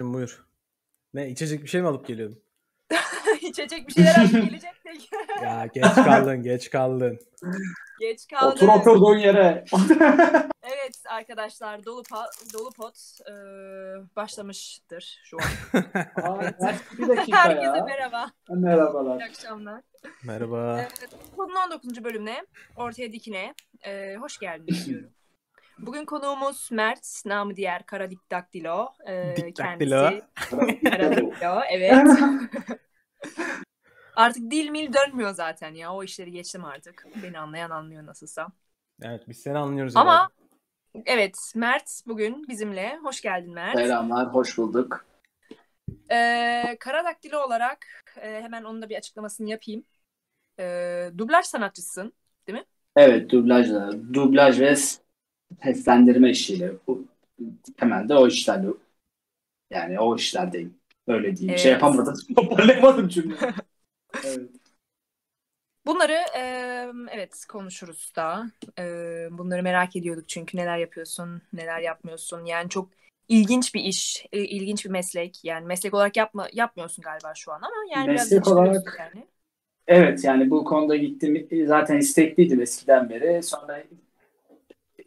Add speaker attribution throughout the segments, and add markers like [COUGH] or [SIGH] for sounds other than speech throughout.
Speaker 1: Buyur. Ne içecek bir şey mi alıp geliyordun? [LAUGHS]
Speaker 2: İçecek bir şeyler alıp gelecektik. [LAUGHS]
Speaker 1: Ya geç kaldın, geç kaldın.
Speaker 2: Geç kaldı.
Speaker 3: Otur oturduğun yere. [LAUGHS]
Speaker 2: Evet arkadaşlar dolu, pa- dolu pot e, başlamıştır şu an.
Speaker 3: Aa, bir dakika
Speaker 2: Herkese
Speaker 3: ya.
Speaker 2: merhaba. İyi
Speaker 3: Merhabalar.
Speaker 2: akşamlar.
Speaker 1: Merhaba.
Speaker 2: Evet, konunun 19. bölümüne ortaya dikine e, hoş geldiniz diyorum. Bugün konuğumuz Mert, namı diğer Kara Dikdaktilo. E,
Speaker 1: Dikdaktilo.
Speaker 2: kendisi [LAUGHS] Kara Diktilo, evet. [LAUGHS] Artık dil mil dönmüyor zaten ya. O işleri geçtim artık. Beni anlayan anlıyor nasılsa.
Speaker 1: Evet biz seni anlıyoruz.
Speaker 2: Ama
Speaker 1: herhalde.
Speaker 2: evet Mert bugün bizimle. Hoş geldin Mert.
Speaker 3: Selamlar, hoş bulduk.
Speaker 2: Ee, Kara Daktilo olarak e, hemen onun da bir açıklamasını yapayım. Ee, dublaj sanatçısın.
Speaker 3: Evet, dublajla, dublaj ve seslendirme işiyle. Bu, temelde o işlerle, yani o işlerdeyim. Öyle diyeyim. Şey
Speaker 2: Evet.
Speaker 3: yapamadım, [LAUGHS] toparlayamadım cümleyi. [LAUGHS] evet.
Speaker 2: Bunları e, evet konuşuruz da. E, bunları merak ediyorduk çünkü neler yapıyorsun, neler yapmıyorsun. Yani çok ilginç bir iş, e, ilginç bir meslek. Yani meslek olarak yapma yapmıyorsun galiba şu an ama yani biraz
Speaker 3: Meslek
Speaker 2: geliştiriyorsun
Speaker 3: olarak-
Speaker 2: yani.
Speaker 3: Evet, yani bu konuda gittim. Zaten istekliydim eskiden beri. Sonra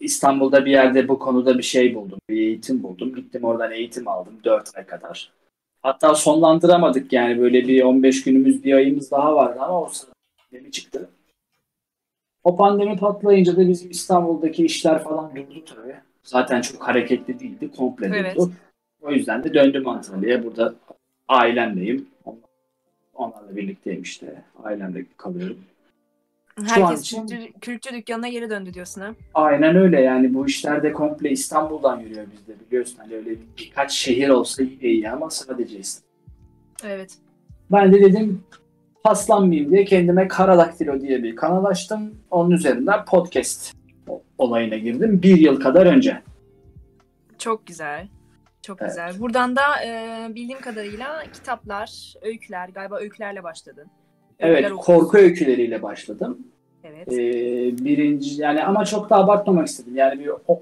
Speaker 3: İstanbul'da bir yerde bu konuda bir şey buldum. Bir eğitim buldum. Gittim oradan eğitim aldım 4 ay kadar. Hatta sonlandıramadık yani böyle bir 15 günümüz bir ayımız daha vardı ama o sırada pandemi çıktı. O pandemi patlayınca da bizim İstanbul'daki işler falan durdu tabii. Zaten çok hareketli değildi. Komple
Speaker 2: Evet.
Speaker 3: durdu. O yüzden de döndüm Antalya'ya. Burada ailemleyim. Onlarla birlikteyim işte. Ailemle kalıyorum.
Speaker 2: Herkes
Speaker 3: için-
Speaker 2: kültür, kültür dükkanına geri döndü diyorsun ha.
Speaker 3: Aynen öyle yani bu işler de komple İstanbul'dan yürüyor bizde biliyorsun. Hani öyle birkaç şehir olsa yine iyi ama sadece İstanbul.
Speaker 2: Evet.
Speaker 3: Ben de dedim paslanmayayım diye kendime Karadaktilo diye bir kanal açtım. Onun üzerinden podcast olayına girdim. Bir yıl kadar önce.
Speaker 2: Çok güzel. Çok
Speaker 3: Evet.
Speaker 2: güzel. Buradan da e, bildiğim kadarıyla kitaplar, öyküler, galiba öykülerle başladın.
Speaker 3: Evet
Speaker 2: okuyorsun.
Speaker 3: korku öyküleriyle başladım.
Speaker 2: Evet.
Speaker 3: Ee, birinci yani ama çok da abartmamak istedim. Yani bir o-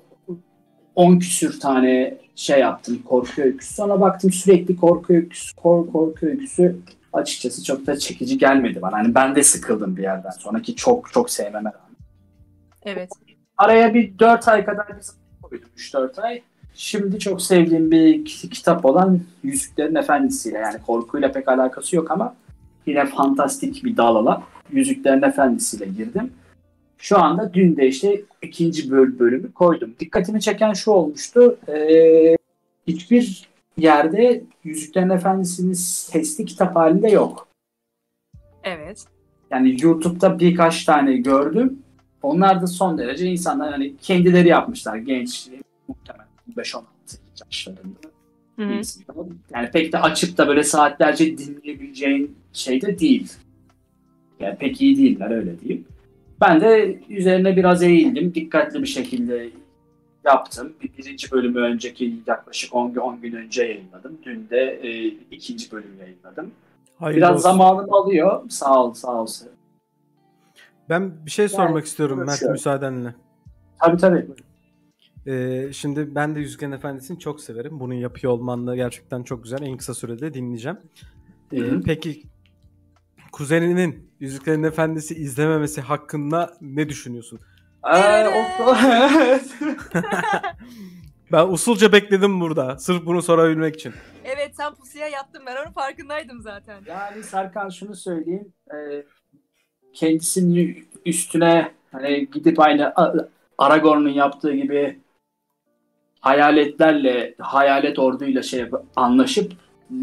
Speaker 3: 10 küsür tane şey yaptım korku öyküsü. Sonra baktım sürekli korku öyküsü, korku, korku öyküsü açıkçası çok da çekici gelmedi bana. Hani ben de sıkıldım bir yerden sonra ki çok çok sevmeme rağmen.
Speaker 2: Evet.
Speaker 3: Araya bir 4 ay kadar bir zaman koydum. 3-4 ay. Şimdi çok sevdiğim bir ki- kitap olan Yüzüklerin Efendisi'yle yani korkuyla pek alakası yok ama yine fantastik bir dal olan Yüzüklerin Efendisi'yle girdim. Şu anda dün de işte ikinci böl bölümü koydum. Dikkatimi çeken şu olmuştu. Ee, hiçbir yerde Yüzüklerin Efendisi'nin sesli kitap halinde yok.
Speaker 2: Evet.
Speaker 3: Yani YouTube'da birkaç tane gördüm. Onlar da son derece insanlar hani kendileri yapmışlar. Genç, muhtemelen 5-16 yaşlarında.
Speaker 2: Hı.
Speaker 3: Yani pek de açıp da böyle saatlerce dinleyebileceğin şey de değil. Yani pek iyi değiller öyle diyeyim. Ben de üzerine biraz eğildim. Dikkatli bir şekilde yaptım. Bir, birinci bölümü önceki yaklaşık 10, gün- 10 gün önce yayınladım. Dün de e, ikinci bölümü yayınladım.
Speaker 1: Hayırlı
Speaker 3: Biraz
Speaker 1: olsun.
Speaker 3: zamanım alıyor. Sağ ol, sağ ol.
Speaker 1: Ben bir şey sormak istiyorum Mert müsaadenle.
Speaker 3: Tabii tabii.
Speaker 1: Ee, şimdi ben de Yüzüklerin Efendisi'ni çok severim. Bunu yapıyor olman da gerçekten çok güzel. En kısa sürede dinleyeceğim. Ee,
Speaker 3: Hı hı.
Speaker 1: peki kuzeninin Yüzüklerin Efendisi izlememesi hakkında ne düşünüyorsun?
Speaker 3: Ee, o- [LAUGHS] [LAUGHS]
Speaker 1: Ben usulca bekledim burada. Sırf bunu sorabilmek için.
Speaker 2: Evet sen pusuya yattın ben onun farkındaydım zaten.
Speaker 3: Yani Serkan şunu söyleyeyim. e, kendisinin üstüne hani gidip aynı Aragorn'un yaptığı gibi hayaletlerle, hayalet orduyla şey anlaşıp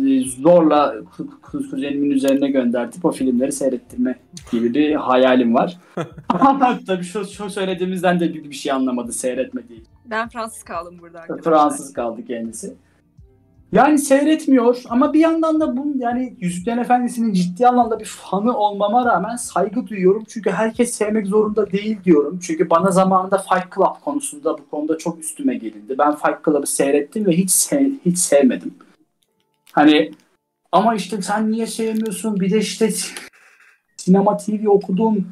Speaker 3: e, zorla ku- ku- kuzenimin üzerine göndertip o filmleri seyrettirme gibi bir hayalim var. [LAUGHS] Ama tabii şu, şu söylediğimizden de bir, bir şey anlamadı seyretmediği
Speaker 2: Ben Fransız kaldım burada arkadaşlar.
Speaker 3: Fransız kaldı kendisi. Yani seyretmiyor ama bir yandan da bunun yani Yüzüklerin Efendisi'nin ciddi anlamda bir fanı olmama rağmen saygı duyuyorum. Çünkü herkes sevmek zorunda değil diyorum. Çünkü bana zamanında Fight Club konusunda bu konuda çok üstüme gelindi. Ben Fight Club'ı seyrettim ve hiç sev- hiç sevmedim. Hani ama işte sen niye sevmiyorsun? Bir de işte [LAUGHS] sinema TV okudum.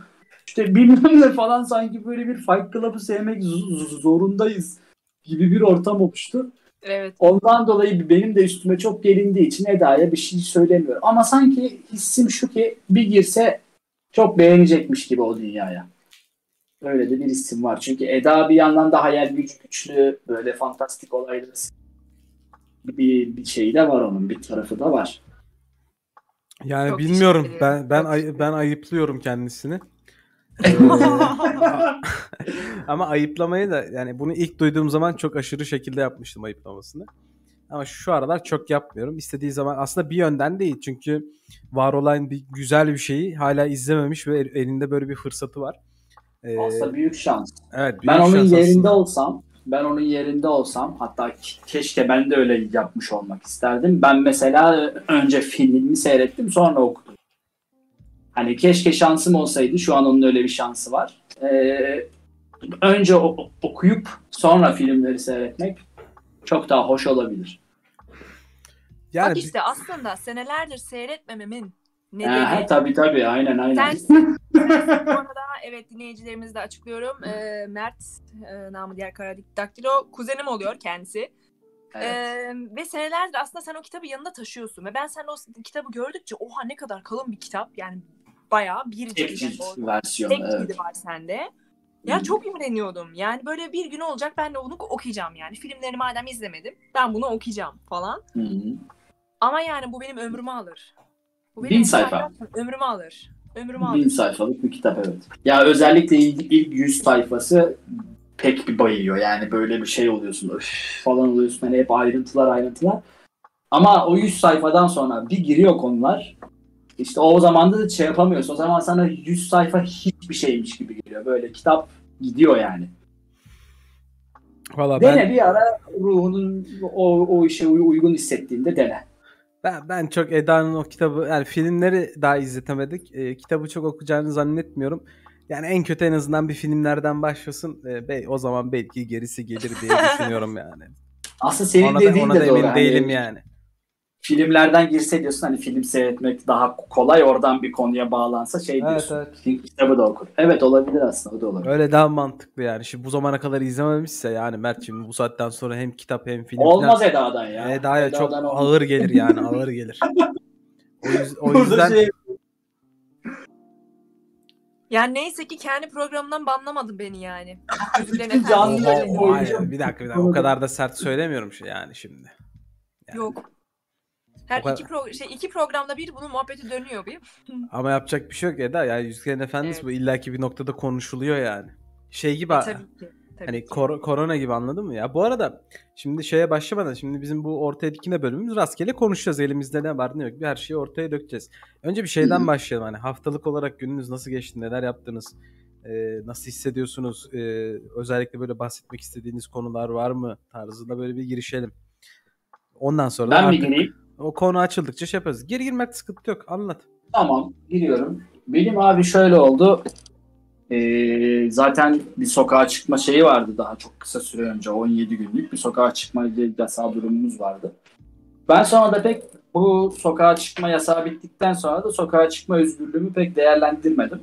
Speaker 3: İşte bilmem ne falan sanki böyle bir Fight Club'ı sevmek zorundayız gibi bir ortam oluştu.
Speaker 2: Evet.
Speaker 3: Ondan dolayı benim de üstüme çok gelindiği için Eda'ya bir şey söylemiyorum. Ama sanki hissim şu ki bir girse çok beğenecekmiş gibi o dünyaya. Öyle de bir hissim var. Çünkü Eda bir yandan da hayal gücü güçlü, böyle fantastik olayları bir, bir şey de var onun, bir tarafı da var.
Speaker 1: Yani
Speaker 2: Çok
Speaker 1: bilmiyorum. Ben ben ay- ben ayıplıyorum kendisini. Ama ayıplamayı da yani bunu ilk duyduğum zaman çok aşırı şekilde yapmıştım ayıplamasını. Ama şu aralar çok yapmıyorum. İstediği zaman aslında bir yönden değil. Çünkü var olan bir güzel bir şeyi hala izlememiş ve el- elinde böyle bir fırsatı var. Ee,
Speaker 3: Aslında büyük şans.
Speaker 1: evet, büyük
Speaker 3: Ben onun
Speaker 1: şans
Speaker 3: yerinde
Speaker 1: aslında.
Speaker 3: olsam, ben onun yerinde olsam hatta ke- keşke ben de öyle yapmış olmak isterdim. Ben mesela önce filmini seyrettim sonra okudum. Hani keşke şansım olsaydı şu an onun öyle bir şansı var. Ee, önce o- okuyup sonra filmleri seyretmek çok daha hoş olabilir.
Speaker 1: Yani
Speaker 2: Bak işte aslında senelerdir seyretmememin
Speaker 3: Ha,
Speaker 2: nedeni
Speaker 3: tabii tabii aynen aynen.
Speaker 2: sensin. [LAUGHS] Evet dinleyicilerimize de açıklıyorum. Ee, Mert, e, namı diğer Kara Daktilo kuzenim oluyor kendisi.
Speaker 3: Evet.
Speaker 2: Ee, ve senelerdir aslında sen o kitabı yanında taşıyorsun. Ve ben sen o kitabı gördükçe oha ne kadar kalın bir kitap. Yani bayağı bir
Speaker 3: Tek
Speaker 2: cilt.
Speaker 3: cilt
Speaker 2: yani
Speaker 3: versiyonu.
Speaker 2: tek
Speaker 3: Evet.
Speaker 2: cildi var sende. Ya çok imreniyordum. Yani böyle bir gün olacak ben de onu okuyacağım yani. Filmlerini madem izlemedim ben bunu okuyacağım falan.
Speaker 3: Hı hı.
Speaker 2: Ama yani bu benim ömrümü alır. Bu
Speaker 3: Bin sayfa.
Speaker 2: Ömrümü alır. Ömrümü alır.
Speaker 3: Bin sayfalık bir kitap evet. Ya özellikle ilk, ilk 100 sayfası pek bir bayıyor. Yani böyle bir şey oluyorsun. Öf falan oluyorsun. Hani hep ayrıntılar ayrıntılar. Ama o 100 sayfadan sonra bir giriyor konular. İşte o zaman da şey yapamıyorsun. O zaman sana 100 sayfa hiçbir şeymiş gibi geliyor. Böyle kitap gidiyor yani.
Speaker 1: valla
Speaker 3: Dene
Speaker 1: ben,
Speaker 3: bir ara ruhunun o, o işe uy- uygun hissettiğinde dene.
Speaker 1: ben ben çok Eda'nın o kitabı yani filmleri daha izletemedik. Ee, kitabı çok okuyacağını zannetmiyorum. Yani en kötü en azından bir filmlerden başlasın. Ee, be- o zaman belki gerisi gelir diye [LAUGHS] düşünüyorum yani.
Speaker 3: Aslında senin
Speaker 1: ona da,
Speaker 3: dediğin
Speaker 1: ona
Speaker 3: de
Speaker 1: da
Speaker 3: doğru.
Speaker 1: emin
Speaker 3: Hani
Speaker 1: değilim yani.
Speaker 3: Filmlerden girse diyorsun hani film seyretmek daha kolay oradan bir konuya bağlansa şey
Speaker 1: Evet,
Speaker 3: diyorsun.
Speaker 1: evet.
Speaker 3: Film kitabı da okur. Evet olabilir aslında o da olabilir.
Speaker 1: Öyle daha mantıklı yani. Şimdi bu zamana kadar izlememişse yani Mert şimdi bu saatten sonra hem kitap hem film
Speaker 3: Olmaz
Speaker 1: falan.
Speaker 3: Eda'dan ya.
Speaker 1: Eda'ya çok
Speaker 3: Eda'dan olmaz.
Speaker 1: ağır gelir yani [LAUGHS] ağır gelir. O, yüz- o
Speaker 3: Burada
Speaker 1: yüzden
Speaker 3: şey-
Speaker 2: Yani neyse ki kendi programından banlamadın beni yani. [LAUGHS]
Speaker 1: Oha,
Speaker 3: boyunca-
Speaker 1: hayır, bir dakika bir dakika o kadar da sert söylemiyorum şey yani şimdi. Yani.
Speaker 2: Yok. Her
Speaker 1: kadar-
Speaker 2: iki, pro- şey, iki programda bir bunun muhabbeti dönüyor bir. [LAUGHS]
Speaker 1: Ama yapacak bir şey yok Eda. Yani Yüzüklerin Efendisi
Speaker 2: Evet.
Speaker 1: bu illaki bir noktada konuşuluyor yani. Şey gibi
Speaker 2: E, tabii ki. Tabii
Speaker 1: hani
Speaker 2: ki.
Speaker 1: kor- korona gibi anladın mı ya? Bu arada şimdi şeye başlamadan şimdi bizim bu ortaya dikine bölümümüz rastgele konuşacağız. Elimizde ne var ne yok bir her şeyi ortaya dökeceğiz. Önce bir şeyden
Speaker 3: Hı hı.
Speaker 1: başlayalım hani haftalık olarak gününüz nasıl geçti? Neler yaptınız? Ee, nasıl hissediyorsunuz? Ee, özellikle böyle bahsetmek istediğiniz konular var mı? Tarzında böyle bir girişelim. Ondan sonra
Speaker 3: Ben mi
Speaker 1: artık
Speaker 3: gireyim?
Speaker 1: O konu açıldıkça şey yaparız. Gir girmek sıkıntı yok. Anlat.
Speaker 3: Tamam giriyorum. Benim abi şöyle oldu. Ee, zaten bir sokağa çıkma şeyi vardı daha çok kısa süre önce. 17 günlük bir sokağa çıkma yasağı durumumuz vardı. Ben sonra da pek bu sokağa çıkma yasağı bittikten sonra da sokağa çıkma özgürlüğümü pek değerlendirmedim.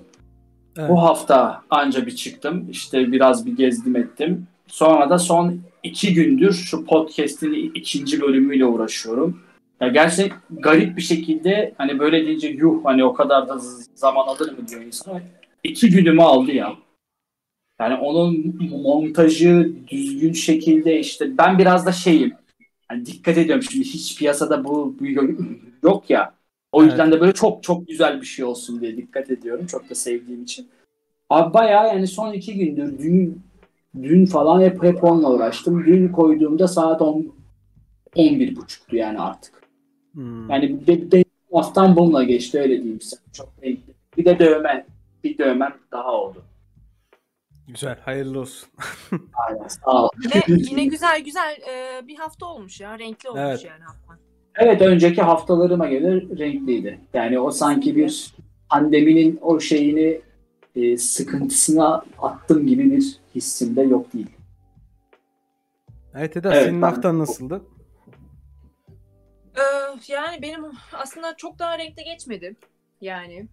Speaker 1: Evet.
Speaker 3: Bu hafta anca bir çıktım. İşte biraz bir gezdim ettim. Sonra da son iki gündür şu podcast'in ikinci bölümüyle uğraşıyorum. Ya gerçekten garip bir şekilde hani böyle deyince yuh hani o kadar da zaman alır mı diyor insan. İki günümü aldı ya. Yani onun montajı düzgün şekilde işte ben biraz da şeyim. Hani dikkat ediyorum şimdi hiç piyasada bu, bu yok ya. O yüzden de böyle çok çok güzel bir şey olsun diye dikkat ediyorum. Çok da sevdiğim için. Abi bayağı yani son iki gündür dün dün falan hep hep onunla uğraştım. Dün koyduğumda saat 10 11 buçuktu yani artık.
Speaker 1: Hmm.
Speaker 3: Yani be, be, haftam bununla geçti öyle diyeyim size. Çok renkli. Bir de dövme. Bir dövmem daha oldu.
Speaker 1: Güzel. Hayırlı olsun. [LAUGHS]
Speaker 3: Aynen sağ ol.
Speaker 2: Yine, yine güzel güzel e, bir hafta olmuş ya. Renkli olmuş
Speaker 1: Evet.
Speaker 2: yani hafta.
Speaker 3: Evet önceki haftalarıma göre renkliydi. Yani o sanki bir pandeminin o şeyini e, sıkıntısına attım gibi bir hissimde yok değil.
Speaker 1: Evet Eda
Speaker 3: Evet,
Speaker 1: senin
Speaker 3: ben-
Speaker 1: haftan nasıldı?
Speaker 2: Ee, yani benim aslında çok daha renkli geçmedi. Yani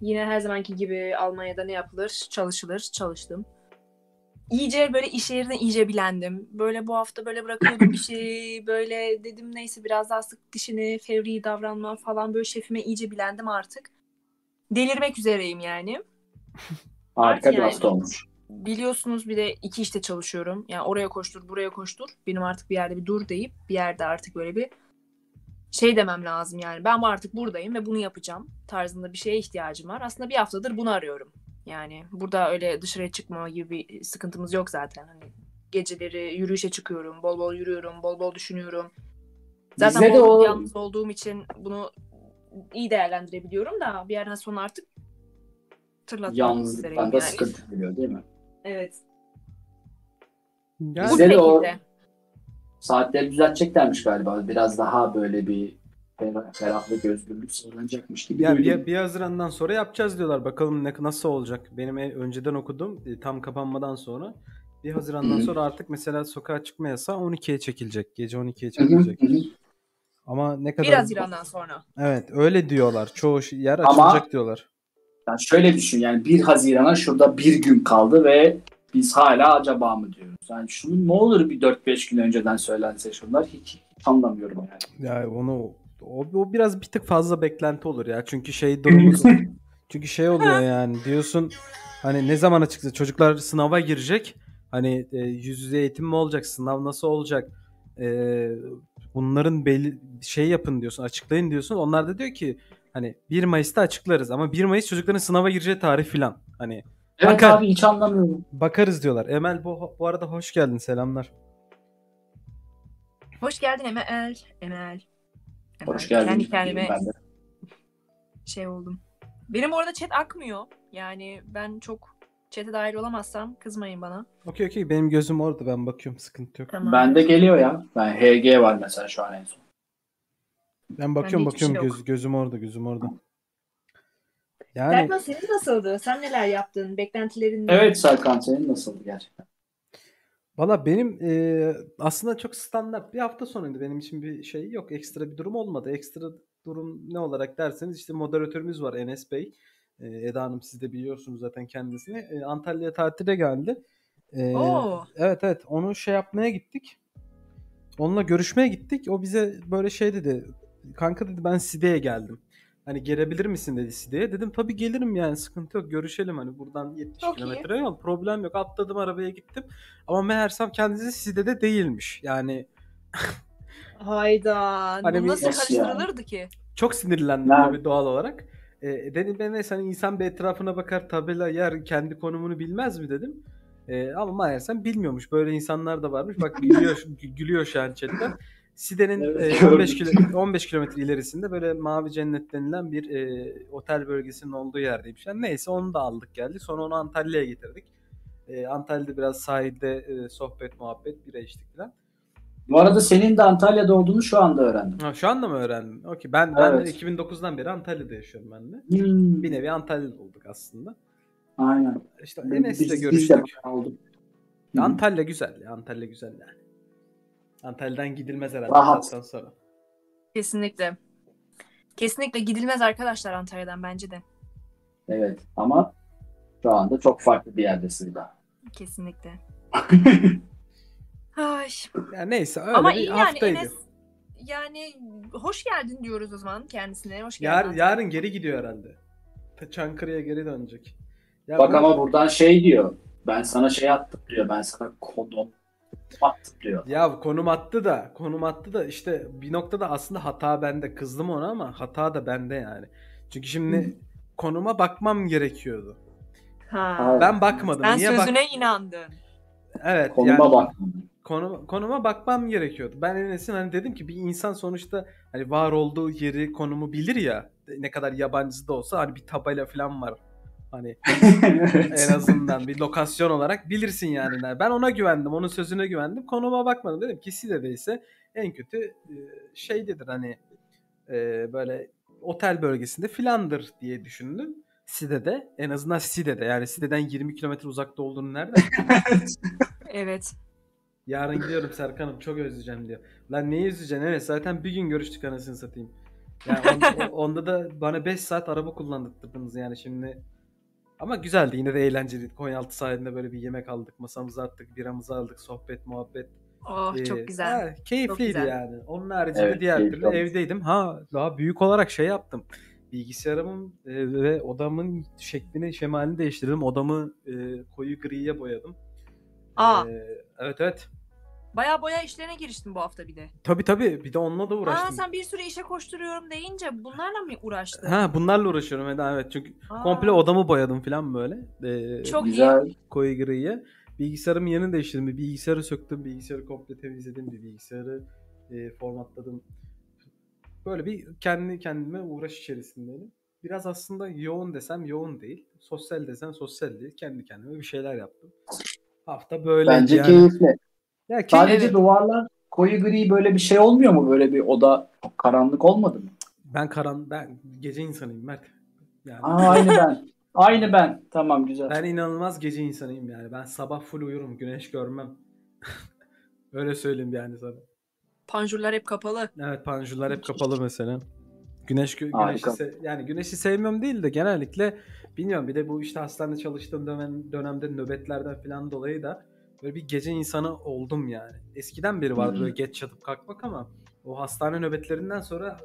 Speaker 2: yine her zamanki gibi Almanya'da ne yapılır? Çalışılır. Çalıştım. iyice böyle iş yerine iyice bilendim. Böyle bu hafta böyle bırakıyordum [LAUGHS] işi. Böyle dedim neyse biraz daha sık dişini fevri davranma falan böyle şefime iyice bilendim artık. Delirmek üzereyim yani.
Speaker 3: Harika bir
Speaker 2: Yani-
Speaker 3: hafta olmuş.
Speaker 2: Biliyorsunuz bir de iki işte çalışıyorum. Yani oraya koştur, buraya koştur. Benim artık bir yerde bir dur deyip bir yerde artık böyle bir şey demem lazım yani. Ben artık buradayım ve bunu yapacağım tarzında bir şeye ihtiyacım var. Aslında bir haftadır bunu arıyorum. Yani burada öyle dışarıya çıkma gibi bir sıkıntımız yok zaten. Hani geceleri yürüyüşe çıkıyorum, bol bol yürüyorum, bol bol düşünüyorum. Zaten
Speaker 3: Bize de
Speaker 2: bol bol
Speaker 3: o-
Speaker 2: yalnız olduğum için bunu iyi değerlendirebiliyorum da bir yerden sonra artık tırlatmak
Speaker 3: Yalnızlıktan
Speaker 2: üzereyim
Speaker 3: da
Speaker 2: yani.
Speaker 3: sıkıntı geliyor değil mi?
Speaker 2: Evet.
Speaker 1: Yani
Speaker 2: Bu
Speaker 3: Bize de o-. Saatleri düzelteceklermiş galiba. Biraz daha böyle bir fer- ferahlık, özgürlük sağlanacakmış gibi
Speaker 1: Ya bir, bir Haziran'dan sonra yapacağız diyorlar. Bakalım ne, nasıl olacak. Benim önceden okudum e, tam kapanmadan sonra. Bir Haziran'dan sonra artık mesela sokağa çıkma yasağı 12'ye çekilecek. Gece 12'ye
Speaker 3: Hı hı,
Speaker 1: çekilecek. Ama ne kadar...
Speaker 2: 1 Haziran'dan sonra.
Speaker 1: Evet öyle diyorlar. Çoğu şey- yer
Speaker 3: Ama-
Speaker 1: açılacak diyorlar.
Speaker 3: Yani şöyle düşün yani 1 Haziran'a şurada bir gün kaldı ve biz hala acaba mı diyoruz. Yani şunu ne olur bir 4-5 gün önceden söylense şunlar hiç, hiç anlamıyorum yani.
Speaker 1: Ya onu o, o biraz bir tık fazla beklenti olur ya. Çünkü şey durumu [LAUGHS] çünkü şey oluyor yani diyorsun hani ne zaman açıkça çocuklar sınava girecek. Hani e, yüz yüze eğitim mi olacak? Sınav nasıl olacak? E, bunların belli şey yapın diyorsun, açıklayın diyorsun. Onlar da diyor ki hani 1 Mayıs'ta açıklarız ama 1 Mayıs çocukların sınava gireceği tarih filan. Hani
Speaker 3: Evet
Speaker 1: Bakın.
Speaker 3: abi hiç anlamıyorum.
Speaker 1: bakarız diyorlar. Emel bu, bu arada hoş geldin. Selamlar.
Speaker 2: Hoş geldin Emel. Emel. Emel.
Speaker 3: Hoş geldin.
Speaker 2: Kendi kendime
Speaker 3: Ben de.
Speaker 2: şey oldum. Benim orada chat akmıyor. Yani ben çok chat'e dahil olamazsam kızmayın bana.
Speaker 1: Okey okey benim gözüm orada ben bakıyorum sıkıntı yok.
Speaker 2: Tamam.
Speaker 3: Bende geliyor ya. Ben HG var mesela şu an en son.
Speaker 1: Ben bakıyorum
Speaker 2: Bende hiçbir
Speaker 1: bakıyorum
Speaker 2: şey
Speaker 1: göz, gözüm orada gözüm orada. Yani
Speaker 2: Berkman senin nasıldı? Sen neler yaptın? Beklentilerin ne?
Speaker 3: Evet Serkan senin nasıldı gerçekten?
Speaker 1: Valla benim e, aslında çok standart bir hafta sonuydu. Benim için bir şey yok. Ekstra bir durum olmadı. Ekstra durum ne olarak derseniz işte moderatörümüz var Enes Bey. E, Eda Hanım siz de biliyorsunuz zaten kendisini. E, Antalya'ya tatile geldi. E,
Speaker 2: Oo.
Speaker 1: evet evet onu şey yapmaya gittik. Onunla görüşmeye gittik. O bize böyle şey dedi. Kanka dedi ben Side'ye geldim. Hani gelebilir misin dedi Side'ye. Dedim tabii gelirim yani sıkıntı yok. Görüşelim hani buradan 70
Speaker 2: Çok iyi.
Speaker 1: kilometre yol. Problem yok. Atladım arabaya gittim. Ama meğersem kendisi Side'de değilmiş. Yani [LAUGHS]
Speaker 2: Hayda.
Speaker 1: Hani
Speaker 2: Bu nasıl
Speaker 3: yani?
Speaker 2: karıştırılırdı ki?
Speaker 1: çok sinirlendim
Speaker 3: Ne?
Speaker 1: tabii doğal olarak. E, dedim ben de hani insan bir etrafına bakar tabela yer kendi konumunu bilmez mi dedim. E, ama meğersem bilmiyormuş. Böyle insanlar da varmış. Bak gülüyor, [LAUGHS] gülüyor şu an chatten. Side'nin
Speaker 3: Evet,
Speaker 1: e, 15
Speaker 3: gördüm.
Speaker 1: kilo, 15 kilometre ilerisinde böyle Mavi Cennet denilen bir e, otel bölgesinin olduğu yerdeymiş. Yani neyse onu da aldık geldik. Sonra onu Antalya'ya getirdik. E, Antalya'da biraz sahilde e, sohbet muhabbet bira içtik falan.
Speaker 3: Bu arada senin de Antalya'da olduğunu şu anda öğrendim.
Speaker 1: Ha, şu anda mı öğrendin? Okey. Ben, ben de
Speaker 3: Evet.
Speaker 1: 2009'dan beri Antalya'da yaşıyorum ben de.
Speaker 3: Hmm,
Speaker 1: Bir nevi Antalya'da olduk aslında.
Speaker 3: Aynen.
Speaker 1: İşte Enes'le
Speaker 3: biz de
Speaker 1: görüştük.
Speaker 3: olduk.
Speaker 1: Antalya güzel ya. Antalya güzel yani. Antalya'dan gidilmez herhalde
Speaker 3: Rahat.
Speaker 1: zaten sonra.
Speaker 2: Kesinlikle. Kesinlikle gidilmez arkadaşlar Antalya'dan bence de.
Speaker 3: Evet ama şu anda çok farklı bir yerdesin daha.
Speaker 2: Kesinlikle. [LAUGHS] Ay.
Speaker 1: Ya neyse öyle
Speaker 2: Ama
Speaker 1: bir
Speaker 2: iyi yani
Speaker 1: haftaydı.
Speaker 2: Enes yani hoş geldin diyoruz o zaman kendisine. Hoş geldin.
Speaker 1: Yar,
Speaker 2: Antalya.
Speaker 1: yarın geri gidiyor herhalde. Çankırı'ya geri dönecek. Ya
Speaker 3: Bak
Speaker 1: bu-
Speaker 3: ama buradan şey diyor. Ben sana şey attım diyor. Ben sana kondom diyor.
Speaker 1: Ya konum attı da konum attı da işte bir noktada aslında hata bende. Kızdım ona ama hata da bende yani. Çünkü şimdi konuma bakmam gerekiyordu.
Speaker 2: Ha.
Speaker 1: Ben bakmadım.
Speaker 2: Sen
Speaker 1: Niye bak?
Speaker 2: sözüne inandın.
Speaker 1: Evet.
Speaker 3: Konuma
Speaker 1: yani-
Speaker 3: bak.
Speaker 1: konuma, konuma bakmam gerekiyordu. Ben Enes'in hani dedim ki bir insan sonuçta hani var olduğu yeri konumu bilir ya. Ne kadar yabancısı da olsa hani bir tabela falan var. Hani [LAUGHS] en azından bir lokasyon olarak bilirsin yani. Ben ona güvendim. Onun sözüne güvendim. Konuma bakmadım. Dedim ki Side'deyse en kötü e, şeydedir hani e, böyle otel bölgesinde filandır diye düşündüm. Side'de en azından Side'de yani Side'den 20 kilometre uzakta olduğunu nereden [LAUGHS]
Speaker 2: Evet.
Speaker 1: Yarın gidiyorum Serkan'ım çok özleyeceğim diyor. Lan neyi özleyeceksin? Evet zaten bir gün görüştük anasını satayım. Yani on- o- onda da bana 5 saat araba kullandırdınız yani şimdi Ama güzeldi yine de eğlenceliydi. Konyaaltı sahilinde böyle bir yemek aldık, masamızı attık, biramızı aldık, sohbet, muhabbet.
Speaker 2: Oh
Speaker 1: Ee,
Speaker 2: çok güzel.
Speaker 1: ha, keyifliydi
Speaker 2: güzel.
Speaker 1: yani. Onun haricinde
Speaker 3: Evet,
Speaker 1: diğer türlü
Speaker 3: olmuş.
Speaker 1: evdeydim. Ha daha büyük olarak şey yaptım. Bilgisayarımın e, ve odamın şeklini, şemalini değiştirdim. Odamı e, koyu griye boyadım.
Speaker 2: Aa.
Speaker 1: Ee, evet evet.
Speaker 2: Bayağı boya işlerine giriştin bu hafta bir de.
Speaker 1: Tabii tabii. Bir de onunla da
Speaker 2: Aa
Speaker 1: uğraştım.
Speaker 2: sen bir sürü işe koşturuyorum deyince bunlarla mı uğraştın?
Speaker 1: Ha bunlarla uğraşıyorum Eda evet. Çünkü
Speaker 2: Aa,
Speaker 1: komple odamı boyadım falan böyle. Ee,
Speaker 2: Çok iyi.
Speaker 3: Güzel.
Speaker 1: koyu griye. Bilgisayarımın yerini değiştirdim. Bir bilgisayarı söktüm. Bilgisayarı komple temizledim. Bir bilgisayarı e, formatladım. Böyle bir kendi kendime uğraş içerisindeydim. Biraz aslında yoğun desem yoğun değil. Sosyal desem sosyal değil. Kendi kendime bir şeyler yaptım. Hafta böyle
Speaker 3: Bence
Speaker 1: yani.
Speaker 3: keyifli.
Speaker 1: Ya keyif-
Speaker 3: Sadece
Speaker 2: Evet.
Speaker 3: duvarlar koyu gri böyle bir şey olmuyor mu? Böyle bir oda karanlık olmadı mı?
Speaker 1: Ben karan ben gece insanıyım Mert. Yani
Speaker 3: Aa, aynı ben. [LAUGHS] Aynı ben. Tamam güzel.
Speaker 1: ben inanılmaz gece insanıyım yani. Ben sabah full uyurum, güneş görmem. [LAUGHS] Öyle söyleyeyim yani sana.
Speaker 2: Panjurlar hep kapalı.
Speaker 1: Evet panjurlar hep kapalı mesela. Güneş gö- güneşi se- yani güneşi sevmem değil de genellikle bilmiyorum bir de bu işte hastanede çalıştığım dönem, dönemde nöbetlerden falan dolayı da böyle bir gece insanı oldum yani. Eskiden beri vardı böyle geç yatıp kalkmak ama o hastane nöbetlerinden sonra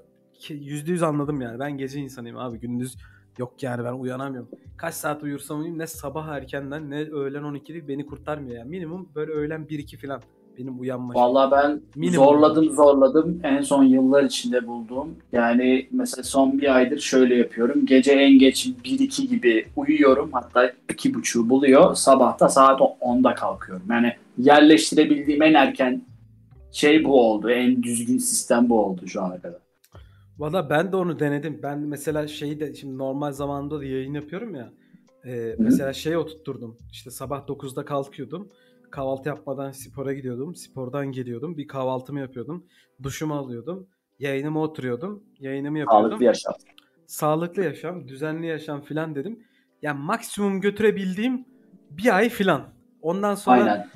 Speaker 1: yüzde yüz anladım yani. Ben gece insanıyım abi gündüz yok yani ben uyanamıyorum. Kaç saat uyursam uyuyayım ne sabah erkenden ne öğlen 12'de beni kurtarmıyor yani. Minimum böyle öğlen 1-2 falan benim uyanma.
Speaker 3: Vallahi ben
Speaker 1: Minimum.
Speaker 3: zorladım zorladım. En son yıllar içinde bulduğum. Yani mesela son bir aydır şöyle yapıyorum. Gece en geç 1-2 gibi uyuyorum. Hatta 2.30'u buluyor. Sabahta saat 10'da kalkıyorum. Yani yerleştirebildiğim en erken şey bu oldu. En düzgün sistem bu oldu şu ana kadar.
Speaker 1: Valla ben de onu denedim. Ben mesela şeyi de şimdi normal zamanında da yayın yapıyorum ya. Ee, mesela şey oturtturdum. İşte sabah 9'da kalkıyordum. Kahvaltı yapmadan spora gidiyordum. Spordan geliyordum. Bir kahvaltımı yapıyordum. Duşumu alıyordum. Yayınıma oturuyordum. Yayınımı yapıyordum.
Speaker 3: Sağlıklı yaşam.
Speaker 1: Sağlıklı yaşam, düzenli yaşam filan dedim. Yani maksimum götürebildiğim bir ay filan. Ondan sonra
Speaker 3: Aynen.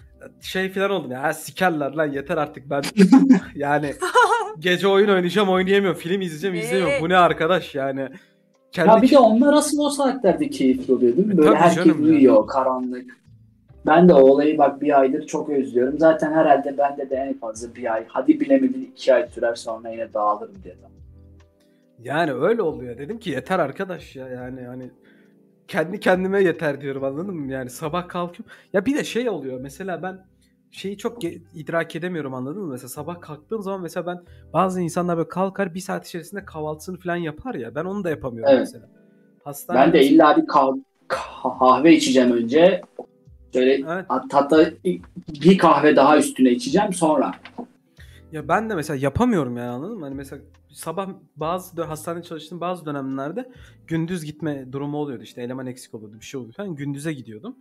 Speaker 1: şey filan oldum ya "Ha, sikerler lan yeter artık ben [LAUGHS] yani [LAUGHS] gece oyun oynayacağım oynayamıyorum film izleyeceğim izleyemiyorum
Speaker 2: Ee?
Speaker 1: bu ne arkadaş yani kendi
Speaker 3: Ya bir de onlar asıl o saatlerde keyifli oluyor değil mi?
Speaker 1: E,
Speaker 3: Böyle
Speaker 1: tabii
Speaker 3: herkes
Speaker 1: canım
Speaker 3: uyuyor, karanlık. Ben de o olayı bak bir aydır çok özlüyorum. Zaten herhalde bende de en fazla bir ay. Hadi bilemedin iki ay sürer sonra yine dağılırım diye.
Speaker 1: yani öyle oluyor dedim ki yeter arkadaş ya yani hani kendi kendime yeter diyorum anladın mı yani sabah kalkıyorum ya bir de şey oluyor mesela ben şeyi çok idrak edemiyorum anladın mı mesela sabah kalktığım zaman mesela ben bazı insanlar böyle kalkar bir saat içerisinde kahvaltısını falan yapar ya ben onu da yapamıyorum
Speaker 3: Evet.
Speaker 1: mesela hastanede
Speaker 3: Ben de illa bir kah- kahve içeceğim önce. Şöyle
Speaker 1: Evet.
Speaker 3: hat- hatta bir kahve daha üstüne içeceğim sonra.
Speaker 1: Ya ben de mesela yapamıyorum yani anladın mı? Hani mesela sabah bazı hastanede çalıştığım bazı dönemlerde gündüz gitme durumu oluyordu. İşte eleman eksik oluyordu bir şey oluyordu falan. Gündüze gidiyordum.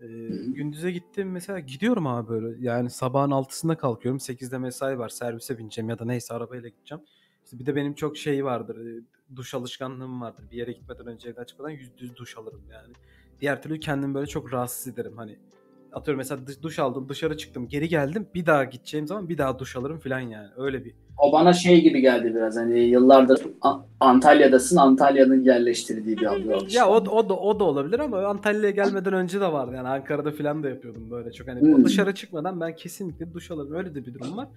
Speaker 1: Ee, gündüze gittim mesela gidiyorum abi böyle. Yani sabahın altısında kalkıyorum. 8'de mesai var. Servise bineceğim ya da neyse arabayla gideceğim. İşte bir de benim çok şey vardır. e, Duş alışkanlığım vardır. Bir yere gitmeden önce evden çıkmadan yüz düz duş alırım yani. Diğer türlü kendimi böyle çok rahatsız ederim hani. Atıyorum mesela duş aldım dışarı çıktım geri geldim bir daha gideceğim zaman bir daha duş alırım falan yani öyle bir.
Speaker 3: O bana şey gibi geldi biraz hani yıllardır Antalya'dasın Antalya'nın yerleştirdiği bir algı
Speaker 1: Ya o, o da o da olabilir ama Antalya'ya gelmeden önce de vardı yani Ankara'da falan da yapıyordum böyle çok hani
Speaker 3: Hmm.
Speaker 1: dışarı çıkmadan ben kesinlikle duş alırım öyle de bir durum var.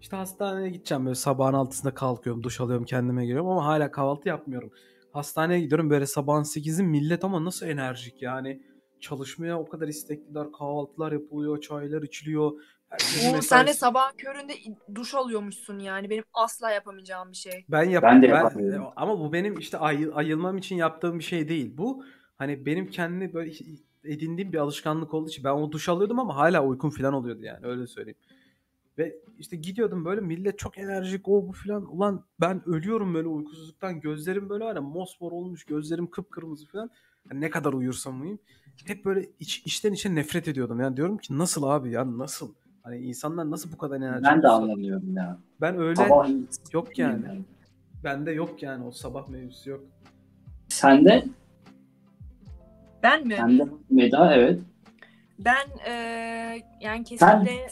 Speaker 1: İşte hastaneye gideceğim böyle sabahın altısında kalkıyorum duş alıyorum kendime geliyorum ama hala kahvaltı yapmıyorum. Hastaneye gidiyorum böyle sabahın 8'i millet ama nasıl enerjik yani çalışmaya o kadar istekliler kahvaltılar yapılıyor çaylar içiliyor. Herkesin
Speaker 2: Oo, sen de sabah köründe duş alıyormuşsun yani. Benim asla yapamayacağım bir şey.
Speaker 1: Ben yap
Speaker 3: Ben de
Speaker 1: ben-
Speaker 3: yapamıyorum.
Speaker 1: ama bu benim işte ay- ayılmam için yaptığım bir şey değil. Bu hani benim kendi böyle edindiğim bir alışkanlık olduğu için ben o duş alıyordum ama hala uykum falan oluyordu yani öyle söyleyeyim. Ve işte gidiyordum böyle millet çok enerjik o bu falan. Ulan ben ölüyorum böyle uykusuzluktan. Gözlerim böyle var ya mosmor olmuş. Gözlerim kıpkırmızı falan. Yani ne kadar uyursam uyuyayım. Hep böyle iç, içten içe nefret ediyordum. Yani diyorum ki nasıl abi ya nasıl? Hani insanlar nasıl bu kadar enerjik?
Speaker 3: Ben de
Speaker 1: olsa-
Speaker 3: anlamıyorum ya.
Speaker 1: Ben öyle
Speaker 3: Sabah
Speaker 1: yok yani. Bende yok yani o sabah mevzusu yok.
Speaker 3: Sende?
Speaker 2: Ben mi?
Speaker 3: Sende Meda evet.
Speaker 2: Ben eee, yani
Speaker 3: Sen
Speaker 2: kesinlikle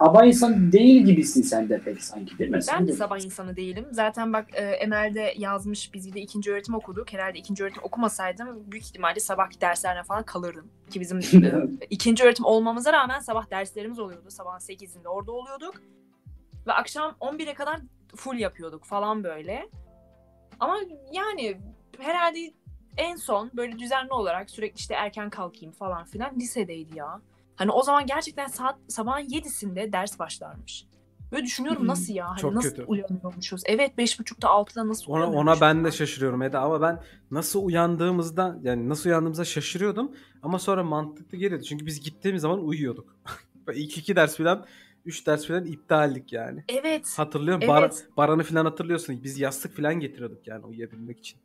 Speaker 3: sabah insanı değil gibisin sen de pek sanki değil mi?
Speaker 2: Ben de sabah insanı değilim. Zaten bak e, Emel'de yazmış biz bir de ikinci öğretim okuduk. Herhalde ikinci öğretim okumasaydım büyük ihtimalle sabahki derslerine falan kalırdım. Ki bizim [LAUGHS] e, ikinci öğretim olmamıza rağmen sabah derslerimiz oluyordu. Sabahın 8'inde orada oluyorduk. Ve akşam 11'e kadar full yapıyorduk falan böyle. Ama yani herhalde en son böyle düzenli olarak sürekli işte erken kalkayım falan filan lisedeydi ya. Hani o zaman gerçekten saat sabahın 7'sinde ders başlarmış. Böyle düşünüyorum nasıl ya? Hani
Speaker 1: Çok
Speaker 2: nasıl
Speaker 1: kötü.
Speaker 2: uyanıyormuşuz? Evet 5.30'da 6'da nasıl
Speaker 1: Ona, ona ben de şaşırıyorum Eda ama ben nasıl uyandığımızda yani nasıl uyandığımızda şaşırıyordum ama sonra mantıklı geliyordu. Çünkü biz gittiğimiz zaman uyuyorduk. [LAUGHS] İlk iki ders falan, üç ders falan iptaldik yani.
Speaker 2: Evet.
Speaker 1: Hatırlıyorum.
Speaker 2: Evet.
Speaker 1: Bara- Baran'ı falan hatırlıyorsun. Biz yastık falan getiriyorduk yani uyuyabilmek için.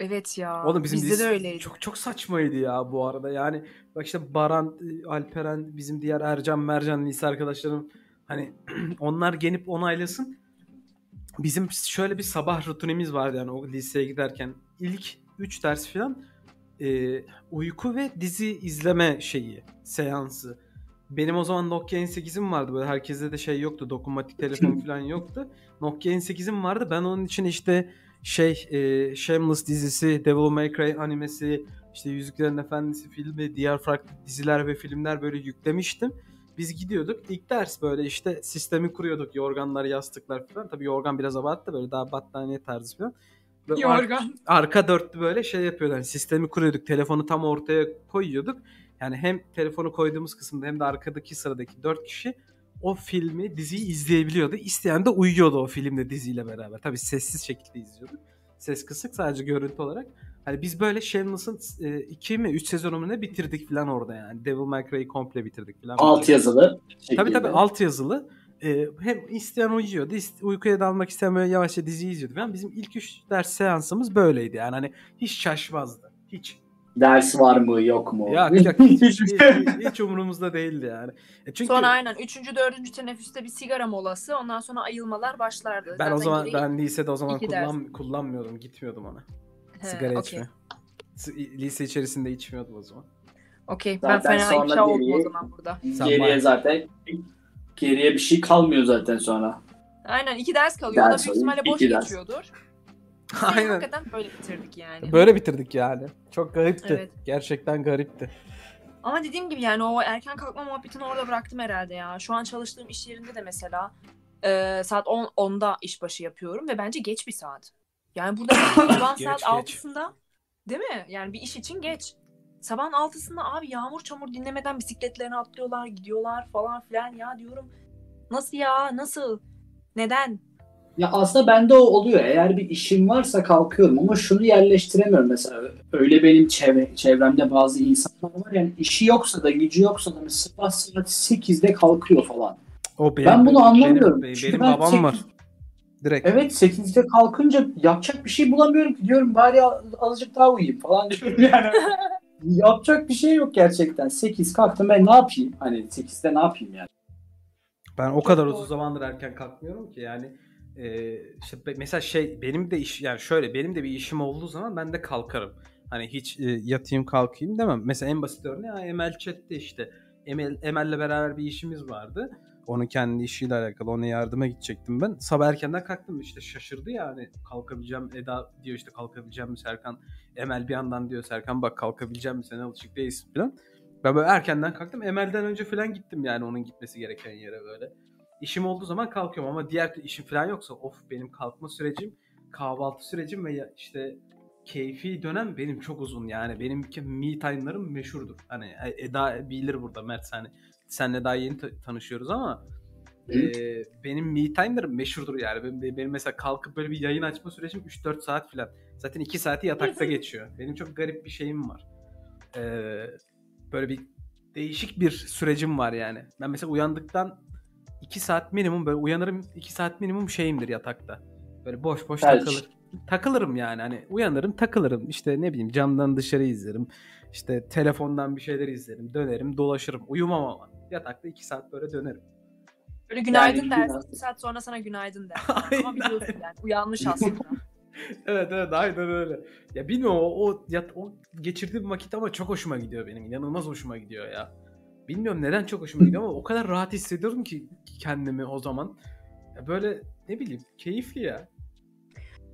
Speaker 2: Evet ya.
Speaker 1: Oğlum bizim
Speaker 2: Bizde de öyleydi.
Speaker 1: Çok çok saçmaydı ya bu arada. Yani bak işte Baran, e, Alperen, bizim diğer Ercan, Mercan lise arkadaşlarım hani [CLEARS THROAT] onlar gelip onaylasın. Bizim şöyle bir sabah rutinimiz vardı yani o liseye giderken. ilk 3 ders falan e, uyku ve dizi izleme şeyi, seansı. Benim o zaman Nokia N8'im vardı böyle herkeste de şey yoktu dokunmatik telefon [LAUGHS] falan yoktu. Nokia N8'im vardı ben onun için işte şey e, Shameless dizisi, Devil May Cry animesi, işte Yüzüklerin Efendisi filmi, diğer farklı diziler ve filmler böyle yüklemiştim. Biz gidiyorduk. İlk ders böyle işte sistemi kuruyorduk. Yorganlar, yastıklar falan. Tabii yorgan biraz abarttı böyle daha battaniye tarzı falan. Böyle ar-
Speaker 2: Yorgan.
Speaker 1: arka dörtlü böyle şey yapıyorduk. Hani sistemi kuruyorduk. Telefonu tam ortaya koyuyorduk. Yani hem telefonu koyduğumuz kısımda hem de arkadaki sıradaki dört kişi o filmi, diziyi izleyebiliyordu. İsteyen de uyuyordu o filmde diziyle beraber. Tabii sessiz şekilde izliyorduk. Ses kısık sadece görüntü olarak. Hani biz böyle Shameless'ın 2 mi 3 sezonunu ne bitirdik falan orada yani. Devil May Cry'ı komple bitirdik falan.
Speaker 3: Alt yazılı. şekilde.
Speaker 1: Tabii tabii alt yazılı. Ee, hem isteyen uyuyordu, uykuya dalmak isteyen böyle yavaşça dizi izliyordu falan. Bizim ilk üç ders seansımız böyleydi yani hani hiç şaşmazdı. Hiç.
Speaker 3: Ders var mı yok mu?
Speaker 1: Ya, [LAUGHS] ya hiç, hiç, hiç, hiç umurumuzda değildi yani. E çünkü
Speaker 2: Sonra aynen 3. 4. teneffüste bir sigara molası. Ondan sonra ayılmalar başlardı.
Speaker 1: ben o
Speaker 2: Zaten
Speaker 1: zaman
Speaker 2: gereği-
Speaker 1: ben lisede o zaman kullan, kullanmıyordum, gitmiyordum ona.
Speaker 2: He,
Speaker 1: Sigara
Speaker 2: okey.
Speaker 1: içme. Lise içerisinde içmiyordum o zaman.
Speaker 2: Okey. Ben fena ifşa oldum o
Speaker 3: geriye-
Speaker 2: zaman burada.
Speaker 3: Geriye zaten geriye bir şey kalmıyor zaten sonra.
Speaker 2: Aynen iki ders kalıyor. O da
Speaker 3: Ders
Speaker 2: büyük ihtimalle boş
Speaker 3: iki ders.
Speaker 2: geçiyordur. Aynen. Hakikaten böyle bitirdik yani.
Speaker 1: Böyle bitirdik yani. Çok garipti.
Speaker 2: Evet.
Speaker 1: Gerçekten garipti.
Speaker 2: Ama dediğim gibi yani o erken kalkma muhabbetini orada bıraktım herhalde ya. Şu an çalıştığım iş yerinde de mesela e, saat 10 10'da işbaşı yapıyorum ve bence geç bir saat. Yani burada [COUGHS] sabah saat
Speaker 1: geç.
Speaker 2: 6'sında değil mi? Yani bir iş için geç. Sabahın 6'sında abi yağmur çamur dinlemeden bisikletlerini atlıyorlar, gidiyorlar falan filan ya diyorum. Nasıl ya? Nasıl? Neden?
Speaker 3: Ya aslında bende o oluyor. Eğer bir işim varsa kalkıyorum ama şunu yerleştiremiyorum mesela. Öyle benim çevre, çevremde bazı insanlar var yani işi yoksa da gücü yoksa da mesela sabah saat 8'de kalkıyor falan.
Speaker 1: O benim,
Speaker 3: Ben bunu
Speaker 1: benim-
Speaker 3: anlamıyorum.
Speaker 1: Benim,
Speaker 3: Çünkü
Speaker 1: benim
Speaker 3: ben
Speaker 1: babam
Speaker 3: sekiz-
Speaker 1: var. Direkt.
Speaker 3: Evet 8'de kalkınca yapacak bir şey bulamıyorum ki diyorum bari azıcık daha uyuyayım falan [LAUGHS] diyorum yani. yapacak bir şey yok gerçekten. 8 kalktım ben ne yapayım? Hani 8'de ne yapayım yani?
Speaker 1: Ben o kadar uzun zamandır erken kalkmıyorum ki yani e, işte mesela şey benim de iş yani şöyle benim de bir işim olduğu zaman ben de kalkarım. Hani hiç e, yatayım kalkayım demem. Mesela en basit örneği Emel chatte işte. Emel Emel'le beraber bir işimiz vardı. Onun kendi işiyle alakalı ona yardıma gidecektim ben. Sabah erkenden kalktım işte şaşırdı ya hani kalkabileceğim Eda diyor işte kalkabileceğim mi Serkan. Emel bir yandan diyor Serkan bak kalkabileceğim mi sen alışık değilsin falan. Ben böyle erkenden kalktım. Emel'den önce falan gittim yani onun gitmesi gereken yere böyle. İşim olduğu zaman kalkıyorum ama diğer işim falan yoksa of benim kalkma sürecim, kahvaltı sürecim ve işte keyfi dönem benim çok uzun yani. Benimki me time'larım meşhurdur. Hani Eda bilir burada Mert hani senle daha yeni ta- tanışıyoruz ama
Speaker 3: Hı.
Speaker 1: e, benim me time'larım meşhurdur yani. Benim, benim mesela kalkıp böyle bir yayın açma sürecim 3-4 saat falan. Zaten 2 saati yatakta geçiyor. Benim çok garip bir şeyim var. Ee, böyle bir değişik bir sürecim var yani. Ben mesela uyandıktan 2 saat minimum böyle uyanırım 2 saat minimum şeyimdir yatakta. Böyle boş boş
Speaker 3: Felç.
Speaker 1: takılır. Takılırım yani hani uyanırım takılırım işte ne bileyim camdan dışarı izlerim. İşte telefondan bir şeyler izlerim dönerim dolaşırım uyumam ama yatakta 2 saat böyle dönerim.
Speaker 2: Böyle günaydın
Speaker 3: Yani
Speaker 2: dersin. Bir saat sonra sana günaydın der. [LAUGHS]
Speaker 1: Aynen.
Speaker 2: Ama biliyorsun yani. Uyanmış aslında. [LAUGHS]
Speaker 1: evet evet aynen öyle. Ya bilmiyorum o, o, yat, o geçirdiğim vakit ama çok hoşuma gidiyor benim. İnanılmaz hoşuma gidiyor ya. Bilmiyorum neden çok hoşuma gidiyor ama o kadar rahat hissediyorum ki kendimi o zaman. Ya böyle ne bileyim keyifli ya.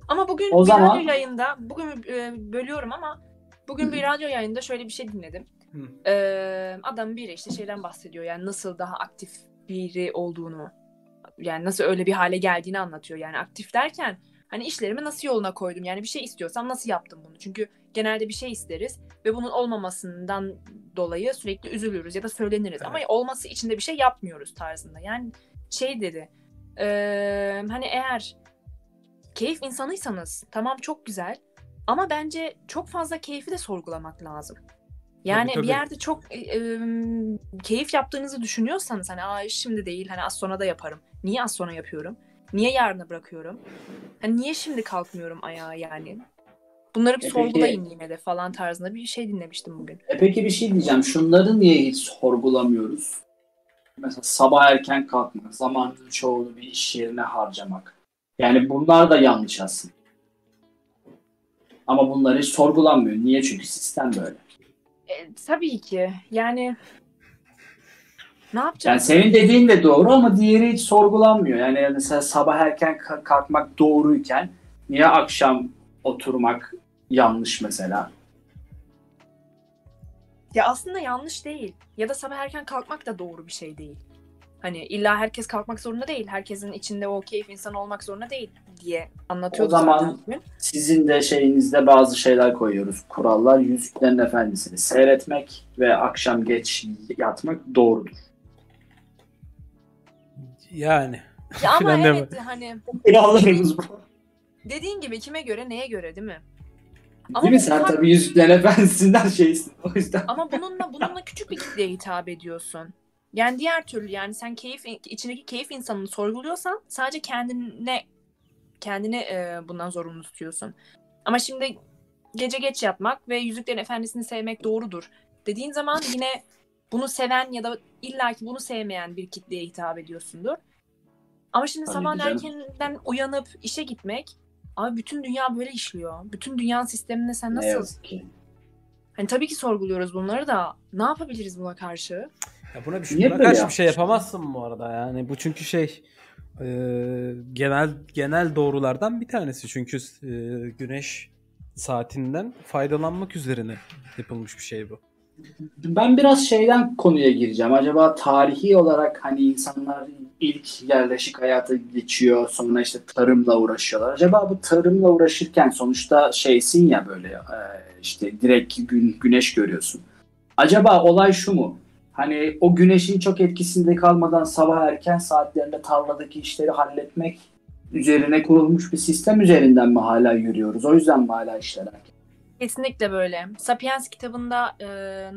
Speaker 2: Ama bugün
Speaker 3: O
Speaker 2: bir
Speaker 3: zaman-
Speaker 2: radyo yayında, bugün e, bölüyorum ama bugün bir radyo yayında şöyle bir şey dinledim. Ee, adam biri işte şeyden bahsediyor yani nasıl daha aktif biri olduğunu yani nasıl öyle bir hale geldiğini anlatıyor. Yani aktif derken hani işlerimi nasıl yoluna koydum yani bir şey istiyorsam nasıl yaptım bunu. Çünkü genelde bir şey isteriz ve bunun olmamasından dolayı sürekli üzülürüz ya da söyleniriz. Ama
Speaker 1: Evet.
Speaker 2: olması için de bir şey yapmıyoruz tarzında. Yani şey dedi eee, hani eğer keyif insanıysanız tamam çok güzel ama bence çok fazla keyfi de sorgulamak lazım. Yani
Speaker 1: Tabii, tabii.
Speaker 2: bir yerde çok e, e, keyif yaptığınızı düşünüyorsanız hani Aa, şimdi değil hani az sonra da yaparım. Niye az sonra yapıyorum? Niye yarına bırakıyorum? Hani niye şimdi kalkmıyorum ayağa yani? Bunları bir
Speaker 3: E
Speaker 2: sorgulayın yine de falan tarzında bir şey dinlemiştim bugün.
Speaker 3: E peki bir şey diyeceğim. Şunları niye hiç sorgulamıyoruz? Mesela sabah erken kalkmak, zamanın çoğunu bir iş yerine harcamak. Yani bunlar da yanlış aslında. Ama bunları hiç sorgulanmıyor. Niye? Çünkü sistem böyle.
Speaker 2: E, tabii ki yani ne
Speaker 3: Yani
Speaker 2: yapacağız?
Speaker 3: senin dediğin de doğru ama diğeri hiç sorgulanmıyor. Yani mesela sabah erken ka- kalkmak doğruyken niye akşam oturmak yanlış mesela?
Speaker 2: Ya aslında yanlış değil. Ya da sabah erken kalkmak da doğru bir şey değil. Hani illa herkes kalkmak zorunda değil. Herkesin içinde o keyif insanı olmak zorunda değil diye anlatıyordu
Speaker 3: O zaman-
Speaker 2: zaten.
Speaker 3: Sizin de şeyinizde bazı şeyler koyuyoruz. Kurallar Yüzüklerin Efendisi'ni seyretmek ve akşam geç yatmak doğrudur.
Speaker 1: Yani.
Speaker 2: Ya ama [LAUGHS] evet hani
Speaker 3: Kurallarımız bu.
Speaker 2: dediğin gibi kime göre neye göre değil mi?
Speaker 3: Değil mi? Sen tabii Yüzüklerin Efendisi'nden şeysin. O yüzden.
Speaker 2: Ama bununla bununla küçük bir kitleye hitap ediyorsun. Yani diğer türlü yani sen keyif içindeki keyif insanını sorguluyorsan sadece kendine kendini e, bundan zorunlu tutuyorsun. Ama şimdi gece geç yatmak ve Yüzüklerin Efendisi'ni sevmek doğrudur dediğin zaman yine bunu seven ya da illaki bunu sevmeyen bir kitleye hitap ediyorsundur. Ama şimdi
Speaker 3: Tabii
Speaker 2: sabah erkenden uyanıp işe gitmek abi bütün dünya böyle işliyor. Bütün dünyanın sisteminde sen
Speaker 3: Ne
Speaker 2: nasıl
Speaker 3: yazık ki.
Speaker 2: Hani tabii ki sorguluyoruz bunları da ne yapabiliriz buna karşı?
Speaker 1: Ya buna bir,
Speaker 3: Niye
Speaker 1: buna karşı bir şey yapamazsın bu arada yani. Bu çünkü şey e, genel genel doğrulardan bir tanesi. Çünkü e, güneş saatinden faydalanmak üzerine yapılmış bir şey bu.
Speaker 3: Ben biraz şeyden konuya gireceğim. Acaba tarihi olarak hani insanlar ilk yerleşik hayata geçiyor. Sonra işte tarımla uğraşıyorlar. Acaba bu tarımla uğraşırken sonuçta şeysin ya böyle e, işte direkt gün, güneş görüyorsun. Acaba olay şu mu? Hani o güneşin çok etkisinde kalmadan sabah erken saatlerinde tarladaki işleri halletmek üzerine kurulmuş bir sistem üzerinden mi hala yürüyoruz? O yüzden mi hala işler erken?
Speaker 2: Kesinlikle böyle. Sapiens kitabında e,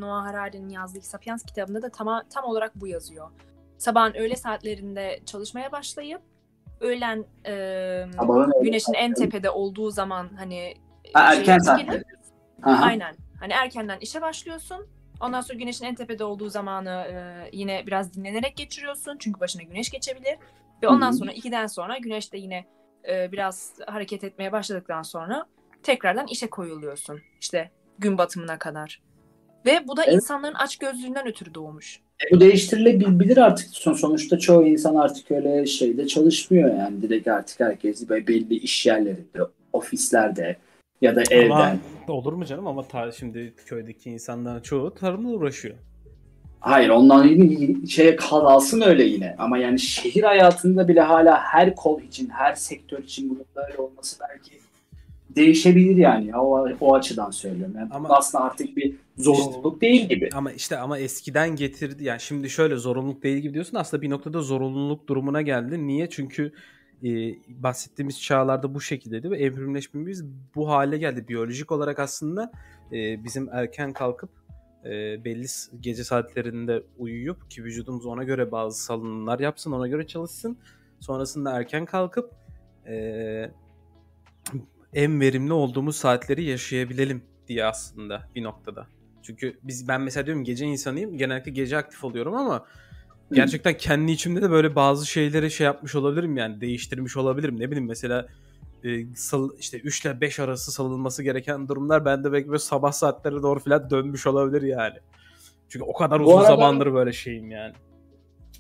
Speaker 2: Noah Harari'nin yazdığı Sapiens kitabında da tam, tam olarak bu yazıyor. Sabahın öğle saatlerinde çalışmaya başlayıp öğlen e,
Speaker 3: Sabahın
Speaker 2: güneşin en tepede olduğu zaman hani
Speaker 3: Ha,
Speaker 2: şeye
Speaker 3: erken saatler.
Speaker 2: Aynen. Hani erkenden işe başlıyorsun. Ondan sonra güneşin en tepede olduğu zamanı e, yine biraz dinlenerek geçiriyorsun. Çünkü başına güneş geçebilir. Ve ondan
Speaker 3: Hı hı.
Speaker 2: sonra 2'den sonra güneş de yine e, biraz hareket etmeye başladıktan sonra tekrardan işe koyuluyorsun. İşte gün batımına kadar. Ve bu da
Speaker 3: Evet.
Speaker 2: insanların açgözlüğünden ötürü doğmuş.
Speaker 3: E, bu değiştirilebilir artık. Son, sonuçta çoğu insan artık öyle şeyde çalışmıyor yani. Direkt artık herkes belli iş yerlerinde, ofislerde ya da evden.
Speaker 1: Ama olur mu canım ama ta, şimdi köydeki insanların çoğu tarımla uğraşıyor.
Speaker 3: Hayır ondan yine şeye kalsın öyle yine. Ama yani şehir hayatında bile hala her kol için, her sektör için bunun böyle olması belki değişebilir yani. ya. O, o açıdan söylüyorum. Yani
Speaker 1: Ama-
Speaker 3: aslında artık bir zorunluluk değil gibi.
Speaker 1: Ama işte ama eskiden getirdi yani şimdi şöyle zorunluluk değil gibi diyorsun aslında bir noktada zorunluluk durumuna geldi. Niye? Çünkü e, bahsettiğimiz çağlarda bu şekildeydi ve evrimleşmemiz bu hale geldi. Biyolojik olarak aslında e, bizim erken kalkıp e, belli gece saatlerinde uyuyup ki vücudumuz ona göre bazı salınımlar yapsın, ona göre çalışsın. Sonrasında erken kalkıp e, en verimli olduğumuz saatleri yaşayabilelim diye aslında bir noktada. Çünkü biz ben mesela diyorum gece insanıyım. Genellikle gece aktif oluyorum ama gerçekten kendi içimde de böyle bazı şeyleri şey yapmış olabilirim yani değiştirmiş olabilirim. Ne bileyim mesela e, sal, işte 3 ile 5 arası salınması gereken durumlar bende belki böyle sabah saatlerine doğru falan dönmüş olabilir yani. Çünkü o kadar
Speaker 3: Bu
Speaker 1: uzun
Speaker 3: arada-
Speaker 1: zamandır böyle şeyim yani.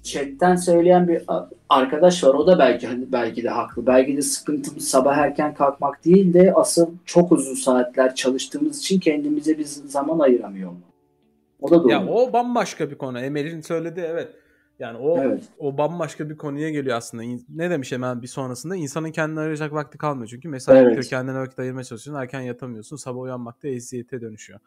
Speaker 3: Chatten söyleyen bir arkadaş var. O da belki hani belki de haklı. Belki de sıkıntımız sabah erken kalkmak değil de asıl çok uzun saatler çalıştığımız için kendimize bir zaman ayıramıyor mu? O da doğru.
Speaker 1: Ya o bambaşka bir konu. Emel'in söylediği evet. Yani o
Speaker 3: Evet.
Speaker 1: o bambaşka bir konuya geliyor aslında. Ne demiş hemen bir sonrasında? İnsanın kendine ayıracak vakti kalmıyor. Çünkü mesai
Speaker 3: Evet.
Speaker 1: bitiyor, kendine vakit ayırmaya çalışıyorsun. Erken yatamıyorsun. Sabah uyanmak da eziyete dönüşüyor.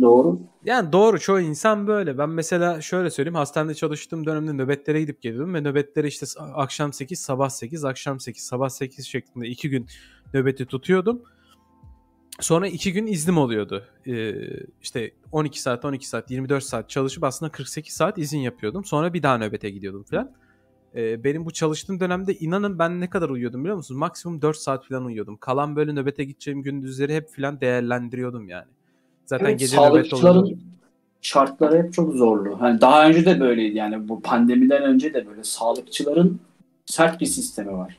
Speaker 3: Doğru.
Speaker 1: Yani doğru çoğu insan böyle. Ben mesela şöyle söyleyeyim. Hastanede çalıştığım dönemde nöbetlere gidip geliyordum ve nöbetlere işte akşam 8, sabah 8, akşam 8, sabah 8 şeklinde iki gün nöbeti tutuyordum. Sonra iki gün iznim oluyordu. Ee, işte 12 saat, 12 saat, 24 saat çalışıp aslında 48 saat izin yapıyordum. Sonra bir daha nöbete gidiyordum falan. Ee, benim bu çalıştığım dönemde inanın ben ne kadar uyuyordum biliyor musunuz? Maksimum 4 saat falan uyuyordum. Kalan böyle nöbete gideceğim gündüzleri hep falan değerlendiriyordum yani. Zaten
Speaker 3: Evet,
Speaker 1: gece nöbet
Speaker 3: sağlıkçıların şartları hep çok zorlu. Hani daha önce de böyleydi yani bu pandemiden önce de böyle sağlıkçıların sert bir sistemi var.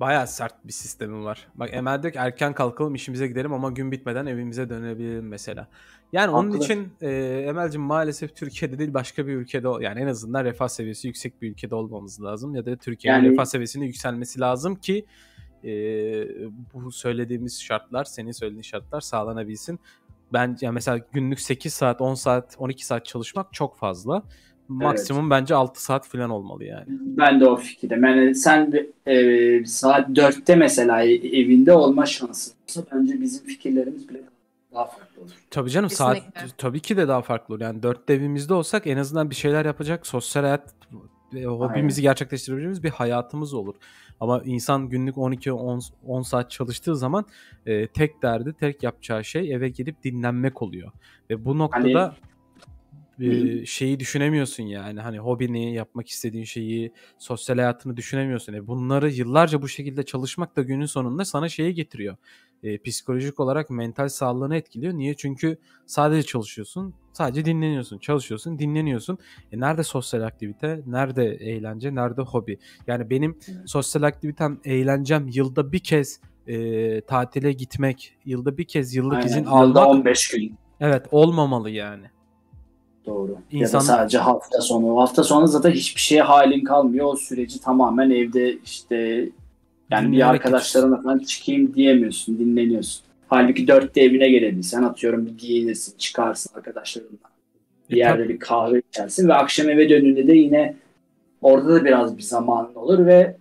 Speaker 1: Bayağı sert bir sistemi var. Bak Emel diyor ki erken kalkalım işimize gidelim ama gün bitmeden evimize dönebilelim mesela. Yani onun
Speaker 3: Haklı.
Speaker 1: için e, Emel'cim maalesef Türkiye'de değil başka bir ülkede yani en azından refah seviyesi yüksek bir ülkede olmamız lazım ya da Türkiye'nin
Speaker 3: Yani-
Speaker 1: refah seviyesinin yükselmesi lazım ki e, bu söylediğimiz şartlar senin söylediğin şartlar sağlanabilsin. Ben yani mesela günlük 8 saat 10 saat 12 saat çalışmak çok fazla. Maksimum bence 6 saat falan olmalı yani.
Speaker 3: Ben de o fikirde. Yani sen bir, e, saat 4'te mesela evinde olma şansın olsa bence bizim fikirlerimiz bile daha farklı olur.
Speaker 1: Tabii canım saat
Speaker 2: Kesinlikle.
Speaker 1: tabii ki de daha farklı olur. Yani dört evimizde olsak en azından bir şeyler yapacak, sosyal hayat hobimizi gerçekleştirebileceğimiz bir hayatımız olur. Ama insan günlük 12-10 10 saat çalıştığı zaman e, tek derdi, tek yapacağı şey eve gelip dinlenmek oluyor. Ve bu noktada e, şeyi düşünemiyorsun yani hani hobini, yapmak istediğin şeyi, sosyal hayatını düşünemiyorsun. E, bunları yıllarca bu şekilde çalışmak da günün sonunda sana şeyi getiriyor. E, psikolojik olarak mental sağlığını etkiliyor. Niye? Çünkü sadece çalışıyorsun, sadece dinleniyorsun. Çalışıyorsun, dinleniyorsun. E, nerede sosyal aktivite, nerede eğlence, nerede hobi? Yani benim sosyal aktivitem, eğlencem yılda bir kez e, tatile gitmek, yılda bir kez yıllık
Speaker 3: Aynen.
Speaker 1: izin
Speaker 3: Yılda
Speaker 1: almak
Speaker 3: 15 gün.
Speaker 1: evet olmamalı yani.
Speaker 3: Doğru. Ya
Speaker 1: İnsan-
Speaker 3: da sadece hafta sonu. Hafta sonu zaten hiçbir şeye halin kalmıyor. O süreci tamamen evde işte yani bir arkadaşlarına falan çıkayım diyemiyorsun. Dinleniyorsun. Halbuki dörtte evine gelebilsen atıyorum bir giyinirsin, çıkarsın arkadaşlarınla. Bir
Speaker 1: E,
Speaker 3: yerde bir kahve içersin ve akşam eve döndüğünde de yine orada da biraz bir zamanın olur ve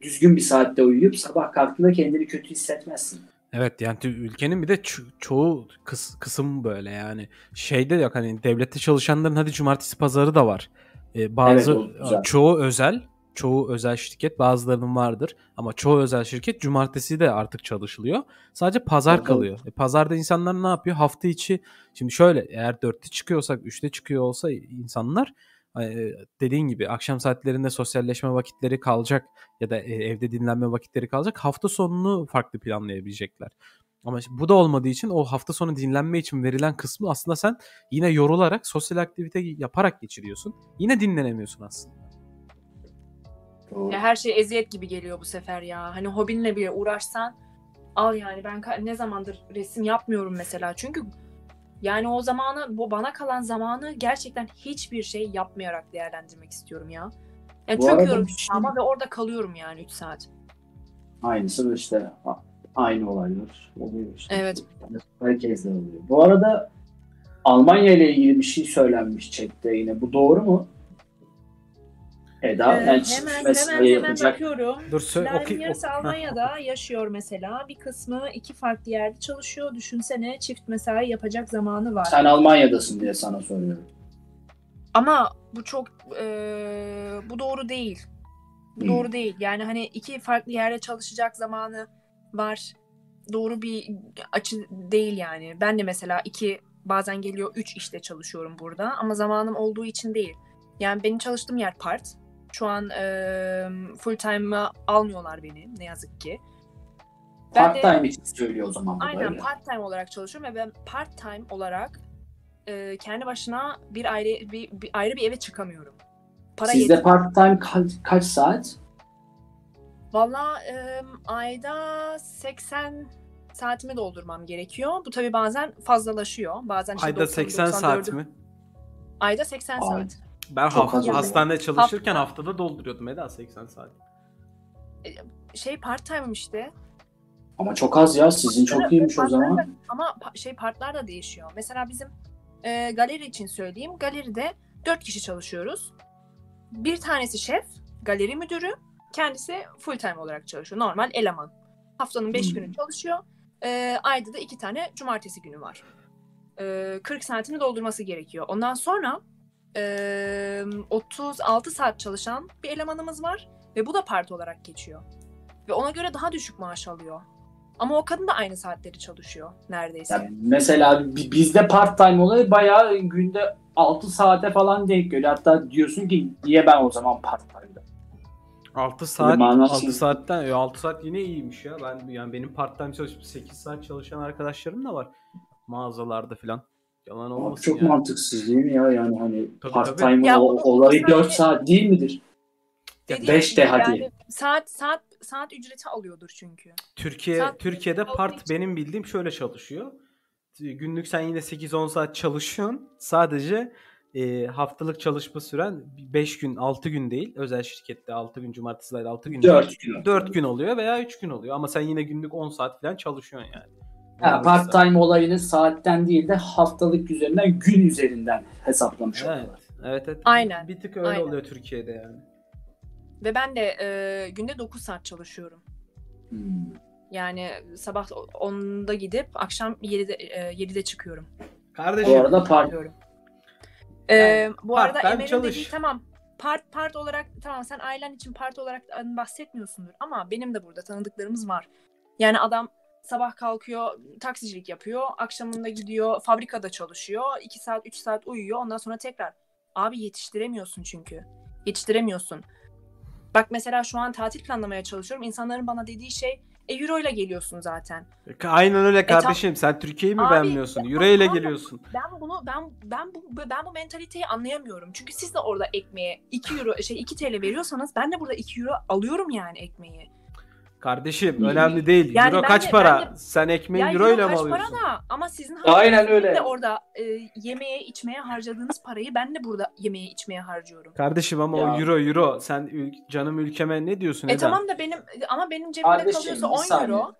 Speaker 3: düzgün bir saatte uyuyup sabah kalktığında kendini kötü hissetmezsin.
Speaker 1: Evet yani ülkenin bir de ço- çoğu kıs- kısım böyle yani şeyde yok hani devlette çalışanların hadi cumartesi pazarı da var. Ee, bazı
Speaker 3: Evet,
Speaker 1: çoğu özel çoğu özel şirket bazılarının vardır ama çoğu özel şirket cumartesi de artık çalışılıyor. Sadece pazar
Speaker 3: Evet,
Speaker 1: kalıyor. E, pazarda insanlar ne yapıyor? Hafta içi şimdi şöyle eğer 4'te çıkıyorsak 3'te çıkıyor olsa insanlar e, dediğin gibi akşam saatlerinde sosyalleşme vakitleri kalacak ya da e, evde dinlenme vakitleri kalacak. Hafta sonunu farklı planlayabilecekler. Ama bu da olmadığı için o hafta sonu dinlenme için verilen kısmı aslında sen yine yorularak sosyal aktivite yaparak geçiriyorsun. Yine dinlenemiyorsun aslında.
Speaker 3: Doğru.
Speaker 2: Ya her şey eziyet gibi geliyor bu sefer ya. Hani hobinle bile uğraşsan al yani ben ne zamandır resim yapmıyorum mesela. Çünkü yani o zamanı bu bana kalan zamanı gerçekten hiçbir şey yapmayarak değerlendirmek istiyorum ya. Yani
Speaker 3: Bu
Speaker 2: çöküyorum
Speaker 3: bir şey-
Speaker 2: ama ve orada kalıyorum yani 3 saat.
Speaker 3: Aynısı işte aynı olaylar oluyor işte.
Speaker 2: Evet.
Speaker 3: Herkes de oluyor. Bu arada Almanya ile ilgili bir şey söylenmiş chatte yine. Bu doğru mu? Eda,
Speaker 2: Ee,
Speaker 3: çift
Speaker 2: hemen hemen hemen
Speaker 3: yapacak.
Speaker 2: bakıyorum.
Speaker 1: Dur söyle okey.
Speaker 2: yarısı Almanya'da yaşıyor mesela. Bir kısmı iki farklı yerde çalışıyor. Düşünsene çift mesai yapacak zamanı var.
Speaker 3: Sen Almanya'dasın diye sana soruyorum.
Speaker 2: Ama bu çok eee, bu doğru değil. Bu
Speaker 3: Hmm.
Speaker 2: doğru değil. Yani hani iki farklı yerde çalışacak zamanı var. Doğru bir açı değil yani. Ben de mesela iki bazen geliyor üç işte çalışıyorum burada ama zamanım olduğu için değil. Yani benim çalıştığım yer part. Şu an eee full time'a almıyorlar beni ne yazık ki. Ben de-
Speaker 3: Part time için söylüyor o zaman
Speaker 2: Aynen
Speaker 3: böyle.
Speaker 2: part time olarak çalışıyorum ve ben part time olarak e, kendi başına bir ayrı bir, bir ayrı bir eve çıkamıyorum. Para
Speaker 3: Sizde part time kaç, kaç saat?
Speaker 2: Valla e, ayda 80 saatimi doldurmam gerekiyor. Bu tabii bazen fazlalaşıyor. Bazen işte
Speaker 1: Ayda
Speaker 2: 90,
Speaker 1: 80 saat
Speaker 2: 94'ü
Speaker 1: mi?
Speaker 2: Ayda 80
Speaker 3: Ay.
Speaker 2: saat.
Speaker 1: Ben
Speaker 3: Çok
Speaker 1: hafta, hastanede çalışırken haftada dolduruyordum Eda 80 saat.
Speaker 2: Şey part time işte.
Speaker 3: Ama çok az ya sizin çok iyiymiş o zaman.
Speaker 2: da- Ama şey partlar da değişiyor. Mesela bizim e, galeri için söyleyeyim. Galeride 4 kişi çalışıyoruz. Bir tanesi şef, galeri müdürü. Kendisi full time olarak çalışıyor. Normal eleman. Haftanın 5
Speaker 3: Hmm.
Speaker 2: günü çalışıyor. E, ayda da 2 tane cumartesi günü var. E, 40 saatini doldurması gerekiyor. Ondan sonra e, 36 saat çalışan bir elemanımız var. Ve bu da part olarak geçiyor. Ve ona göre daha düşük maaş alıyor. Ama o kadın da aynı saatleri çalışıyor neredeyse.
Speaker 3: Yani mesela bi- bizde part time olayı bayağı günde 6 saate falan denk geliyor. Hatta diyorsun ki niye ben o zaman part time'da?
Speaker 1: 6 saat
Speaker 3: manası-
Speaker 1: 6 saatten ya 6 saat yine iyiymiş ya. Ben yani benim part time çalışıp 8 saat çalışan arkadaşlarım da var mağazalarda falan. Yalan olmasın
Speaker 3: Çok
Speaker 1: yani.
Speaker 3: mantıksız değil mi ya yani hani
Speaker 1: Tabii,
Speaker 3: part
Speaker 1: tabii.
Speaker 3: time
Speaker 2: Ya
Speaker 3: o- olayı
Speaker 2: bunu
Speaker 3: 4
Speaker 2: sadece-
Speaker 3: saat değil midir?
Speaker 2: Dediğim
Speaker 3: beş
Speaker 2: gibi
Speaker 3: de hadi.
Speaker 2: yani saat saat saat ücreti alıyordur çünkü.
Speaker 1: Türkiye
Speaker 2: Saat
Speaker 1: Türkiye'de
Speaker 2: olduğu
Speaker 1: part
Speaker 2: için-
Speaker 1: benim bildiğim şöyle çalışıyor. Günlük sen yine 8-10 saat çalışıyorsun. Sadece e, haftalık çalışma süren 5 gün 6 gün değil. Özel şirkette 6 gün cumartesiler 6 gün
Speaker 3: 4 gün.
Speaker 1: 4 gün oluyor veya 3 gün oluyor. Ama sen yine günlük 10 saat falan çalışıyorsun yani.
Speaker 3: Ha, part time olayını saatten değil de haftalık üzerinden gün üzerinden hesaplamış
Speaker 1: Evet.
Speaker 3: oluyorlar.
Speaker 1: Evet, evet.
Speaker 2: Aynen,
Speaker 1: Bir tık öyle
Speaker 2: aynen.
Speaker 1: oluyor Türkiye'de yani.
Speaker 2: Ve ben de e, günde 9 saat çalışıyorum.
Speaker 3: Hmm.
Speaker 2: Yani sabah 10'da gidip akşam 7'de e, 7'de çıkıyorum.
Speaker 1: Kardeşim
Speaker 3: Bu arada part.
Speaker 2: E,
Speaker 1: Yani
Speaker 2: bu arada
Speaker 1: part-time
Speaker 2: Emel'in dediği tamam. Part part olarak tamam sen ailen için part olarak bahsetmiyorsundur ama benim de burada tanıdıklarımız var. Yani adam sabah kalkıyor, taksicilik yapıyor, akşamında gidiyor, fabrikada çalışıyor, 2 saat 3 saat uyuyor, ondan sonra tekrar. Abi yetiştiremiyorsun çünkü. Yetiştiremiyorsun. Bak mesela şu an tatil planlamaya çalışıyorum. İnsanların bana dediği şey e euro ile geliyorsun zaten.
Speaker 1: aynen öyle
Speaker 2: tam-
Speaker 1: kardeşim. Sen Türkiye'yi mi
Speaker 2: Abi,
Speaker 1: beğenmiyorsun? Euro ile geliyorsun.
Speaker 2: Ben bunu ben ben bu ben bu mentaliteyi anlayamıyorum. Çünkü siz de orada ekmeğe 2 euro şey 2 TL veriyorsanız ben de burada 2 euro alıyorum yani ekmeği.
Speaker 1: Kardeşim önemli değil.
Speaker 2: Yani
Speaker 1: euro
Speaker 2: ben
Speaker 1: kaç
Speaker 2: de-
Speaker 1: para?
Speaker 2: ben de-
Speaker 1: Sen ekmeği euro ile mi
Speaker 2: kaç
Speaker 1: alıyorsun?
Speaker 2: para da ama sizin
Speaker 3: Aynen öyle.
Speaker 2: de orada e, yemeğe içmeye harcadığınız parayı ben de burada yemeğe içmeye harcıyorum.
Speaker 1: Kardeşim ama
Speaker 3: Ya.
Speaker 1: o euro euro. Sen ül- canım ülkeme ne diyorsun
Speaker 2: E
Speaker 1: Eda?
Speaker 2: tamam da benim ama benim cebimde
Speaker 3: Kardeşim,
Speaker 2: kalıyorsa
Speaker 3: bir
Speaker 2: 10
Speaker 3: saniye.
Speaker 2: euro.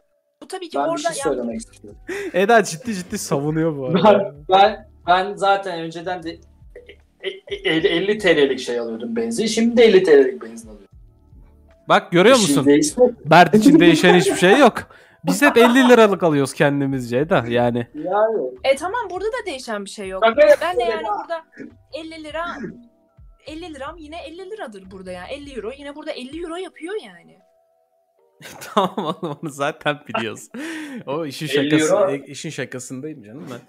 Speaker 2: Bu tabii ki
Speaker 3: ben
Speaker 2: orada
Speaker 3: şey
Speaker 2: ya
Speaker 3: söylemek [LAUGHS] istiyorum.
Speaker 1: Eda ciddi ciddi savunuyor bu
Speaker 3: Ben,
Speaker 1: arada.
Speaker 3: ben, ben zaten önceden de e- e- 50, 50 TL'lik şey alıyordum benzin. Şimdi de 50 TL'lik benzin alıyorum.
Speaker 1: Bak görüyor musun?
Speaker 3: değişmedi.
Speaker 1: Bert için değişen hiçbir şey yok. Biz hep 50 liralık alıyoruz kendimizce Eda yani.
Speaker 3: Yani.
Speaker 2: E tamam burada da değişen bir şey yok. Ben de yani burada 50 lira 50 liram yine 50 liradır burada yani. 50 euro yine burada 50 euro yapıyor yani. [LAUGHS]
Speaker 1: tamam oğlum onu zaten biliyoruz. o işin
Speaker 3: 50
Speaker 1: şakası,
Speaker 3: euro.
Speaker 1: işin şakasındayım canım ben.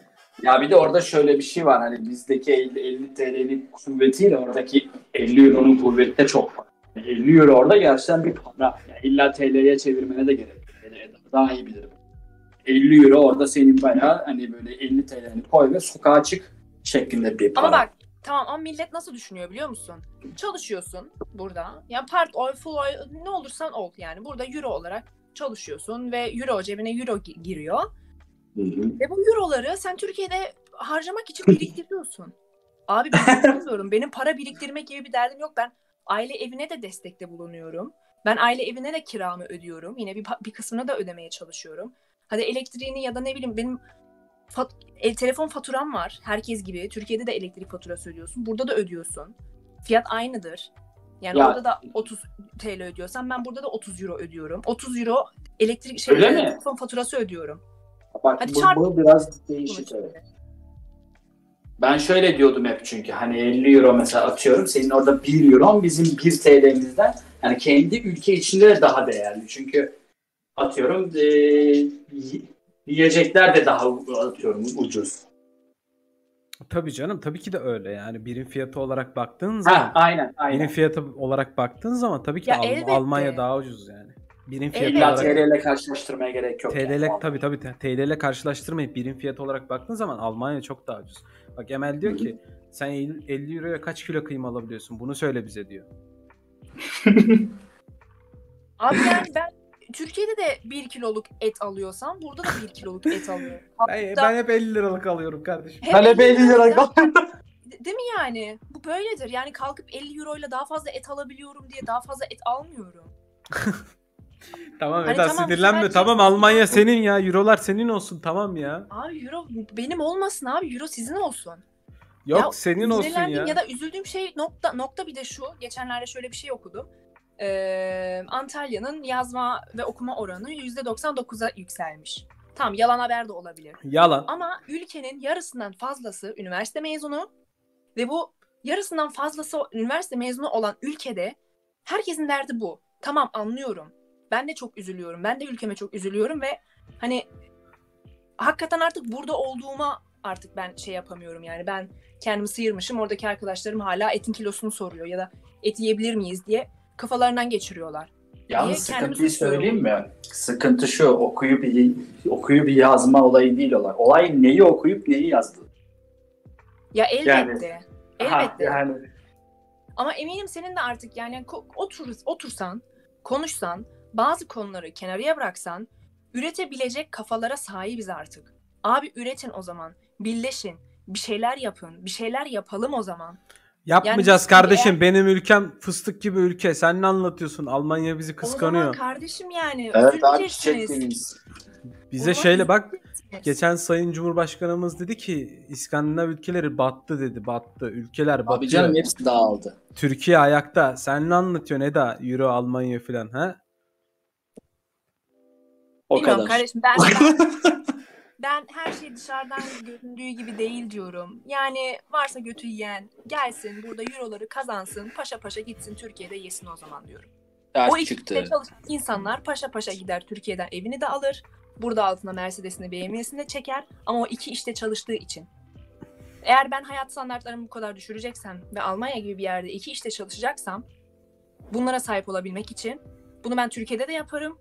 Speaker 3: Ya bir de orada şöyle bir şey var. Hani bizdeki 50, 50 TL'nin kuvvetiyle oradaki 50 Euro'nun kuvveti de çok farklı. 50 Euro orada gerçekten bir para. Yani illa TL'ye çevirmene de gerek yok. Yani daha iyi bilirim. 50 Euro orada senin bayağı hani böyle 50 TL'ni koy ve sokağa çık şeklinde bir para.
Speaker 2: Ama bak tamam ama millet nasıl düşünüyor biliyor musun? Çalışıyorsun burada. Ya part oy, full oy ne olursan ol yani. Burada euro olarak çalışıyorsun ve euro cebine euro gi- giriyor.
Speaker 3: Hı hı.
Speaker 2: Ve bu euroları sen Türkiye'de harcamak için biriktiriyorsun. [LAUGHS] Abi ben bilmiyorum. Benim para biriktirmek gibi bir derdim yok. Ben aile evine de destekte bulunuyorum. Ben aile evine de kiramı ödüyorum. Yine bir, bir kısmını da ödemeye çalışıyorum. Hadi elektriğini ya da ne bileyim benim fat- el telefon faturam var. Herkes gibi. Türkiye'de de elektrik faturası ödüyorsun. Burada da ödüyorsun. Fiyat aynıdır. Yani
Speaker 3: Ya-
Speaker 2: orada da 30 TL ödüyorsan ben burada da 30 euro ödüyorum. 30 euro elektrik şey telefon faturası ödüyorum.
Speaker 3: Bak
Speaker 2: Hadi
Speaker 3: bu,
Speaker 2: çarp-
Speaker 3: bu biraz değişik. evet. Ben şöyle diyordum hep çünkü hani 50 euro mesela atıyorum senin orada 1 euro bizim 1 TL'mizden yani kendi ülke içinde de daha değerli. Çünkü atıyorum e, yiyecekler de daha atıyorum ucuz.
Speaker 1: Tabii canım tabii ki de öyle yani birim fiyatı olarak baktığın zaman
Speaker 3: Ha aynen
Speaker 1: birim
Speaker 3: aynen.
Speaker 1: fiyatı olarak baktığın zaman tabii ki
Speaker 2: Ya
Speaker 1: Al-
Speaker 2: elbette.
Speaker 1: Almanya daha ucuz yani. Birim fiyatı olarak
Speaker 3: TL ile karşılaştırmaya gerek yok.
Speaker 1: TL
Speaker 3: yani.
Speaker 1: tabii tabii TL ile karşılaştırmayıp birim fiyat olarak baktığın zaman Almanya çok daha ucuz. Bak Emel diyor ki sen 50 50 euroya kaç kilo kıyma alabiliyorsun? Bunu söyle bize diyor. [LAUGHS]
Speaker 2: Abi yani ben Türkiye'de de 1 kiloluk et alıyorsam burada da 1 kiloluk et alıyorum. [LAUGHS]
Speaker 1: Ben,
Speaker 2: Hatta
Speaker 1: ben hep 50 liralık alıyorum kardeşim.
Speaker 2: hep
Speaker 3: Ben hep 50 lira
Speaker 2: zaten değil mi yani? Bu böyledir. Yani kalkıp 50 euro ile daha fazla et alabiliyorum diye daha fazla et almıyorum. [LAUGHS]
Speaker 1: Tamam
Speaker 2: Hani
Speaker 1: Eda
Speaker 2: tamam,
Speaker 1: sinirlenme. Tamam Almanya senin ya. Eurolar senin olsun tamam ya.
Speaker 2: Abi euro benim olmasın abi. Euro sizin olsun.
Speaker 1: Yok
Speaker 2: Ya,
Speaker 1: senin olsun ya.
Speaker 2: ya da üzüldüğüm şey nokta nokta bir de şu. Geçenlerde şöyle bir şey okudum. Ee, Antalya'nın yazma ve okuma oranı %99'a yükselmiş. Tamam yalan haber de olabilir.
Speaker 1: Yalan.
Speaker 2: Ama ülkenin yarısından fazlası üniversite mezunu ve bu yarısından fazlası üniversite mezunu olan ülkede herkesin derdi bu. Tamam anlıyorum. Ben de çok üzülüyorum. Ben de ülkeme çok üzülüyorum ve hani hakikaten artık burada olduğuma artık ben şey yapamıyorum yani. Ben kendimi sıyırmışım. Oradaki arkadaşlarım hala etin kilosunu soruyor ya da et yiyebilir miyiz diye kafalarından geçiriyorlar.
Speaker 3: Yalnız sıkıntıyı söyleyeyim mi? Sıkıntı şu, okuyup okuyup yazma olayı değil olay. Olay neyi okuyup neyi yazdı.
Speaker 2: Ya elbette.
Speaker 3: Ha,
Speaker 2: elbette.
Speaker 3: yani
Speaker 2: Ama eminim senin de artık yani otur, otursan, konuşsan, bazı konuları kenarıya bıraksan, üretebilecek kafalara sahibiz artık. Abi üretin o zaman. Birleşin. Bir şeyler yapın. Bir şeyler yapalım o zaman.
Speaker 1: Yapmayacağız
Speaker 2: biz-
Speaker 1: kardeşim.
Speaker 2: eğer-
Speaker 1: Benim ülkem fıstık gibi ülke. Sen ne anlatıyorsun? Almanya bizi
Speaker 2: O zaman
Speaker 1: kıskanıyor.
Speaker 2: kardeşim yani
Speaker 3: evet abi çiçek.
Speaker 1: Bize
Speaker 2: O zaman
Speaker 1: şeyle bak geçen Sayın Cumhurbaşkanımız dedi ki İskandinav ülkeleri battı dedi. Battı. Ülkeler batıyor.
Speaker 3: Abi canım hepsi dağıldı.
Speaker 1: Türkiye ayakta. Sen ne anlatıyorsun Eda? Euro, Almanya falan ha?
Speaker 3: O
Speaker 2: Bilmiyorum
Speaker 3: kadar.
Speaker 2: kardeşim ben, ben, [LAUGHS] ben her şey dışarıdan göründüğü gibi değil diyorum. Yani varsa götü yiyen gelsin burada euroları kazansın paşa paşa gitsin Türkiye'de yesin o zaman diyorum.
Speaker 3: Ders
Speaker 2: o
Speaker 3: çıktı.
Speaker 2: işte çalışan insanlar paşa paşa gider Türkiye'den evini de alır. Burada altına Mercedes'ini BMW'sini de çeker ama o iki işte çalıştığı için. Eğer ben hayat standartlarımı bu kadar düşüreceksem ve Almanya gibi bir yerde iki işte çalışacaksam bunlara sahip olabilmek için bunu ben Türkiye'de de yaparım,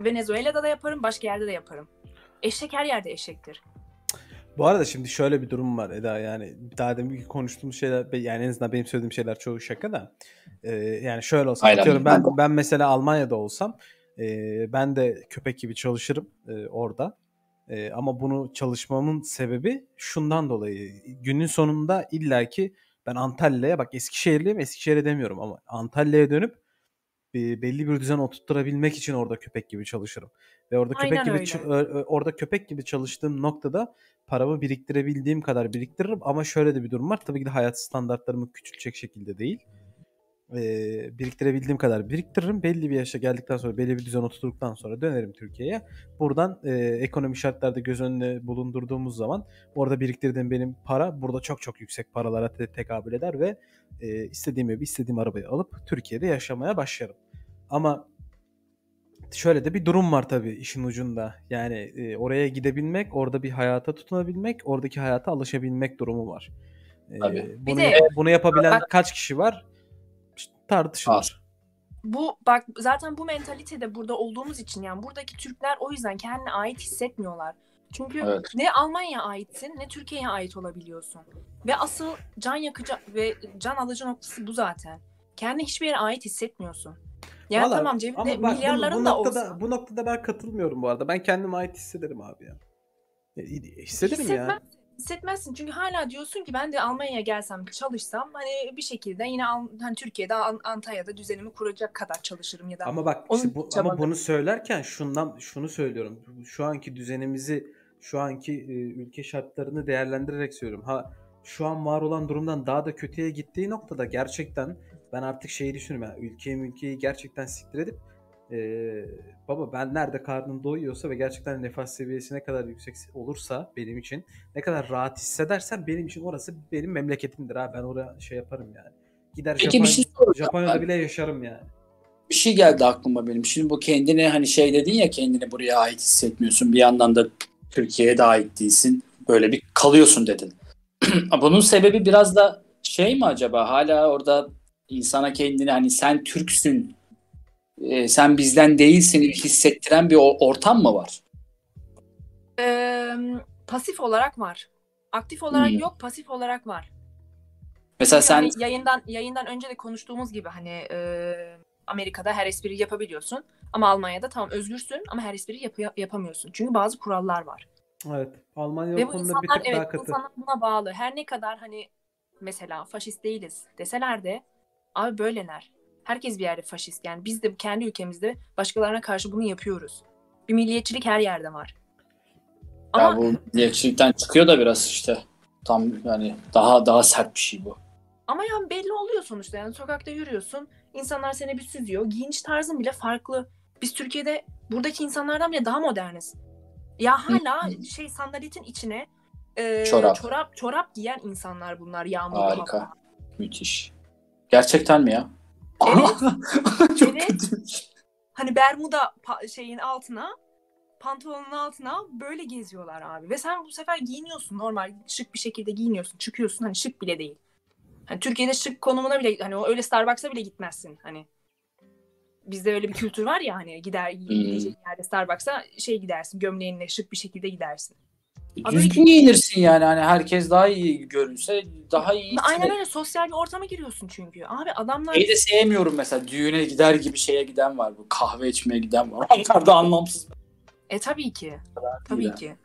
Speaker 2: Venezuela'da da yaparım, başka yerde de yaparım. Eşek her yerde eşektir.
Speaker 1: Bu arada şimdi şöyle bir durum var Eda yani daha demin konuştuğumuz şeyler yani en azından benim söylediğim şeyler çoğu şaka da Ee, yani şöyle olsa
Speaker 3: Aynen.
Speaker 1: atıyorum ben
Speaker 3: Ben-
Speaker 1: ben mesela Almanya'da olsam e, ben de köpek gibi çalışırım e, orada E, ama bunu çalışmamın sebebi şundan dolayı günün sonunda illaki ben Antalya'ya bak Eskişehirliyim Eskişehir'e demiyorum ama Antalya'ya dönüp e, belli bir düzen oturtturabilmek için orada köpek gibi çalışırım. Ve orada köpek
Speaker 2: Aynen
Speaker 1: gibi
Speaker 2: öyle.
Speaker 1: ö- orada köpek gibi çalıştığım noktada paramı biriktirebildiğim kadar biriktiririm ama şöyle de bir durum var. Tabii ki de hayat standartlarımı küçültecek şekilde değil. Ee, biriktirebildiğim kadar biriktiririm. Belli bir yaşa geldikten sonra, belli bir düzen oturduktan sonra dönerim Türkiye'ye. Buradan e, ekonomi şartlarda göz önüne bulundurduğumuz zaman orada biriktirdiğim benim para burada çok çok yüksek paralara te- tekabül eder ve e, istediğim evi, istediğim arabayı alıp Türkiye'de yaşamaya başlarım. Ama şöyle de bir durum var tabii işin ucunda. Yani e, oraya gidebilmek, orada bir hayata tutunabilmek, oradaki hayata alışabilmek durumu var. E,
Speaker 3: Tabii.
Speaker 1: bunu,
Speaker 2: de-
Speaker 1: yap- bunu yapabilen
Speaker 2: Bak-
Speaker 1: kaç kişi var? Tartışılır.
Speaker 3: Az.
Speaker 2: Bu bak zaten bu mentalitede burada olduğumuz için yani buradaki Türkler o yüzden kendine ait hissetmiyorlar. Çünkü
Speaker 3: Evet.
Speaker 2: ne Almanya'ya aitsin ne Türkiye'ye ait olabiliyorsun. Ve asıl can yakıcı ve can alıcı noktası bu zaten. Kendine hiçbir yere ait hissetmiyorsun. Yani
Speaker 1: Vallahi-
Speaker 2: tamam cebinde
Speaker 1: bak bu-
Speaker 2: milyarların
Speaker 1: bu,
Speaker 2: da
Speaker 1: noktada,
Speaker 2: olsa.
Speaker 1: bu noktada ben katılmıyorum bu arada. Ben kendime ait hissederim abi ya. Hissederim ya.
Speaker 2: Hissetmez- hissetmezsin çünkü hala diyorsun ki ben de Almanya'ya gelsem çalışsam hani bir şekilde yine hani Türkiye'de An- Antalya'da düzenimi kuracak kadar çalışırım ya da
Speaker 1: Ama bak işte bu, ama bunu söylerken şundan şunu söylüyorum. Şu anki düzenimizi, şu anki e, ülke şartlarını değerlendirerek söylüyorum. Ha şu an var olan durumdan daha da kötüye gittiği noktada gerçekten ben artık şeyi düşünüyorum. Yani ülkeyi ülkeyi gerçekten siktir edip e, baba ben nerede karnım doyuyorsa ve gerçekten nefas seviyesi ne kadar yüksek olursa benim için ne kadar rahat hissedersem benim için orası benim memleketimdir ha. Ben oraya şey yaparım yani. Gider
Speaker 3: Peki
Speaker 1: Japon-
Speaker 3: bir şey.
Speaker 1: Japonya'da
Speaker 3: Ben-
Speaker 1: bile yaşarım yani.
Speaker 3: Bir şey geldi aklıma benim. Şimdi bu kendini hani şey dedin ya kendini buraya ait hissetmiyorsun. Bir yandan da Türkiye'ye de ait değilsin. Böyle bir kalıyorsun dedin. [CLEARS THROAT] Bunun sebebi biraz da şey mi acaba? Hala orada insana kendini hani sen Türksün, e, sen bizden değilsin hissettiren bir ortam mı var?
Speaker 2: Eee, pasif olarak var. Aktif olarak
Speaker 3: Hmm.
Speaker 2: yok, pasif olarak var.
Speaker 3: Mesela
Speaker 2: Çünkü
Speaker 3: sen
Speaker 2: hani yayından yayından önce de konuştuğumuz gibi hani e, Amerika'da her espriyi yapabiliyorsun ama Almanya'da tamam özgürsün ama her espriyi yap- yapamıyorsun. Çünkü bazı kurallar var.
Speaker 1: Evet. Almanya
Speaker 2: Ve bu
Speaker 1: konuda bir
Speaker 2: insanlar
Speaker 1: tık daha
Speaker 2: evet bu
Speaker 1: katı.
Speaker 2: insanlar buna bağlı. Her ne kadar hani mesela faşist değiliz deseler de abi böyleler. Herkes bir yerde faşist. Yani biz de kendi ülkemizde başkalarına karşı bunu yapıyoruz. Bir milliyetçilik her yerde var.
Speaker 3: Ya
Speaker 2: Ama
Speaker 3: bu milliyetçilikten çıkıyor da biraz işte. Tam yani daha daha sert bir şey bu.
Speaker 2: Ama yani belli oluyor sonuçta. Yani sokakta yürüyorsun. insanlar seni bir süzüyor. Giyiniş tarzın bile farklı. Biz Türkiye'de buradaki insanlardan bile daha moderniz. Ya hala şey sandaletin içine e,
Speaker 3: Çorap.
Speaker 2: çorap çorap giyen insanlar bunlar yağmurlu
Speaker 3: Harika.
Speaker 2: hava.
Speaker 3: Müthiş. Gerçekten mi ya? [LAUGHS]
Speaker 2: Evet.
Speaker 3: Çok
Speaker 2: Evet.
Speaker 3: kötüymüş.
Speaker 2: Hani Bermuda şeyin altına pantolonun altına böyle geziyorlar abi. Ve sen bu sefer giyiniyorsun normal şık bir şekilde giyiniyorsun. Çıkıyorsun hani şık bile değil. Hani Türkiye'de şık konumuna bile hani o öyle Starbucks'a bile gitmezsin hani. Bizde öyle bir kültür var ya hani gider gidecek yerde Starbucks'a şey gidersin gömleğinle şık bir şekilde gidersin. Abi-
Speaker 3: Düzgün giyinirsin yani. Hani herkes daha iyi görünse daha iyi.
Speaker 2: Aynen öyle sosyal bir ortama giriyorsun çünkü. Abi adamlar
Speaker 3: Şeyi de sevmiyorum mesela. Düğüne gider gibi şeye giden var. Bu kahve içmeye giden var. [LAUGHS] Onlar da anlamsız.
Speaker 2: e tabii ki. Tabii
Speaker 3: Yani.
Speaker 2: ki.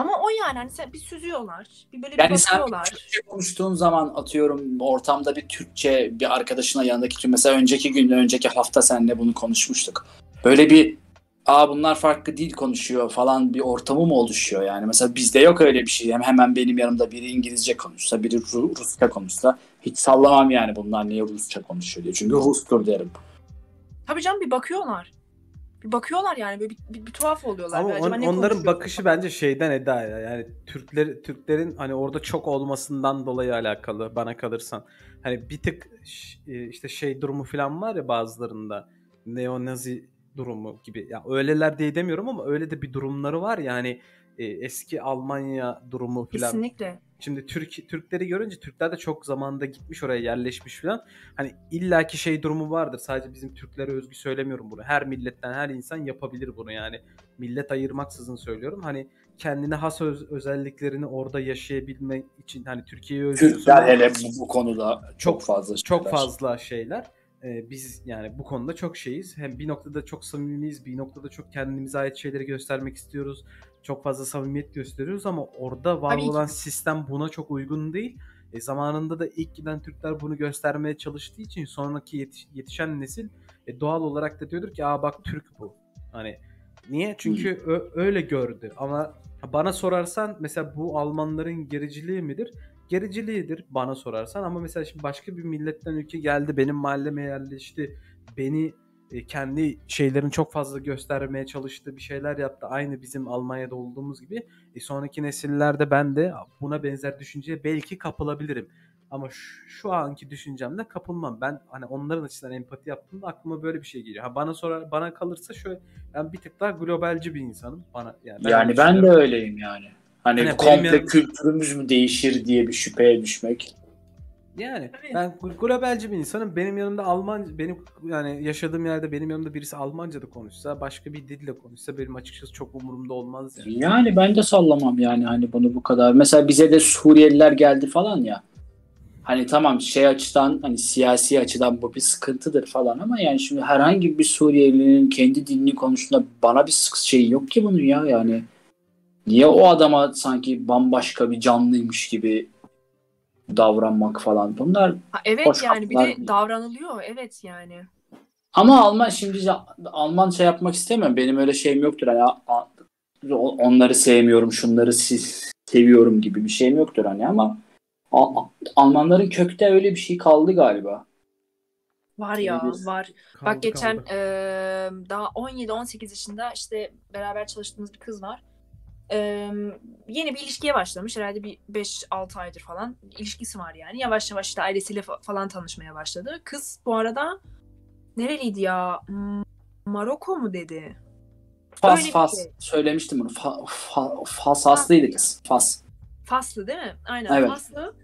Speaker 2: Ama o yani hani sen bir süzüyorlar. Bir böyle bir
Speaker 3: Yani sen. Türkçe konuştuğun zaman atıyorum ortamda bir Türkçe bir arkadaşına yanındaki Türk mesela önceki gün önceki hafta seninle bunu konuşmuştuk. Böyle bir aa bunlar farklı dil konuşuyor falan bir ortamı mı oluşuyor yani mesela bizde yok öyle bir şey. Hem hemen benim yanımda biri İngilizce konuşsa biri Ru- Rusça konuşsa hiç sallamam yani bunlar niye Rusça konuşuyor diye. Çünkü Rustur derim.
Speaker 2: Tabii canım bir bakıyorlar. Bir bakıyorlar yani böyle bir, bir, bir tuhaf oluyorlar.
Speaker 1: Ama on- onların bakışı bence şeyden Eda ya. Yani Türkler Türklerin hani orada çok olmasından dolayı alakalı bana kalırsan. Hani bir tık e, işte şey durumu falan var ya bazılarında. Neonazi durumu gibi. Ya öyleler diye demiyorum ama öyle de bir durumları var ya hani e, eski Almanya durumu falan.
Speaker 2: Kesinlikle.
Speaker 1: Şimdi Türk Türkleri görünce Türkler de çok zamanda gitmiş oraya yerleşmiş falan. Hani illaki şey durumu vardır. Sadece bizim Türklere özgü söylemiyorum bunu. Her milletten her insan yapabilir bunu yani. Millet ayırmaksızın söylüyorum. Hani kendine has öz- özelliklerini orada yaşayabilmek için hani Türkiye'yi özlüyorsun.
Speaker 3: Türkler hele bu, bu konuda çok,
Speaker 1: Çok-
Speaker 3: fazla
Speaker 1: çok
Speaker 3: şeyler.
Speaker 1: fazla şeyler. Ee, biz yani bu konuda çok şeyiz. Hem bir noktada çok samimiyiz, bir noktada çok kendimize ait şeyleri göstermek istiyoruz. Çok fazla samimiyet gösteriyoruz ama orada var
Speaker 2: Tabii ki.
Speaker 1: olan sistem buna çok uygun değil. E, zamanında da ilk giden Türkler bunu göstermeye çalıştığı için sonraki yetiş- yetişen nesil e, doğal olarak da diyordur ki aa bak Türk bu. Hani niye? Çünkü ö- öyle gördü ama bana sorarsan mesela bu Almanların gericiliği midir? gericiliğidir bana sorarsan ama mesela şimdi başka bir milletten ülke geldi benim mahalleme yerleşti beni e, kendi şeylerini çok fazla göstermeye çalıştı bir şeyler yaptı. Aynı bizim Almanya'da olduğumuz gibi. E, sonraki nesillerde ben de buna benzer düşünceye belki kapılabilirim. Ama şu, şu anki düşüncemde kapılmam. Ben hani onların açısından empati yaptığımda aklıma böyle bir şey geliyor. Ha bana sorar bana kalırsa şöyle ben bir tık daha globalci bir insanım. Bana yani
Speaker 3: Yani
Speaker 1: öyle
Speaker 3: ben de öyleyim yani. Hani
Speaker 1: Hani
Speaker 3: komple
Speaker 1: yanım-
Speaker 3: kültürümüz mü değişir diye bir şüpheye düşmek.
Speaker 1: Yani
Speaker 2: Tabii.
Speaker 1: ben gl- globalci bir insanım. Benim yanımda Alman benim yani yaşadığım yerde benim yanımda birisi Almanca da konuşsa, başka bir dille konuşsa benim açıkçası çok umurumda olmaz yani.
Speaker 3: Yani ben de sallamam yani hani bunu bu kadar. Mesela bize de Suriyeliler geldi falan ya. Hani tamam şey açıdan hani siyasi açıdan bu bir sıkıntıdır falan ama yani şimdi herhangi bir Suriyelinin kendi dilini konuştuğunda bana bir sık şey yok ki bunun ya yani. Niye o adama sanki bambaşka bir canlıymış gibi davranmak falan bunlar
Speaker 2: Ha, evet yani bir de
Speaker 3: değil.
Speaker 2: davranılıyor evet yani.
Speaker 3: Ama Alman şimdi Alman şey yapmak istemiyorum. Benim öyle şeyim yoktur. Hani onları sevmiyorum, şunları si- seviyorum gibi bir şeyim yoktur hani ama A- A- Almanların kökte öyle bir şey kaldı galiba.
Speaker 2: Var ya
Speaker 3: Olabilir.
Speaker 2: var.
Speaker 1: Kaldı,
Speaker 2: Bak geçen
Speaker 1: kaldı.
Speaker 2: eee, daha 17-18 yaşında işte beraber çalıştığımız bir kız var. Eee, yeni bir ilişkiye başlamış. Herhalde bir 5-6 aydır falan ilişkisi var yani. Yavaş yavaş işte ailesiyle fa- falan tanışmaya başladı. Kız bu arada nereliydi ya? Maroko mu dedi?
Speaker 3: Fas
Speaker 2: Öyle
Speaker 3: Fas
Speaker 2: şey.
Speaker 3: söylemiştim bunu. Fa, fa, fas haslıydı kız. Fas.
Speaker 2: Faslı değil mi? Aynen
Speaker 3: Evet.
Speaker 2: Faslı.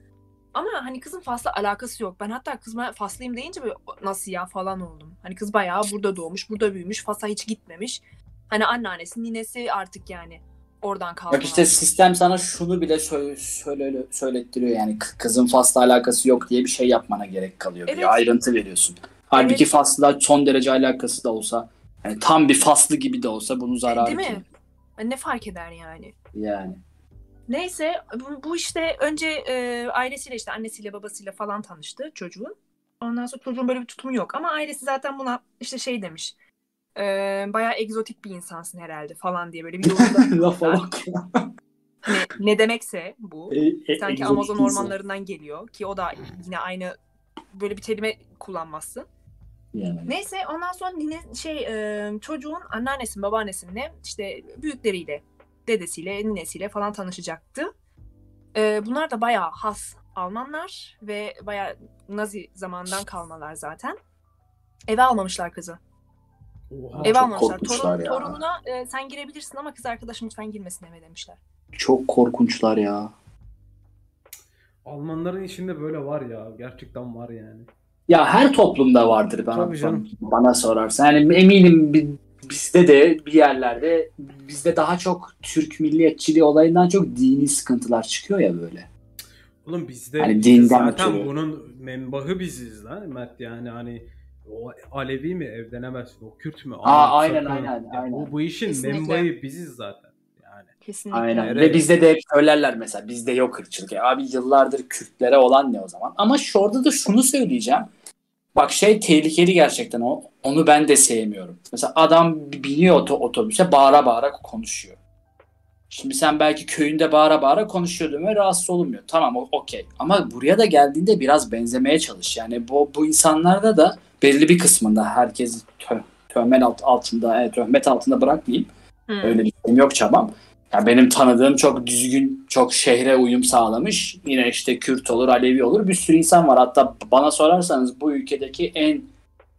Speaker 2: Ama hani kızın Fas'la alakası yok. Ben hatta kızma Faslıyım deyince böyle nasıl ya falan oldum. Hani kız bayağı burada doğmuş, burada büyümüş, Fas'a hiç gitmemiş. Hani anneannesi, ninesi artık yani oradan kalma.
Speaker 3: Bak işte sistem sana şunu bile söyle, söyle, söylettiriyor yani kızın Fas'la alakası yok diye bir şey yapmana gerek kalıyor.
Speaker 2: Evet.
Speaker 3: Bir ayrıntı veriyorsun. Halbuki
Speaker 2: Evet.
Speaker 3: Fas'la son derece alakası da olsa yani tam bir Faslı gibi de olsa bunun zararı
Speaker 2: Değil mi? Hani ne fark eder yani?
Speaker 3: Yani.
Speaker 2: Neyse bu, bu işte önce e, ailesiyle işte annesiyle babasıyla falan tanıştı çocuğun. Ondan sonra çocuğun böyle bir tutumu yok ama ailesi zaten buna işte şey demiş. E, bayağı egzotik bir insansın herhalde falan diye böyle bir yorumda. [LAUGHS]
Speaker 3: Bak.
Speaker 2: Hani ne demekse bu.
Speaker 3: E, e,
Speaker 2: Sanki Amazon
Speaker 3: insan.
Speaker 2: ormanlarından geliyor ki o da yine aynı böyle bir kelime kullanmazsın.
Speaker 3: Yani.
Speaker 2: Neyse ondan sonra nine, şey e, çocuğun anneannesinin babaannesinle işte büyükleriyle dedesiyle ninesiyle falan tanışacaktı. E, bunlar da bayağı has Almanlar ve bayağı Nazi zamandan kalmalar zaten. Eve almamışlar kızı.
Speaker 1: Oha.
Speaker 2: Eve almamışlar. Torun,
Speaker 3: ya.
Speaker 2: torununa e, sen girebilirsin ama kız arkadaşım lütfen girmesin eve demişler.
Speaker 3: Çok korkunçlar ya.
Speaker 1: Almanların içinde böyle var ya. Gerçekten var yani.
Speaker 3: Ya her toplumda vardır bana,
Speaker 1: Tabii canım.
Speaker 3: bana sorarsan. Yani eminim bi- bizde de bir yerlerde bizde daha çok Türk milliyetçiliği olayından çok dini sıkıntılar çıkıyor ya böyle.
Speaker 1: Oğlum bizde
Speaker 3: Hani dinden
Speaker 1: zaten
Speaker 3: ötürü.
Speaker 1: bunun menbahı biziz lan Mert yani hani o Alevi mi evlenemezsin o Kürt mü?
Speaker 3: Aa,
Speaker 1: Ahmet
Speaker 3: aynen,
Speaker 1: Sakın.
Speaker 3: aynen, aynen.
Speaker 1: Bu, bu işin
Speaker 2: Kesinlikle.
Speaker 1: menbahı biziz zaten yani.
Speaker 2: Kesinlikle.
Speaker 3: Aynen. Ve bizde de hep söylerler mesela bizde yok ırkçılık. Ya abi yıllardır Kürtlere olan ne o zaman? Ama şu orada da şunu söyleyeceğim. Bak şey tehlikeli gerçekten o. Onu ben de sevmiyorum. Mesela adam biniyor oto- otobüse bağıra bağıra konuşuyor. Şimdi sen belki köyünde bağıra bağıra konuşuyordun ve rahatsız olunmuyor. Tamam okey. Ama buraya da geldiğinde biraz benzemeye çalış. Yani bu, bu insanlarda da belli bir kısmında herkes tö, töhmet alt- altında, evet, töhmet altında bırakmayayım.
Speaker 2: Hı.
Speaker 3: Öyle bir şeyim yok çabam. Ya benim tanıdığım çok düzgün, çok şehre uyum sağlamış. Yine işte Kürt olur, Alevi olur. Bir sürü insan var. Hatta bana sorarsanız bu ülkedeki en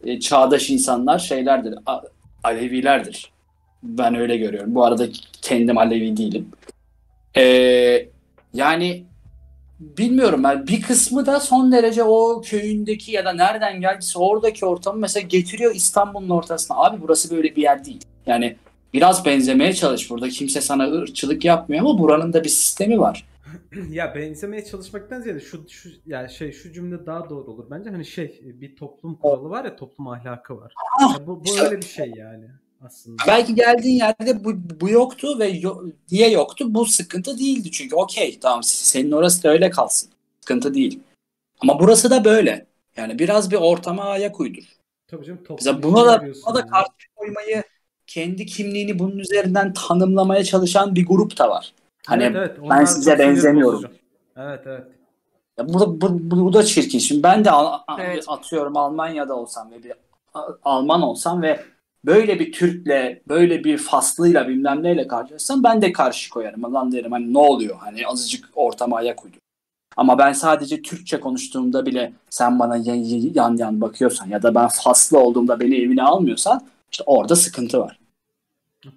Speaker 3: e, çağdaş insanlar şeylerdir. A- Alevilerdir. Ben öyle görüyorum. Bu arada kendim Alevi değilim. Ee, yani bilmiyorum ben bir kısmı da son derece o köyündeki ya da nereden geldiyse oradaki ortamı mesela getiriyor İstanbul'un ortasına. Abi burası böyle bir yer değil. Yani biraz benzemeye çalış. Burada kimse sana ırkçılık yapmıyor ama buranın da bir sistemi var. [CLEARS THROAT]
Speaker 1: ya benzemeye çalışmaktan ziyade şu şu yani şey şu cümle daha doğru olur bence hani şey bir toplum kuralı var ya toplum ahlakı var.
Speaker 3: Ah,
Speaker 1: Ya bu, bu öyle bir şey yani aslında.
Speaker 3: Belki geldiğin yerde bu, bu yoktu ve yo- niye yoktu? Bu sıkıntı değildi çünkü. Okey tamam senin orası da öyle kalsın. Sıkıntı değil. Ama burası da böyle. Yani biraz bir ortama ayak uydur.
Speaker 1: Tabii canım
Speaker 3: Mesela buna da,
Speaker 1: giriyorsun
Speaker 3: buna da
Speaker 1: yani.
Speaker 3: karşı koymayı kendi kimliğini bunun üzerinden tanımlamaya çalışan bir grup da var. Hani
Speaker 1: Evet, evet,
Speaker 3: ben size benzemiyorum.
Speaker 1: bozucu. Evet evet.
Speaker 3: Ya bu, da, bu, bu, bu da çirkin. Şimdi ben de Al-
Speaker 2: Evet.
Speaker 3: atıyorum Almanya'da olsam ve bir Alman olsam ve böyle bir Türk'le, böyle bir Faslıyla bilmem neyle karşılaşsam ben de karşı koyarım. Lan derim hani ne oluyor? Hani azıcık ortama ayak uydur. Ama ben sadece Türkçe konuştuğumda bile sen bana yan yan, yan bakıyorsan ya da ben Faslı olduğumda beni evine almıyorsan işte orada sıkıntı var.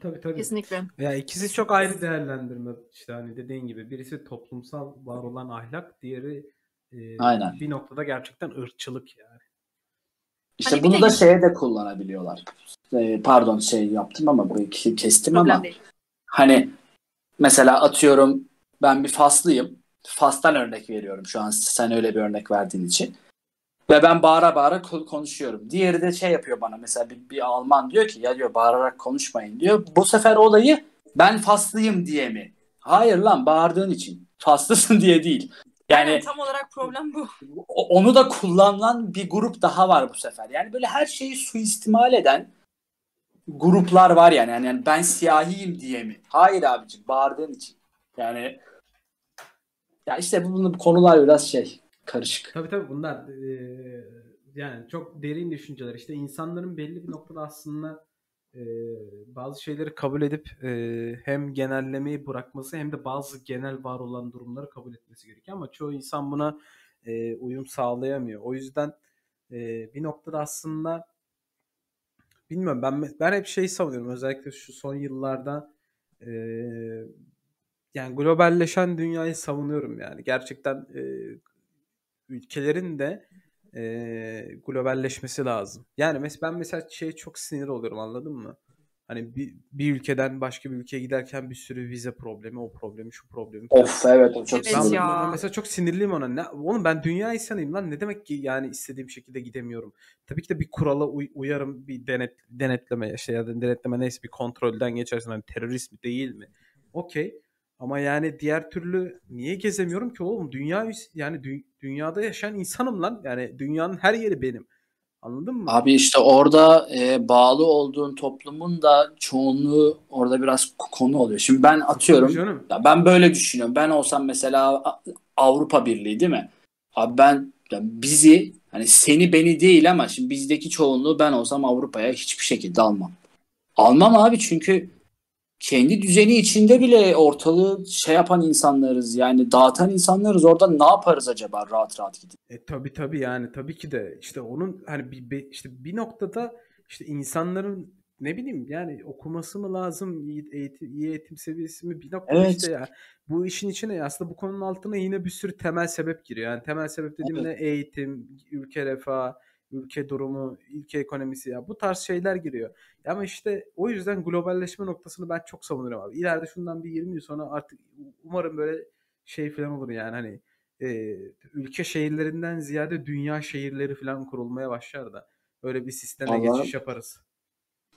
Speaker 1: Tabii tabii.
Speaker 2: Kesinlikle.
Speaker 1: Ya ikisi çok ayrı değerlendirme işte hani dediğin gibi birisi toplumsal var olan ahlak, diğeri e,
Speaker 3: Aynen.
Speaker 1: bir noktada gerçekten ırkçılık yani.
Speaker 3: İşte
Speaker 2: Hani
Speaker 3: bunu
Speaker 2: de-
Speaker 3: da şeye de kullanabiliyorlar. Ee, pardon şey yaptım ama bu ke- kestim ama
Speaker 2: Problem değil.
Speaker 3: Hani mesela atıyorum ben bir Faslıyım. Fas'tan örnek veriyorum şu an sen öyle bir örnek verdiğin için. Ve ben bağıra bağıra ko- konuşuyorum. Diğeri de şey yapıyor bana mesela bir, bir Alman diyor ki ya diyor bağırarak konuşmayın diyor. Bu sefer olayı ben Faslıyım diye mi? Hayır lan bağırdığın için. Faslısın [LAUGHS] diye değil. Yani
Speaker 2: Aynen, tam olarak problem bu.
Speaker 3: onu da kullanılan bir grup daha var bu sefer. Yani böyle her şeyi suistimal eden gruplar var yani. Yani, yani ben siyahiyim diye mi? Hayır abicim bağırdığın için. Yani ya işte bu, bu konular biraz şey karışık.
Speaker 1: Tabii tabii bunlar e, yani çok derin düşünceler. İşte insanların belli bir noktada aslında e, bazı şeyleri kabul edip e, hem genellemeyi bırakması hem de bazı genel var olan durumları kabul etmesi gerekiyor. Ama çoğu insan buna e, uyum sağlayamıyor. O yüzden e, bir noktada aslında bilmiyorum ben ben hep şey savunuyorum özellikle şu son yıllarda e, yani globalleşen dünyayı savunuyorum yani gerçekten e, ülkelerin de e, globalleşmesi lazım. Yani mesela ben mesela şeye çok sinir oluyorum anladın mı? Hani bir, bir ülkeden başka bir ülkeye giderken bir sürü vize problemi, o problemi, şu problemi. falan.
Speaker 3: Of evet o çok
Speaker 2: Evet
Speaker 1: Ben,
Speaker 3: sinirli.
Speaker 2: ya.
Speaker 1: ben mesela çok sinirliyim ona. Ne, oğlum ben dünya insanıyım lan. Ne demek ki yani istediğim şekilde gidemiyorum. Tabii ki de bir kurala uy- uyarım, bir denet denetleme işte ya da denetleme neyse bir kontrolden geçersin. Hani terörist mi değil mi? Okey. Ama yani diğer türlü niye gezemiyorum ki oğlum? Dünya yani dü- dünyada yaşayan insanım lan. Yani dünyanın her yeri benim. Anladın mı?
Speaker 3: Abi işte orada e, bağlı olduğun toplumun da çoğunluğu orada biraz konu oluyor. Şimdi ben atıyorum. Ya ben böyle düşünüyorum. Ben olsam mesela Avrupa Birliği değil mi? Abi ben ya bizi hani seni beni değil ama şimdi bizdeki çoğunluğu ben olsam Avrupa'ya hiçbir şekilde almam. Almam abi çünkü kendi düzeni içinde bile ortalığı şey yapan insanlarız yani dağıtan insanlarız orada ne yaparız acaba rahat rahat gidip.
Speaker 1: E tabi tabi yani tabii ki de işte onun hani bir, bir işte bir noktada işte insanların ne bileyim yani okuması mı lazım iyi eğitim, iyi eğitim seviyesi mi bir noktada
Speaker 3: Evet.
Speaker 1: işte ya bu işin içine aslında bu konunun altına yine bir sürü temel sebep giriyor. Yani temel sebep dediğim ne eğitim, ülke refahı, ülke durumu, ülke ekonomisi ya bu tarz şeyler giriyor. Ama işte o yüzden globalleşme noktasını ben çok savunuyorum abi. İleride şundan bir 20 yıl sonra artık umarım böyle şey falan olur yani hani e, ülke şehirlerinden ziyade dünya şehirleri falan kurulmaya başlar da öyle bir sisteme
Speaker 3: Vallahi-
Speaker 1: geçiş yaparız.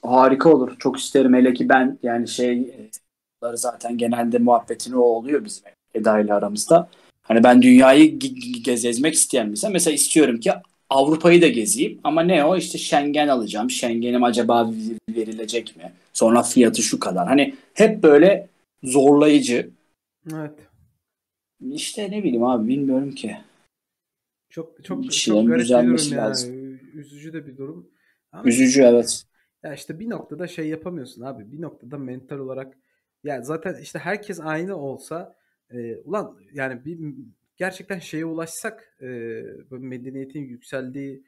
Speaker 3: Harika olur. Çok isterim. Hele ki ben yani şey e, zaten genelde muhabbetini o oluyor bizim Eda ile aramızda. Hani ben dünyayı ge- gez gezmek isteyen birisi. Mesela istiyorum ki Avrupa'yı da gezeyim. Ama ne o? işte Schengen alacağım. Schengen'im acaba verilecek mi? Sonra fiyatı şu kadar. Hani hep böyle zorlayıcı.
Speaker 1: Evet.
Speaker 3: İşte ne bileyim abi bilmiyorum ki.
Speaker 1: Çok çok çok garip bir durum ya.
Speaker 3: lazım.
Speaker 1: Üzücü de bir durum. Ama
Speaker 3: Üzücü evet.
Speaker 1: Ya işte bir noktada şey yapamıyorsun abi. Bir noktada mental olarak ya zaten işte herkes aynı olsa e, ulan yani bir gerçekten şeye ulaşsak e, medeniyetin yükseldiği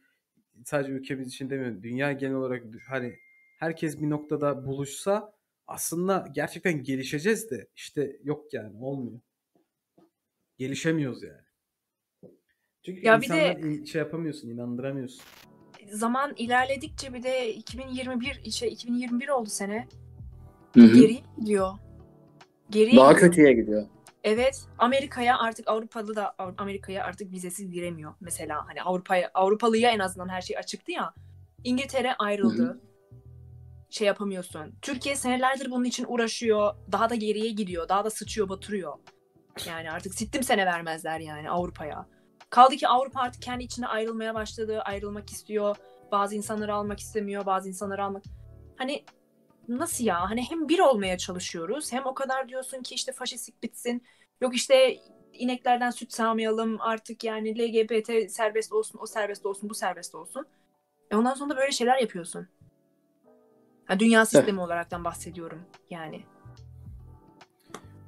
Speaker 1: sadece ülkemiz için demiyorum. Dünya genel olarak hani herkes bir noktada buluşsa aslında gerçekten gelişeceğiz de işte yok yani olmuyor. Gelişemiyoruz yani. Çünkü
Speaker 2: Ya bir de-
Speaker 1: insanlar şey yapamıyorsun, inandıramıyorsun.
Speaker 2: Zaman ilerledikçe bir de 2021 şey 2021 oldu sene.
Speaker 3: Hı hı.
Speaker 2: Geri gidiyor. Geri
Speaker 3: Daha
Speaker 2: gidiyor.
Speaker 3: kötüye gidiyor.
Speaker 2: Evet, Amerika'ya artık Avrupalı da Amerika'ya artık vizesiz giremiyor mesela. Hani Avrupa'ya Avrupalıya en azından her şey açıktı ya. İngiltere ayrıldı.
Speaker 3: Hı
Speaker 2: Şey yapamıyorsun. Türkiye senelerdir bunun için uğraşıyor. Daha da geriye gidiyor. Daha da sıçıyor, batırıyor. Yani artık sittim sene vermezler yani Avrupa'ya. Kaldı ki Avrupa artık kendi içinde ayrılmaya başladı. Ayrılmak istiyor. Bazı insanları almak istemiyor. Bazı insanları almak... Hani nasıl ya? Hani hem bir olmaya çalışıyoruz. Hem o kadar diyorsun ki işte faşistlik bitsin. Yok işte ineklerden süt sağmayalım artık yani LGBT serbest olsun, o serbest olsun, bu serbest olsun. E ondan sonra da böyle şeyler yapıyorsun. Ha, dünya sistemi olaraktan bahsediyorum yani.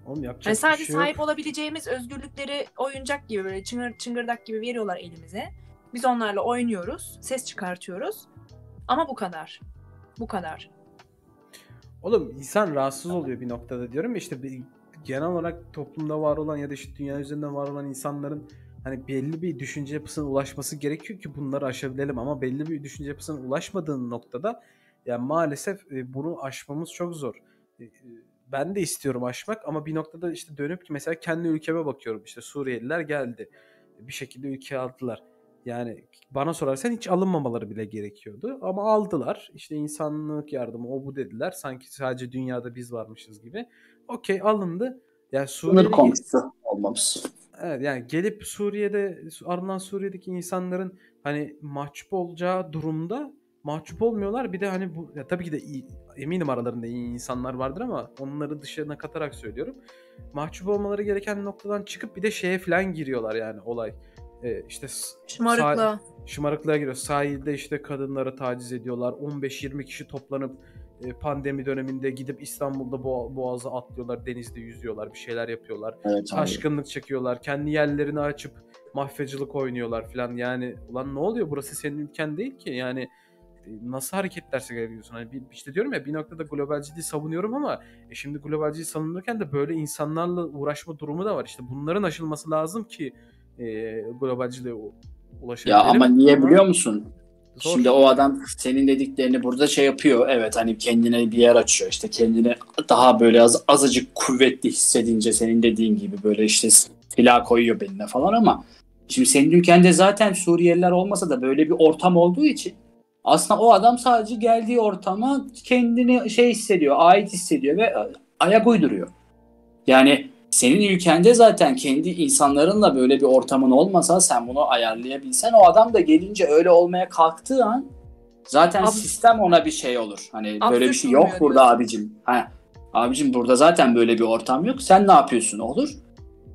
Speaker 1: Oğlum yapacak bir
Speaker 2: sadece
Speaker 1: şey yok.
Speaker 2: sahip olabileceğimiz özgürlükleri oyuncak gibi böyle çıngır, çıngırdak gibi veriyorlar elimize. Biz onlarla oynuyoruz, ses çıkartıyoruz. Ama bu kadar. Bu kadar.
Speaker 1: Oğlum insan rahatsız oluyor bir noktada diyorum ya işte bir, genel olarak toplumda var olan ya da işte dünya üzerinde var olan insanların hani belli bir düşünce yapısına ulaşması gerekiyor ki bunları aşabilelim ama belli bir düşünce yapısına ulaşmadığın noktada yani maalesef e, bunu aşmamız çok zor. E, e, Ben de istiyorum aşmak ama bir noktada işte dönüp ki mesela kendi ülkeme bakıyorum işte Suriyeliler geldi bir şekilde ülkeye aldılar. Yani bana sorarsan hiç alınmamaları bile gerekiyordu. Ama aldılar. İşte insanlık yardımı o bu dediler. Sanki sadece dünyada biz varmışız gibi. Okey alındı. Yani
Speaker 3: Sınır
Speaker 1: Suriye'de
Speaker 3: komşusu olmamız.
Speaker 1: Evet yani gelip Suriye'de ardından Suriye'deki insanların hani mahcup olacağı durumda mahcup olmuyorlar. Bir de hani bu ya tabii ki de iyi, eminim aralarında iyi insanlar vardır ama onları dışarına katarak söylüyorum. Mahcup olmaları gereken noktadan çıkıp bir de şeye falan giriyorlar yani olay. Ee, işte
Speaker 2: Şımarıkla.
Speaker 1: şımarıklığa giriyor. Sahilde işte kadınları taciz ediyorlar. 15-20 kişi toplanıp e, pandemi döneminde gidip İstanbul'da boğa- boğazı atlıyorlar, denizde yüzüyorlar, bir şeyler yapıyorlar.
Speaker 3: Evet abi.
Speaker 1: Taşkınlık çekiyorlar. Kendi yerlerini açıp mafyacılık oynuyorlar falan. Yani ulan ne oluyor? Burası senin ülken değil ki. Yani e, nasıl hareketler sergiliyorsun? Hani bir, işte diyorum ya bir noktada globalciliği savunuyorum ama e şimdi globalciliği savunurken de böyle insanlarla uğraşma durumu da var. İşte bunların aşılması lazım ki e, globalciliğe u- ulaşabilelim.
Speaker 3: Ya ama niye biliyor musun?
Speaker 1: Zor.
Speaker 3: Şimdi o adam senin dediklerini burada şey yapıyor. Evet hani kendine bir yer açıyor. İşte kendini daha böyle az, azıcık kuvvetli hissedince senin dediğin gibi böyle işte silah koyuyor beline falan ama şimdi senin ülkende zaten Suriyeliler olmasa da böyle bir ortam olduğu için aslında o adam sadece geldiği ortama kendini şey hissediyor, ait hissediyor ve ayak uyduruyor. Yani senin ülkende zaten kendi insanlarınla böyle bir ortamın olmasa sen bunu ayarlayabilsen o adam da gelince öyle olmaya kalktığı an zaten
Speaker 2: Ab-
Speaker 3: sistem ona bir şey olur. Hani böyle
Speaker 2: Absürt
Speaker 3: bir şey yok burada
Speaker 2: diyorsun.
Speaker 3: abicim. Ha, abicim burada zaten böyle bir ortam yok. Sen ne yapıyorsun? Olur.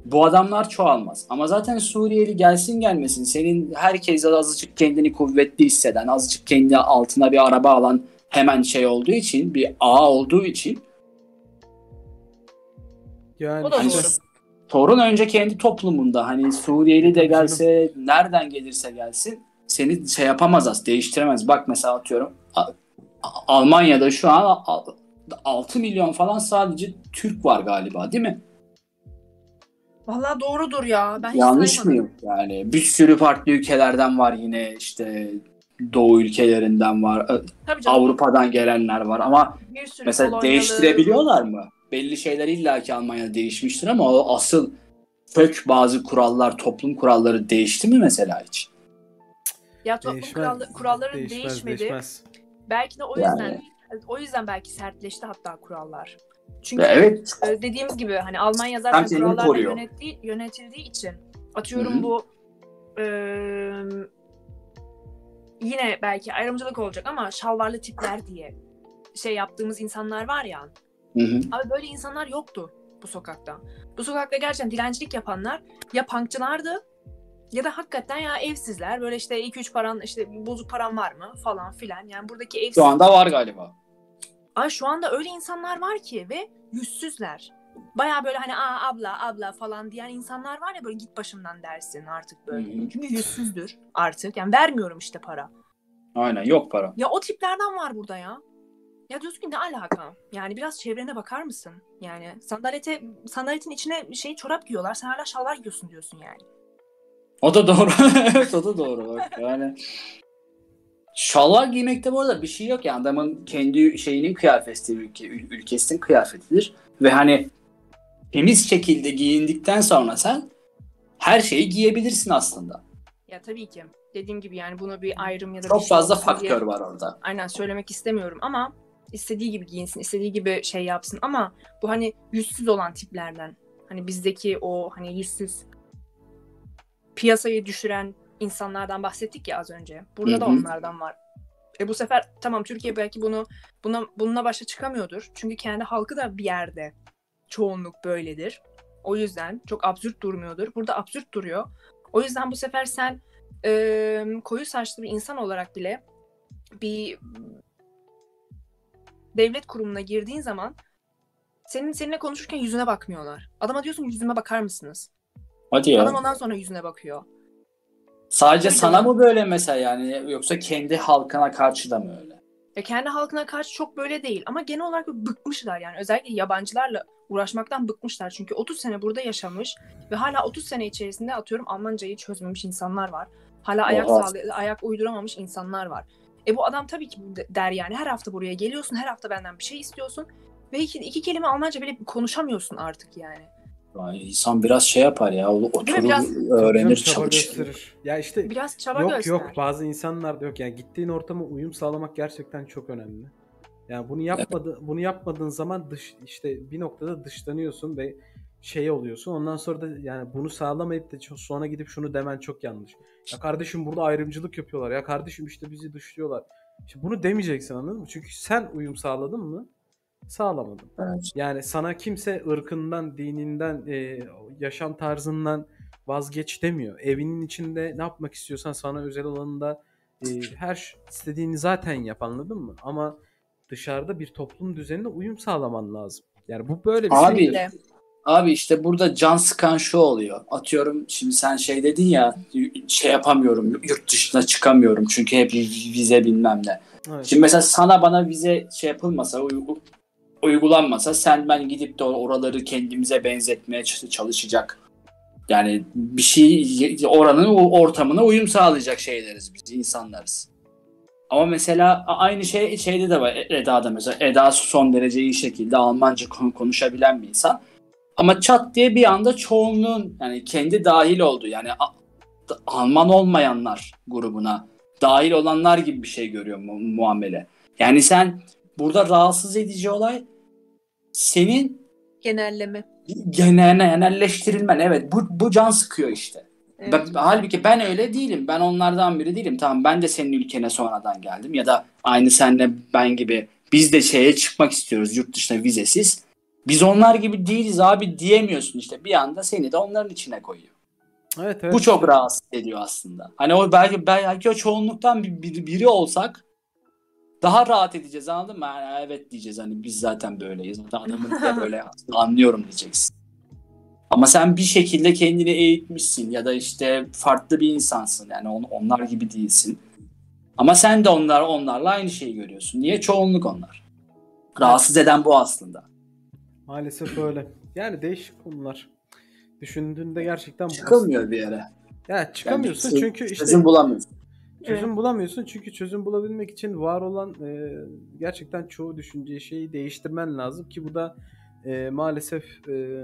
Speaker 3: Bu adamlar çoğalmaz. Ama zaten Suriyeli gelsin gelmesin senin herkes azıcık kendini kuvvetli hisseden, azıcık kendi altına bir araba alan hemen şey olduğu için, bir ağ olduğu için
Speaker 1: Yani
Speaker 2: O da doğru.
Speaker 3: sorun önce kendi toplumunda. Hani Suriyeli de gelse, nereden gelirse gelsin seni şey yapamaz az, değiştiremez. Bak mesela atıyorum Almanya'da şu an a- 6 milyon falan sadece Türk var galiba değil mi?
Speaker 2: Vallahi doğrudur ya. Ben
Speaker 3: Yanlış mıyım? Yani bir sürü farklı ülkelerden var yine işte Doğu ülkelerinden var, Ö-
Speaker 2: Tabii canım.
Speaker 3: Avrupa'dan gelenler var ama mesela
Speaker 2: Polonyalı-
Speaker 3: değiştirebiliyorlar mı? Belli şeyler illaki Almanya'da değişmiştir ama o asıl kök bazı kurallar, toplum kuralları değişti mi mesela hiç?
Speaker 2: Ya toplum
Speaker 1: değişmez,
Speaker 2: kuralları
Speaker 1: değişmez,
Speaker 2: değişmedi.
Speaker 1: değişmez.
Speaker 2: Belki de o
Speaker 3: Yani.
Speaker 2: yüzden o yüzden belki sertleşti hatta kurallar. Çünkü
Speaker 3: Ve evet
Speaker 2: e, dediğimiz gibi hani Almanya zaten
Speaker 3: Tam
Speaker 2: kurallarla yönettiği, yönetildiği için atıyorum
Speaker 3: Hı hı.
Speaker 2: bu e, yine belki ayrımcılık olacak ama şalvarlı tipler diye şey yaptığımız insanlar var ya.
Speaker 3: Hı hı.
Speaker 2: Abi böyle insanlar yoktu bu sokakta. Bu sokakta gerçekten dilencilik yapanlar ya punkçılardı ya da hakikaten ya evsizler. Böyle işte 2-3 paran işte bozuk paran var mı falan filan. Yani buradaki evsiz.
Speaker 3: Şu anda var galiba.
Speaker 2: Ay şu anda öyle insanlar var ki ve yüzsüzler. Baya böyle hani aa abla abla falan diyen insanlar var ya böyle git başımdan dersin artık böyle.
Speaker 3: Hı hı.
Speaker 2: Çünkü yüzsüzdür artık. Yani vermiyorum işte para.
Speaker 3: Aynen yok para.
Speaker 2: Ya o tiplerden var burada ya. Ya diyorsun ki ne alaka? Yani biraz çevrene bakar mısın? Yani sandalete sandaletin içine şey çorap giyiyorlar. Sen hala şalvar giyiyorsun diyorsun yani.
Speaker 3: O da doğru. [LAUGHS] evet o da doğru. Bak. Yani şalvar giymekte bu arada bir şey yok ya. Adamın kendi şeyinin kıyafeti, ülke, ül- ülkesinin kıyafetidir. Ve hani temiz şekilde giyindikten sonra sen her şeyi giyebilirsin aslında.
Speaker 2: Ya tabii ki. Dediğim gibi yani bunu bir ayrım ya da
Speaker 3: Çok
Speaker 2: şey
Speaker 3: fazla
Speaker 2: diye-
Speaker 3: faktör var orada.
Speaker 2: aynen söylemek istemiyorum ama istediği gibi giyinsin, istediği gibi şey yapsın ama bu hani yüzsüz olan tiplerden hani bizdeki o hani yüzsüz piyasayı düşüren insanlardan bahsettik ya az önce. Burada da onlardan var. E bu sefer tamam Türkiye belki bunu buna bununla başa çıkamıyordur. Çünkü kendi halkı da bir yerde çoğunluk böyledir. O yüzden çok absürt durmuyordur. Burada absürt duruyor. O yüzden bu sefer sen e, koyu saçlı bir insan olarak bile bir devlet kurumuna girdiğin zaman senin seninle konuşurken yüzüne bakmıyorlar. Adama diyorsun yüzüme bakar mısınız?
Speaker 3: Hadi ya.
Speaker 2: Adam ondan sonra yüzüne bakıyor.
Speaker 3: Sadece
Speaker 2: Tabii
Speaker 3: sana
Speaker 2: canım.
Speaker 3: mı böyle mesela yani yoksa kendi halkına karşı da mı öyle?
Speaker 2: Ya kendi halkına karşı çok böyle değil ama genel olarak bıkmışlar yani. Özellikle yabancılarla uğraşmaktan bıkmışlar. Çünkü 30 sene burada yaşamış ve hala 30 sene içerisinde atıyorum Almancayı çözmemiş insanlar var. Hala ayak sağlay- ayak uyduramamış insanlar var. E bu adam tabii ki de- der yani her hafta buraya geliyorsun, her hafta benden bir şey istiyorsun ve iki, iki kelime Almanca bile konuşamıyorsun artık yani.
Speaker 3: Yani insan biraz şey yapar ya oturur
Speaker 2: Biraz-
Speaker 3: öğrenir çalışır.
Speaker 1: Ya işte
Speaker 2: Biraz çaba
Speaker 1: yok
Speaker 2: göster.
Speaker 1: yok bazı insanlar da yok yani gittiğin ortama uyum sağlamak gerçekten çok önemli. Yani bunu yapmadı bunu yapmadığın zaman dış işte bir noktada dışlanıyorsun ve şey oluyorsun. Ondan sonra da yani bunu sağlamayıp da sonra gidip şunu demen çok yanlış. Ya kardeşim burada ayrımcılık yapıyorlar. Ya kardeşim işte bizi dışlıyorlar. İşte bunu demeyeceksin anladın mı? Çünkü sen uyum sağladın mı? Sağlamadın.
Speaker 3: Evet.
Speaker 1: Yani sana kimse ırkından, dininden, e, yaşam tarzından vazgeç demiyor. Evinin içinde ne yapmak istiyorsan sana özel olanında e, her istediğini zaten yap anladın mı? Ama dışarıda bir toplum düzenine uyum sağlaman lazım. Yani bu böyle bir
Speaker 3: Abi,
Speaker 1: şey.
Speaker 3: Abi işte burada can sıkan şu oluyor. Atıyorum şimdi sen şey dedin ya şey yapamıyorum yurt dışına çıkamıyorum çünkü hep vize bilmem ne.
Speaker 1: Evet.
Speaker 3: Şimdi mesela sana bana vize şey yapılmasa uygu- uygulanmasa sen ben gidip de oraları kendimize benzetmeye çalışacak. Yani bir şey oranın o ortamına uyum sağlayacak şeyleriz biz insanlarız. Ama mesela aynı şey şeyde de var Eda'da mesela Eda son derece iyi şekilde Almanca kon- konuşabilen bir insan. Ama çat diye bir anda çoğunluğun yani kendi dahil oldu yani Alman olmayanlar grubuna dahil olanlar gibi bir şey görüyor mu- muamele. Yani sen burada rahatsız edici olay senin
Speaker 2: Genelleme.
Speaker 3: Genel, genelleştirilmen evet bu, bu can sıkıyor işte.
Speaker 2: Evet.
Speaker 3: Ben- halbuki ben öyle değilim. Ben onlardan biri değilim. Tamam ben de senin ülkene sonradan geldim. Ya da aynı senle ben gibi biz de şeye çıkmak istiyoruz yurt dışına vizesiz. Biz onlar gibi değiliz abi diyemiyorsun işte. Bir anda seni de onların içine koyuyor.
Speaker 1: Evet, evet.
Speaker 3: Bu çok rahatsız ediyor aslında. Hani o belki belki o çoğunluktan bir, bir- biri olsak daha rahat edeceğiz anladın mı? Yani evet diyeceğiz hani biz zaten böyleyiz. Adamın da [LAUGHS] böyle anlıyorum diyeceksin. Ama sen bir şekilde kendini eğitmişsin ya da işte farklı bir insansın. Yani on- onlar gibi değilsin. Ama sen de onlar onlarla aynı şeyi görüyorsun. Niye? Çoğunluk onlar. Rahatsız eden bu aslında.
Speaker 1: Maalesef öyle. Yani değişik konular. Düşündüğünde gerçekten
Speaker 3: Çıkılmıyor bir yere.
Speaker 1: Ya çıkamıyorsun
Speaker 3: Yani
Speaker 1: çünkü işte
Speaker 3: çözüm bulamıyorsun.
Speaker 1: çözüm bulamıyorsun çünkü çözüm bulabilmek için var olan e, gerçekten çoğu düşünceyi şeyi değiştirmen lazım ki bu da e, maalesef e,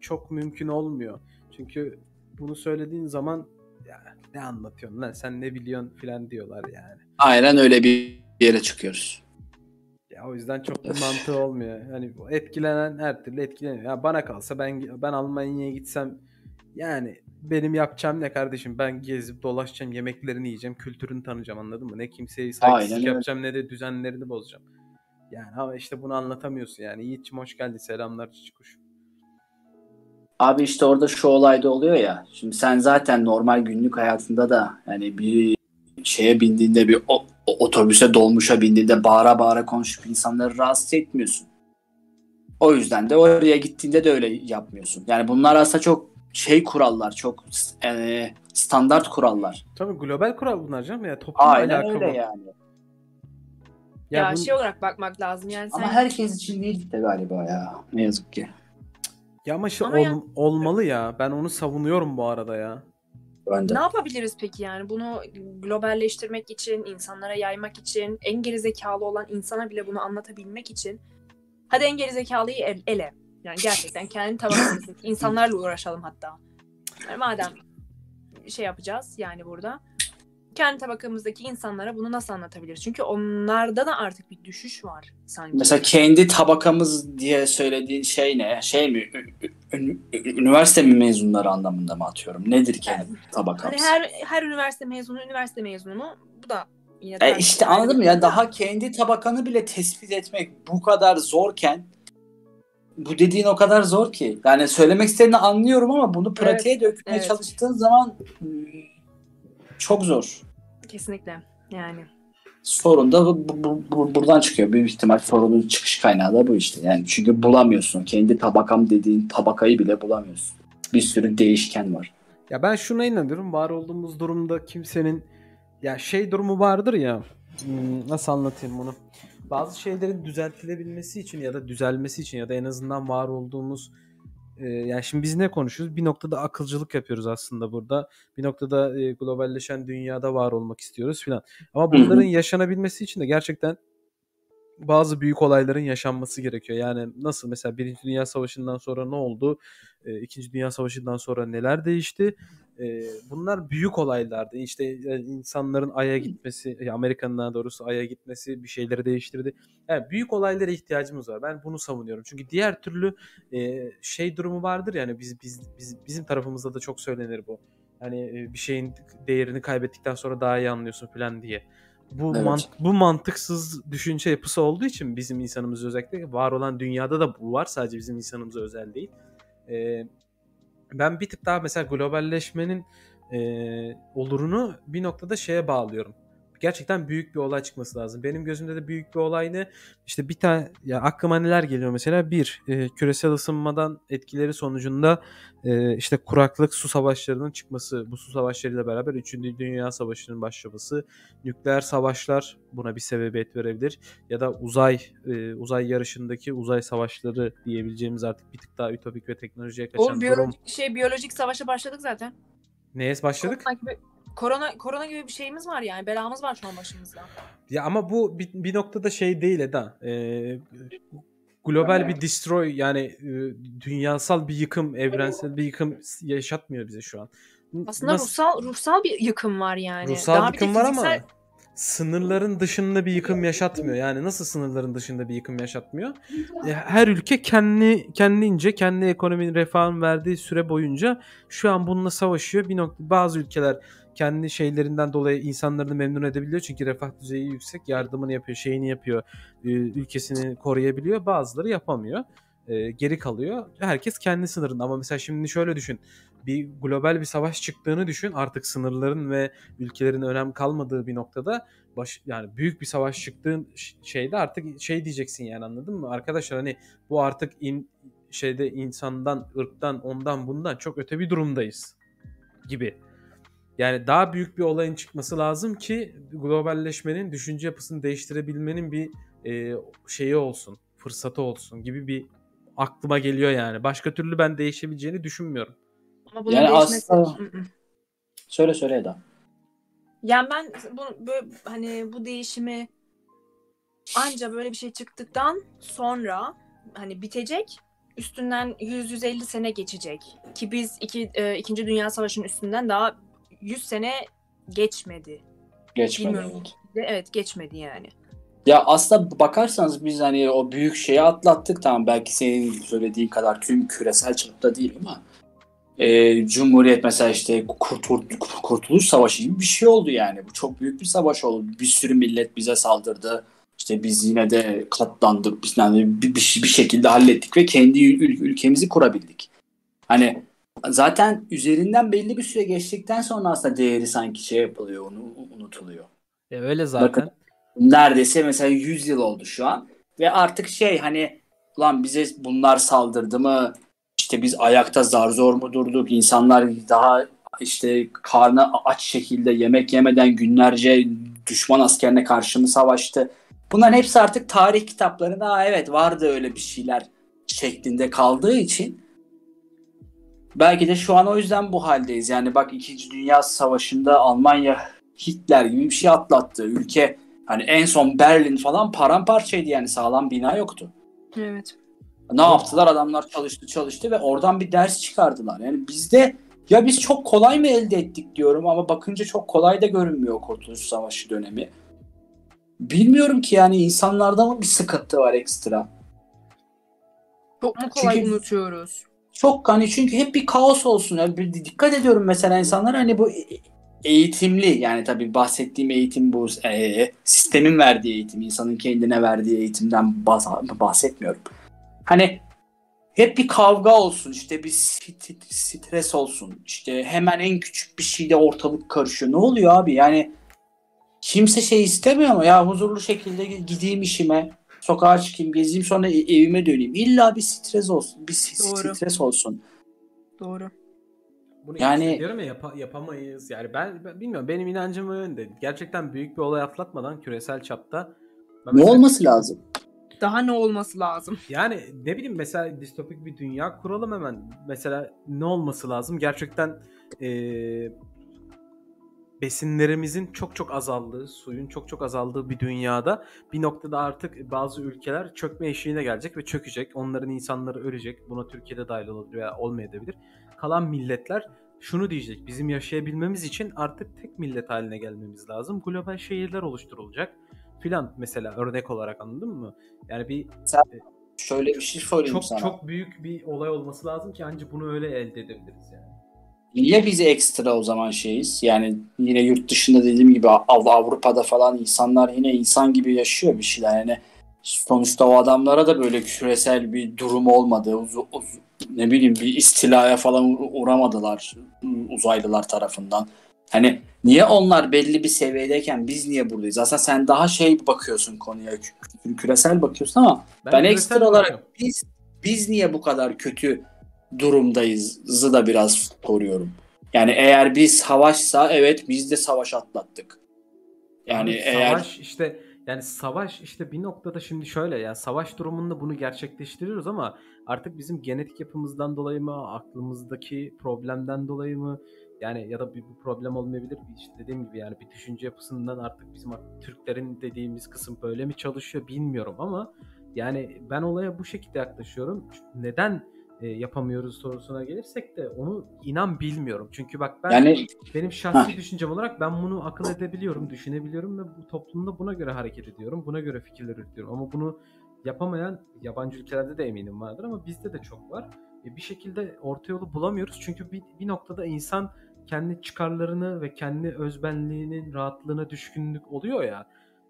Speaker 1: çok mümkün olmuyor. Çünkü bunu söylediğin zaman ya ne anlatıyorsun lan sen ne biliyorsun filan diyorlar yani.
Speaker 3: Aynen öyle bir yere çıkıyoruz.
Speaker 1: O yüzden çok bir mantığı olmuyor. Hani etkilenen her türlü etkileniyor. Ya bana kalsa ben ben Almanya'ya gitsem yani benim yapacağım ne kardeşim? Ben gezip dolaşacağım, yemeklerini yiyeceğim, kültürünü tanıyacağım anladın mı? Ne kimseye saygısızlık
Speaker 3: Aynen
Speaker 1: yapacağım ne de düzenlerini bozacağım. Yani ama işte bunu anlatamıyorsun yani. Yiğit'cim hoş geldin. Selamlar Çiçkuş.
Speaker 3: Abi işte orada şu olay da oluyor ya. Şimdi sen zaten normal günlük hayatında da yani bir şeye bindiğinde bir o- o- otobüse dolmuşa bindiğinde bağıra bağıra konuşup insanları rahatsız etmiyorsun. O yüzden de oraya gittiğinde de öyle yapmıyorsun. Yani bunlar aslında çok şey kurallar, çok e, standart kurallar.
Speaker 1: Tabii global kural bunlar canım ya. Toplumla
Speaker 3: Aynen
Speaker 1: alakalı.
Speaker 3: öyle yani.
Speaker 2: Ya,
Speaker 1: bu-
Speaker 2: şey olarak bakmak lazım yani sen
Speaker 3: Ama herkes için değil de galiba ya. Ne yazık ki.
Speaker 1: ya ama işte
Speaker 2: Ama ya-
Speaker 1: ol- olmalı ya. Ben onu savunuyorum bu arada ya.
Speaker 3: Ben de.
Speaker 2: ne yapabiliriz peki yani bunu globalleştirmek için, insanlara yaymak için, en gerizekalı olan insana bile bunu anlatabilmek için hadi en gerizekalıyı el, ele. Yani gerçekten kendi tabakasındaki [LAUGHS] insanlarla uğraşalım hatta. Yani madem şey yapacağız yani burada kendi tabakamızdaki insanlara bunu nasıl anlatabiliriz? Çünkü onlarda da artık bir düşüş var sanki.
Speaker 3: Mesela kendi tabakamız diye söylediğin şey ne? Şey mi? Üniversite mi mezunları anlamında mı atıyorum? Nedir kendi
Speaker 2: Hani
Speaker 3: tabakamız?
Speaker 2: her her üniversite mezunu üniversite mezunu? Bu da yine
Speaker 3: E işte anladın mı ya? Daha kendi tabakanı bile tespit etmek bu kadar zorken bu dediğin o kadar zor ki. Yani söylemek istediğini anlıyorum ama bunu pratiğe dökmeye
Speaker 2: evet.
Speaker 3: çalıştığın zaman hmm, çok zor.
Speaker 2: kesinlikle yani.
Speaker 3: Sorun da bu, bu- bu- buradan çıkıyor. Büyük ihtimal sorunun çıkış kaynağı da bu işte. Yani çünkü bulamıyorsun. Kendi tabakam dediğin tabakayı bile bulamıyorsun. Bir sürü değişken var.
Speaker 1: Ya ben şuna inanıyorum. Var olduğumuz durumda kimsenin ya şey durumu vardır ya. hmm, Nasıl anlatayım bunu? Bazı şeylerin düzeltilebilmesi için ya da düzelmesi için ya da en azından var olduğumuz e, yani şimdi biz ne konuşuyoruz? Bir noktada akılcılık yapıyoruz aslında burada. Bir noktada e, globalleşen dünyada var olmak istiyoruz filan. Ama bunların yaşanabilmesi için de gerçekten bazı büyük olayların yaşanması gerekiyor. Yani nasıl mesela Birinci Dünya Savaşı'ndan sonra ne oldu? E, İkinci Dünya Savaşı'ndan sonra neler değişti? E, bunlar büyük olaylardı. İşte e, insanların Ay'a gitmesi, e, Amerika'nın daha doğrusu Ay'a gitmesi bir şeyleri değiştirdi. Yani büyük olaylara ihtiyacımız var. Ben bunu savunuyorum. Çünkü diğer türlü e, şey durumu vardır yani biz biz, biz bizim tarafımızda da çok söylenir bu. Hani e, bir şeyin değerini kaybettikten sonra daha iyi anlıyorsun falan diye. Bu
Speaker 3: Evet.
Speaker 1: mant- bu mantıksız düşünce yapısı olduğu için bizim insanımız özellikle var olan dünyada da bu var. Sadece bizim insanımıza özel değil. E, ben bir tık daha mesela globalleşmenin e, olurunu bir noktada şeye bağlıyorum. Gerçekten büyük bir olay çıkması lazım. Benim gözümde de büyük bir olay ne? İşte bir tane ya aklıma neler geliyor mesela? Bir, e, küresel ısınmadan etkileri sonucunda e, işte kuraklık, su savaşlarının çıkması, bu su savaşlarıyla beraber 3. Dünya Savaşı'nın başlaması, nükleer savaşlar buna bir sebebiyet verebilir ya da uzay e, uzay yarışındaki uzay savaşları diyebileceğimiz artık bir tık daha ütopik ve teknolojiye kaçan
Speaker 2: Oğlum
Speaker 1: durum.
Speaker 2: biyolojik, şey, biyolojik savaşa başladık zaten.
Speaker 1: Neye başladık?
Speaker 2: Korona gibi, korona, korona gibi bir şeyimiz var yani. Belamız var şu an başımızda.
Speaker 1: Ya ama bu bir, bir noktada şey değil Eda. Ee, global bir destroy yani e, dünyasal bir yıkım, evrensel bir yıkım yaşatmıyor bize şu an.
Speaker 2: Aslında
Speaker 1: nasıl-
Speaker 2: ruhsal ruhsal bir yıkım var yani.
Speaker 1: ruhsal
Speaker 2: Daha bir de
Speaker 1: yıkım var ama
Speaker 2: fiziksel-
Speaker 1: sınırların dışında bir yıkım yaşatmıyor. Yani nasıl sınırların dışında bir yıkım yaşatmıyor? E, her ülke kendi kendince kendi ekonominin refahın verdiği süre boyunca şu an bununla savaşıyor. Bir nokta bazı ülkeler kendi şeylerinden dolayı insanlarını memnun edebiliyor. Çünkü refah düzeyi yüksek. Yardımını yapıyor, şeyini yapıyor. E, ülkesini koruyabiliyor. Bazıları yapamıyor. E, geri kalıyor. Herkes kendi sınırında. Ama mesela şimdi şöyle düşün. Bir global bir savaş çıktığını düşün. Artık sınırların ve ülkelerin önem kalmadığı bir noktada baş, yani büyük bir savaş çıktığın şeyde artık şey diyeceksin yani anladın mı? Arkadaşlar hani bu artık in, şeyde insandan, ırktan, ondan bundan çok öte bir durumdayız gibi. Yani daha büyük bir olayın çıkması lazım ki globalleşmenin düşünce yapısını değiştirebilmenin bir e, şeyi olsun, fırsatı olsun gibi bir aklıma geliyor yani. Başka türlü ben değişebileceğini düşünmüyorum.
Speaker 3: Ama bunun yani değişmesi... aslında... Söyle söyle Eda.
Speaker 2: Yani ben bu böyle hani bu değişimi anca böyle bir şey çıktıktan sonra hani bitecek üstünden 100-150 sene geçecek. Ki biz iki, e, İkinci Dünya Savaşı'nın üstünden daha 100 sene geçmedi.
Speaker 3: Geçmedi. Bilmiyorum.
Speaker 2: Evet. geçmedi yani.
Speaker 3: Ya aslında bakarsanız biz hani o büyük şeyi atlattık tamam belki senin söylediğin kadar tüm küresel çapta değil ama e, Cumhuriyet mesela işte Kurtul Kurtuluş Savaşı gibi bir şey oldu yani. Bu çok büyük bir savaş oldu. Bir sürü millet bize saldırdı. İşte biz yine de katlandık. Biz yani bir, bir, bir şekilde hallettik ve kendi ül- ülkemizi kurabildik. Hani zaten üzerinden belli bir süre geçtikten sonra aslında değeri sanki şey yapılıyor, onu unutuluyor.
Speaker 1: E öyle zaten. Bakın,
Speaker 3: neredeyse mesela 100 yıl oldu şu an ve artık şey hani ulan bize bunlar saldırdı mı? İşte biz ayakta zar zor mu durduk? İnsanlar daha işte karnı aç şekilde yemek yemeden günlerce düşman askerine karşı mı savaştı? Bunların hepsi artık tarih kitaplarında evet vardı öyle bir şeyler şeklinde kaldığı için belki de şu an o yüzden bu haldeyiz. Yani bak 2. Dünya Savaşı'nda Almanya Hitler gibi bir şey atlattı. Ülke hani en son Berlin falan paramparçaydı yani sağlam bina yoktu.
Speaker 2: Evet.
Speaker 3: Ne yaptılar? Adamlar çalıştı çalıştı ve oradan bir ders çıkardılar. Yani bizde ya biz çok kolay mı elde ettik diyorum ama bakınca çok kolay da görünmüyor Kurtuluş Savaşı dönemi. Bilmiyorum ki yani insanlarda mı bir sıkıntı var ekstra?
Speaker 2: Çok mu kolay çünkü, unutuyoruz?
Speaker 3: Çok hani çünkü hep bir kaos olsun. Yani dikkat ediyorum mesela insanlar hani bu eğitimli yani tabii bahsettiğim eğitim bu e, sistemin verdiği eğitim, insanın kendine verdiği eğitimden bahsetmiyorum. Hani hep bir kavga olsun işte bir stres olsun işte hemen en küçük bir şeyde ortalık karışıyor. Ne oluyor abi yani kimse şey istemiyor mu ya huzurlu şekilde gideyim işime sokağa çıkayım gezeyim sonra e, evime döneyim. İlla bir stres olsun bir Doğru. stres olsun.
Speaker 2: Doğru.
Speaker 1: Bunu yani diyorum ya yap- yapamayız. Yani ben, ben bilmiyorum benim inancım önde. Gerçekten büyük bir olay atlatmadan küresel çapta
Speaker 3: ne olması lazım?
Speaker 2: Daha ne olması lazım?
Speaker 1: Yani ne bileyim mesela distopik bir dünya kuralım hemen. Mesela ne olması lazım? Gerçekten ee, besinlerimizin çok çok azaldığı, suyun çok çok azaldığı bir dünyada bir noktada artık bazı ülkeler çökme eşiğine gelecek ve çökecek. Onların insanları ölecek. Buna Türkiye'de dahil olabilir veya olmayabilir. Kalan milletler şunu diyecek. Bizim yaşayabilmemiz için artık tek millet haline gelmemiz lazım. Global şehirler oluşturulacak filan mesela örnek olarak anladın mı? Yani bir
Speaker 3: Sen e, şöyle bir şey söyleyeyim
Speaker 1: çok,
Speaker 3: sana.
Speaker 1: Çok büyük bir olay olması lazım ki ancak bunu öyle elde edebiliriz yani.
Speaker 3: Niye biz ekstra o zaman şeyiz? Yani yine yurt dışında dediğim gibi Av Avrupa'da falan insanlar yine insan gibi yaşıyor bir şeyler. Yani sonuçta o adamlara da böyle küresel bir durum olmadı. Uz, uz, ne bileyim bir istilaya falan uğramadılar uzaylılar tarafından. Hani niye onlar belli bir seviyedeyken biz niye buradayız? Aslında sen daha şey bakıyorsun konuya, küresel bakıyorsun ama ben, ben ekstra olarak biz biz niye bu kadar kötü durumdayızı da biraz koruyorum. Yani eğer biz savaşsa evet biz de savaş atlattık.
Speaker 1: Yani Abi, eğer savaş işte yani savaş işte bir noktada şimdi şöyle yani savaş durumunda bunu gerçekleştiriyoruz ama artık bizim genetik yapımızdan dolayı mı aklımızdaki problemden dolayı mı yani ya da bir, bir problem olmayabilir. İşte dediğim gibi yani bir düşünce yapısından artık bizim Türklerin dediğimiz kısım böyle mi çalışıyor bilmiyorum ama yani ben olaya bu şekilde yaklaşıyorum. Neden e, yapamıyoruz sorusuna gelirsek de onu inan bilmiyorum. Çünkü bak ben
Speaker 3: Yani
Speaker 1: benim şahsi düşüncem olarak ben bunu akıl edebiliyorum, düşünebiliyorum ve bu toplumda buna göre hareket ediyorum. Buna göre fikirler üretiyorum. Ama bunu yapamayan yabancı ülkelerde de eminim vardır ama bizde de çok var. E, bir şekilde orta yolu bulamıyoruz. Çünkü bir, bir noktada insan kendi çıkarlarını ve kendi özbenliğinin rahatlığına düşkünlük oluyor ya.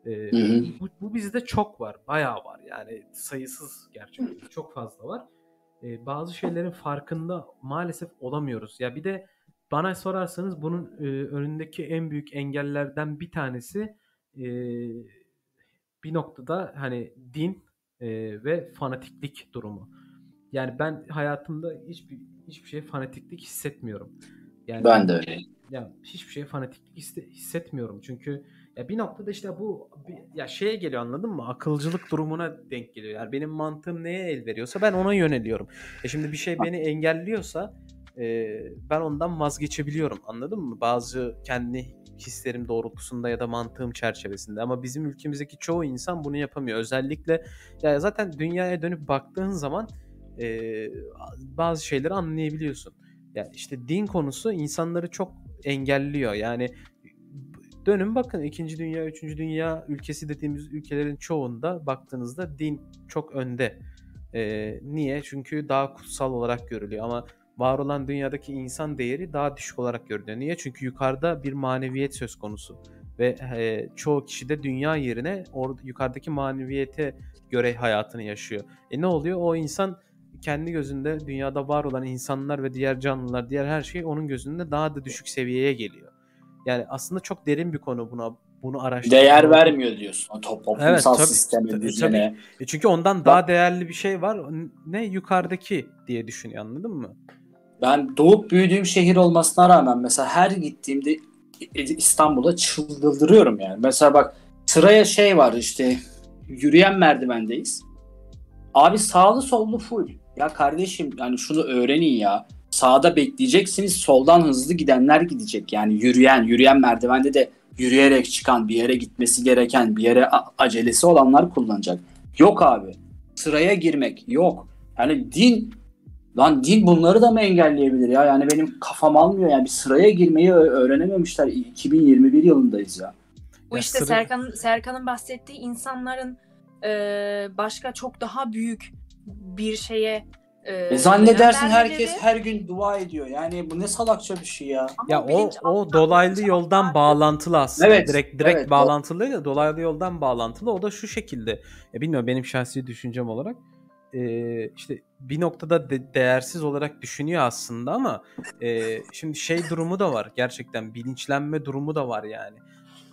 Speaker 1: E,
Speaker 3: Hı hı.
Speaker 1: bu, bu bizde çok var. Bayağı var. Yani sayısız gerçekten. Çok fazla var. E, bazı şeylerin farkında maalesef olamıyoruz. Ya bir de bana sorarsanız bunun e, önündeki en büyük engellerden bir tanesi e, bir noktada hani din e, ve fanatiklik durumu. Yani ben hayatımda hiçbir hiçbir şey fanatiklik hissetmiyorum. Yani
Speaker 3: ben de öyle.
Speaker 1: ya hiçbir şeye fanatiklik hisse- hissetmiyorum. Çünkü ya bir noktada işte bu ya şeye geliyor anladın mı? Akılcılık durumuna denk geliyor. Yani benim mantığım neye el veriyorsa ben ona yöneliyorum. E şimdi bir şey beni engelliyorsa e, ben ondan vazgeçebiliyorum. Anladın mı? Bazı kendi hislerim doğrultusunda ya da mantığım çerçevesinde. Ama bizim ülkemizdeki çoğu insan bunu yapamıyor. Özellikle ya zaten dünyaya dönüp baktığın zaman e, bazı şeyleri anlayabiliyorsun. Ya işte din konusu insanları çok engelliyor. Yani dönün bakın 2. Dünya, 3. Dünya ülkesi dediğimiz ülkelerin çoğunda baktığınızda din çok önde. Ee, niye? Çünkü daha kutsal olarak görülüyor ama var olan dünyadaki insan değeri daha düşük olarak görülüyor. Niye? Çünkü yukarıda bir maneviyet söz konusu ve e, çoğu kişi de dünya yerine orada yukarıdaki maneviyete göre hayatını yaşıyor. E ne oluyor? O insan kendi gözünde dünyada var olan insanlar ve diğer canlılar, diğer her şey onun gözünde daha da düşük seviyeye geliyor. Yani aslında çok derin bir konu buna bunu araştırmak.
Speaker 3: Değer vermiyor diyorsun. O toplumsal
Speaker 1: Evet, tabii,
Speaker 3: sisteme,
Speaker 1: tabii,
Speaker 3: düzene.
Speaker 1: E çünkü ondan daha değerli bir şey var. Ne yukarıdaki diye düşünüyor anladın mı?
Speaker 3: Ben doğup büyüdüğüm şehir olmasına rağmen mesela her gittiğimde İstanbul'a çıldırıyorum yani. Mesela bak sıraya şey var işte yürüyen merdivendeyiz. Abi sağlı sollu full. Ya kardeşim yani şunu öğrenin ya. Sağda bekleyeceksiniz soldan hızlı gidenler gidecek. Yani yürüyen yürüyen merdivende de yürüyerek çıkan bir yere gitmesi gereken bir yere acelesi olanlar kullanacak. Yok abi. Sıraya girmek yok. Yani din Lan din bunları da mı engelleyebilir ya? Yani benim kafam almıyor yani bir sıraya girmeyi öğrenememişler. 2021 yılındayız ya.
Speaker 2: Bu işte
Speaker 1: sıra-
Speaker 2: Serkan Serkan'ın bahsettiği insanların e, başka çok daha büyük bir şeye e,
Speaker 3: E zannedersin herkes
Speaker 2: vermeleri-
Speaker 3: her gün dua ediyor. Yani bu ne salakça bir şey ya.
Speaker 2: Ama
Speaker 1: Ya o o dolaylı yoldan
Speaker 2: altında-
Speaker 1: bağlantılı aslında.
Speaker 3: Evet,
Speaker 1: direkt direkt
Speaker 3: evet,
Speaker 1: bağlantılı de dolaylı yoldan bağlantılı. O da şu şekilde. Ya bilmiyorum benim şahsi düşüncem olarak e, işte bir noktada de- değersiz olarak düşünüyor aslında ama e, şimdi şey durumu da var. Gerçekten bilinçlenme durumu da var yani.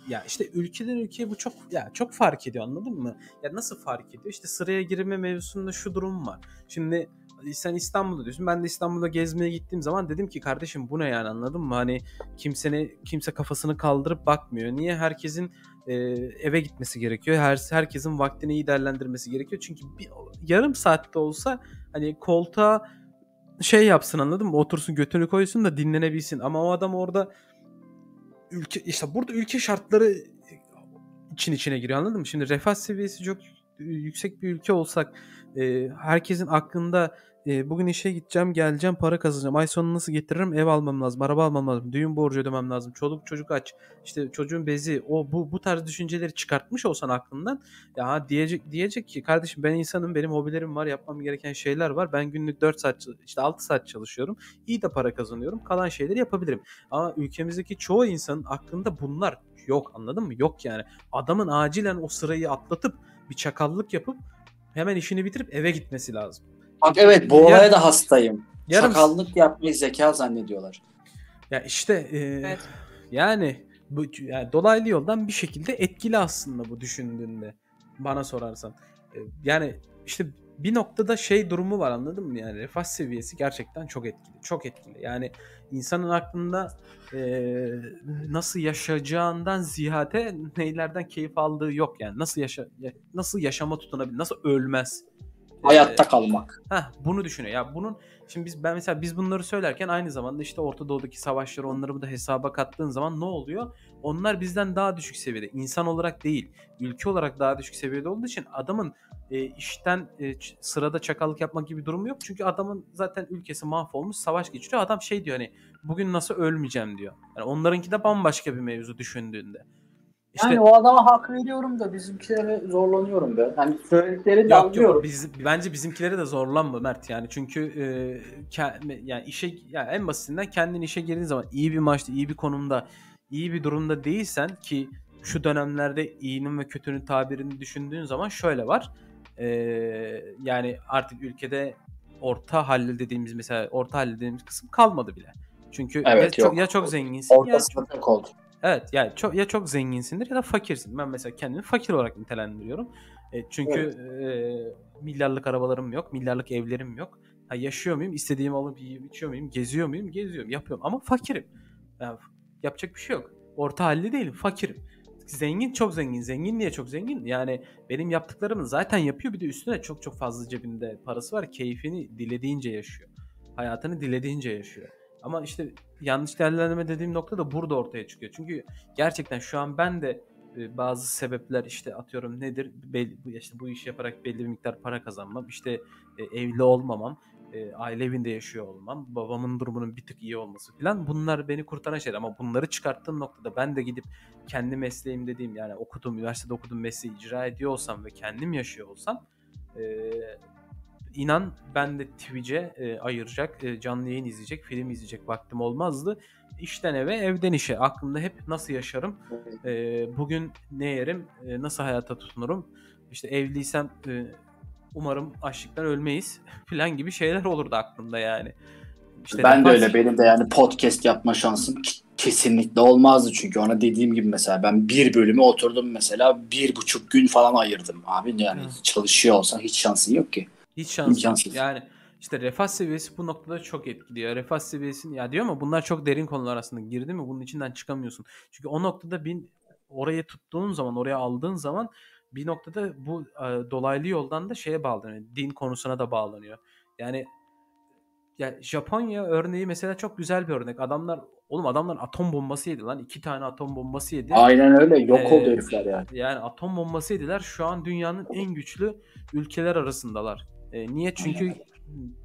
Speaker 1: Ya işte ülkeden ülkeye bu çok ya çok fark ediyor anladın mı? Ya nasıl fark ediyor? İşte sıraya girme mevzusunda şu durum var. Şimdi sen İstanbul'da diyorsun. Ben de İstanbul'da gezmeye gittiğim zaman dedim ki kardeşim bu ne yani anladın mı? Hani kimseni kimse kafasını kaldırıp bakmıyor. Niye herkesin e, eve gitmesi gerekiyor? Her herkesin vaktini iyi değerlendirmesi gerekiyor. Çünkü bir yarım saatte olsa hani koltuğa şey yapsın anladın mı? Otursun götünü koysun da dinlenebilsin. Ama o adam orada ülke işte burada ülke şartları için içine giriyor anladın mı? Şimdi refah seviyesi çok yüksek bir ülke olsak e, herkesin aklında e, bugün işe gideceğim, geleceğim, para kazanacağım. Ay sonu nasıl getiririm? Ev almam lazım, araba almam lazım, düğün borcu ödemem lazım, çoluk çocuk aç, işte çocuğun bezi, o bu bu tarz düşünceleri çıkartmış olsan aklından ya diyecek diyecek ki kardeşim ben insanım, benim hobilerim var, yapmam gereken şeyler var. Ben günlük 4 saat işte 6 saat çalışıyorum. İyi de para kazanıyorum. Kalan şeyleri yapabilirim. Ama ülkemizdeki çoğu insanın aklında bunlar yok anladın mı? Yok yani. Adamın acilen o sırayı atlatıp bir çakallık yapıp hemen işini bitirip eve gitmesi lazım.
Speaker 3: Bak evet bu
Speaker 1: Yar-
Speaker 3: olaya da hastayım.
Speaker 1: Yarım
Speaker 3: Sakallık yapmayı zeka zannediyorlar.
Speaker 1: ya işte e,
Speaker 2: Evet.
Speaker 1: yani bu yani dolaylı yoldan bir şekilde etkili aslında bu düşündüğünde bana sorarsan. E, yani işte bir noktada şey durumu var anladın mı? Yani refah seviyesi gerçekten çok etkili. Çok etkili. Yani insanın aklında e, nasıl yaşayacağından ziyade neylerden keyif aldığı yok yani. Nasıl yaşa ya- nasıl yaşama tutunabilir? Nasıl ölmez?
Speaker 3: Hayatta kalmak.
Speaker 1: Heh, bunu düşünüyor. Ya bunun şimdi biz ben mesela biz bunları söylerken aynı zamanda işte Orta Doğu'daki savaşları onları da hesaba kattığın zaman ne oluyor? Onlar bizden daha düşük seviyede. insan olarak değil, ülke olarak daha düşük seviyede olduğu için adamın e, işten e, sırada çakallık yapmak gibi bir durum yok. Çünkü adamın zaten ülkesi mahvolmuş, savaş geçiriyor. Adam şey diyor hani bugün nasıl ölmeyeceğim diyor. Yani onlarınki de bambaşka bir mevzu düşündüğünde.
Speaker 3: İşte, yani o adama hak veriyorum da bizimkilere zorlanıyorum be. Yani söyledikleri de yok, anlıyorum. Yok,
Speaker 1: biz, bence bizimkilere de zorlanma Mert yani. Çünkü e, ke, yani işe yani en basitinden kendin işe girdiğin zaman iyi bir maçta, iyi bir konumda, iyi bir durumda değilsen ki şu dönemlerde iyinin ve kötünün tabirini düşündüğün zaman şöyle var. E, yani artık ülkede orta halli dediğimiz mesela orta halli dediğimiz kısım kalmadı bile. Çünkü evet, ya, çok, ya çok zenginsin
Speaker 3: Ortası ya çok, oldu.
Speaker 1: Evet yani çok, ya çok zenginsindir ya da fakirsin. Ben mesela kendimi fakir olarak nitelendiriyorum. E, çünkü evet. e, milyarlık arabalarım yok, milyarlık evlerim yok. Ha, yaşıyor muyum? İstediğimi alıp yiyip içiyor muyum? Geziyor muyum? Geziyorum, yapıyorum ama fakirim. Yani, yapacak bir şey yok. Orta halli değilim, fakirim. Zengin çok zengin. Zengin niye çok zengin? Yani benim yaptıklarımı zaten yapıyor bir de üstüne çok çok fazla cebinde parası var. Keyfini dilediğince yaşıyor. Hayatını dilediğince yaşıyor. Ama işte yanlış değerlendirme dediğim nokta da burada ortaya çıkıyor. Çünkü gerçekten şu an ben de e, bazı sebepler işte atıyorum nedir belli, işte bu işi yaparak belli bir miktar para kazanmam işte e, evli olmamam e, aile evinde yaşıyor olmam babamın durumunun bir tık iyi olması falan bunlar beni kurtaran şeyler ama bunları çıkarttığım noktada ben de gidip kendi mesleğim dediğim yani okuduğum üniversitede okuduğum mesleği icra ediyor olsam ve kendim yaşıyor olsam inan ben de Twitch'e e, ayıracak, e, canlı yayın izleyecek, film izleyecek vaktim olmazdı. İşten eve, evden işe. Aklımda hep nasıl yaşarım, e, bugün ne yerim, e, nasıl hayata tutunurum. İşte evliysem e, umarım açlıktan ölmeyiz [LAUGHS] falan gibi şeyler olurdu aklımda yani.
Speaker 3: İşte ben de öyle. Benim de yani podcast yapma şansım kesinlikle olmazdı çünkü ona dediğim gibi mesela ben bir bölümü oturdum mesela bir buçuk gün falan ayırdım abi yani Hı. çalışıyor olsan hiç şansın yok ki.
Speaker 1: Hiç şans yok. Yani işte refah seviyesi bu noktada çok etkiliyor. Refah seviyesini ya diyor ama bunlar çok derin konular aslında. Girdi mi bunun içinden çıkamıyorsun. Çünkü o noktada bin orayı tuttuğun zaman, oraya aldığın zaman bir noktada bu e, dolaylı yoldan da şeye bağlanıyor. Din konusuna da bağlanıyor. Yani ya Japonya örneği mesela çok güzel bir örnek. Adamlar oğlum adamlar atom bombası yedi lan. iki tane atom bombası yedi.
Speaker 3: Aynen öyle. Yok ee, oldu herifler yani.
Speaker 1: Yani atom bombası yediler. Şu an dünyanın en güçlü ülkeler arasındalar. E, niye? Çünkü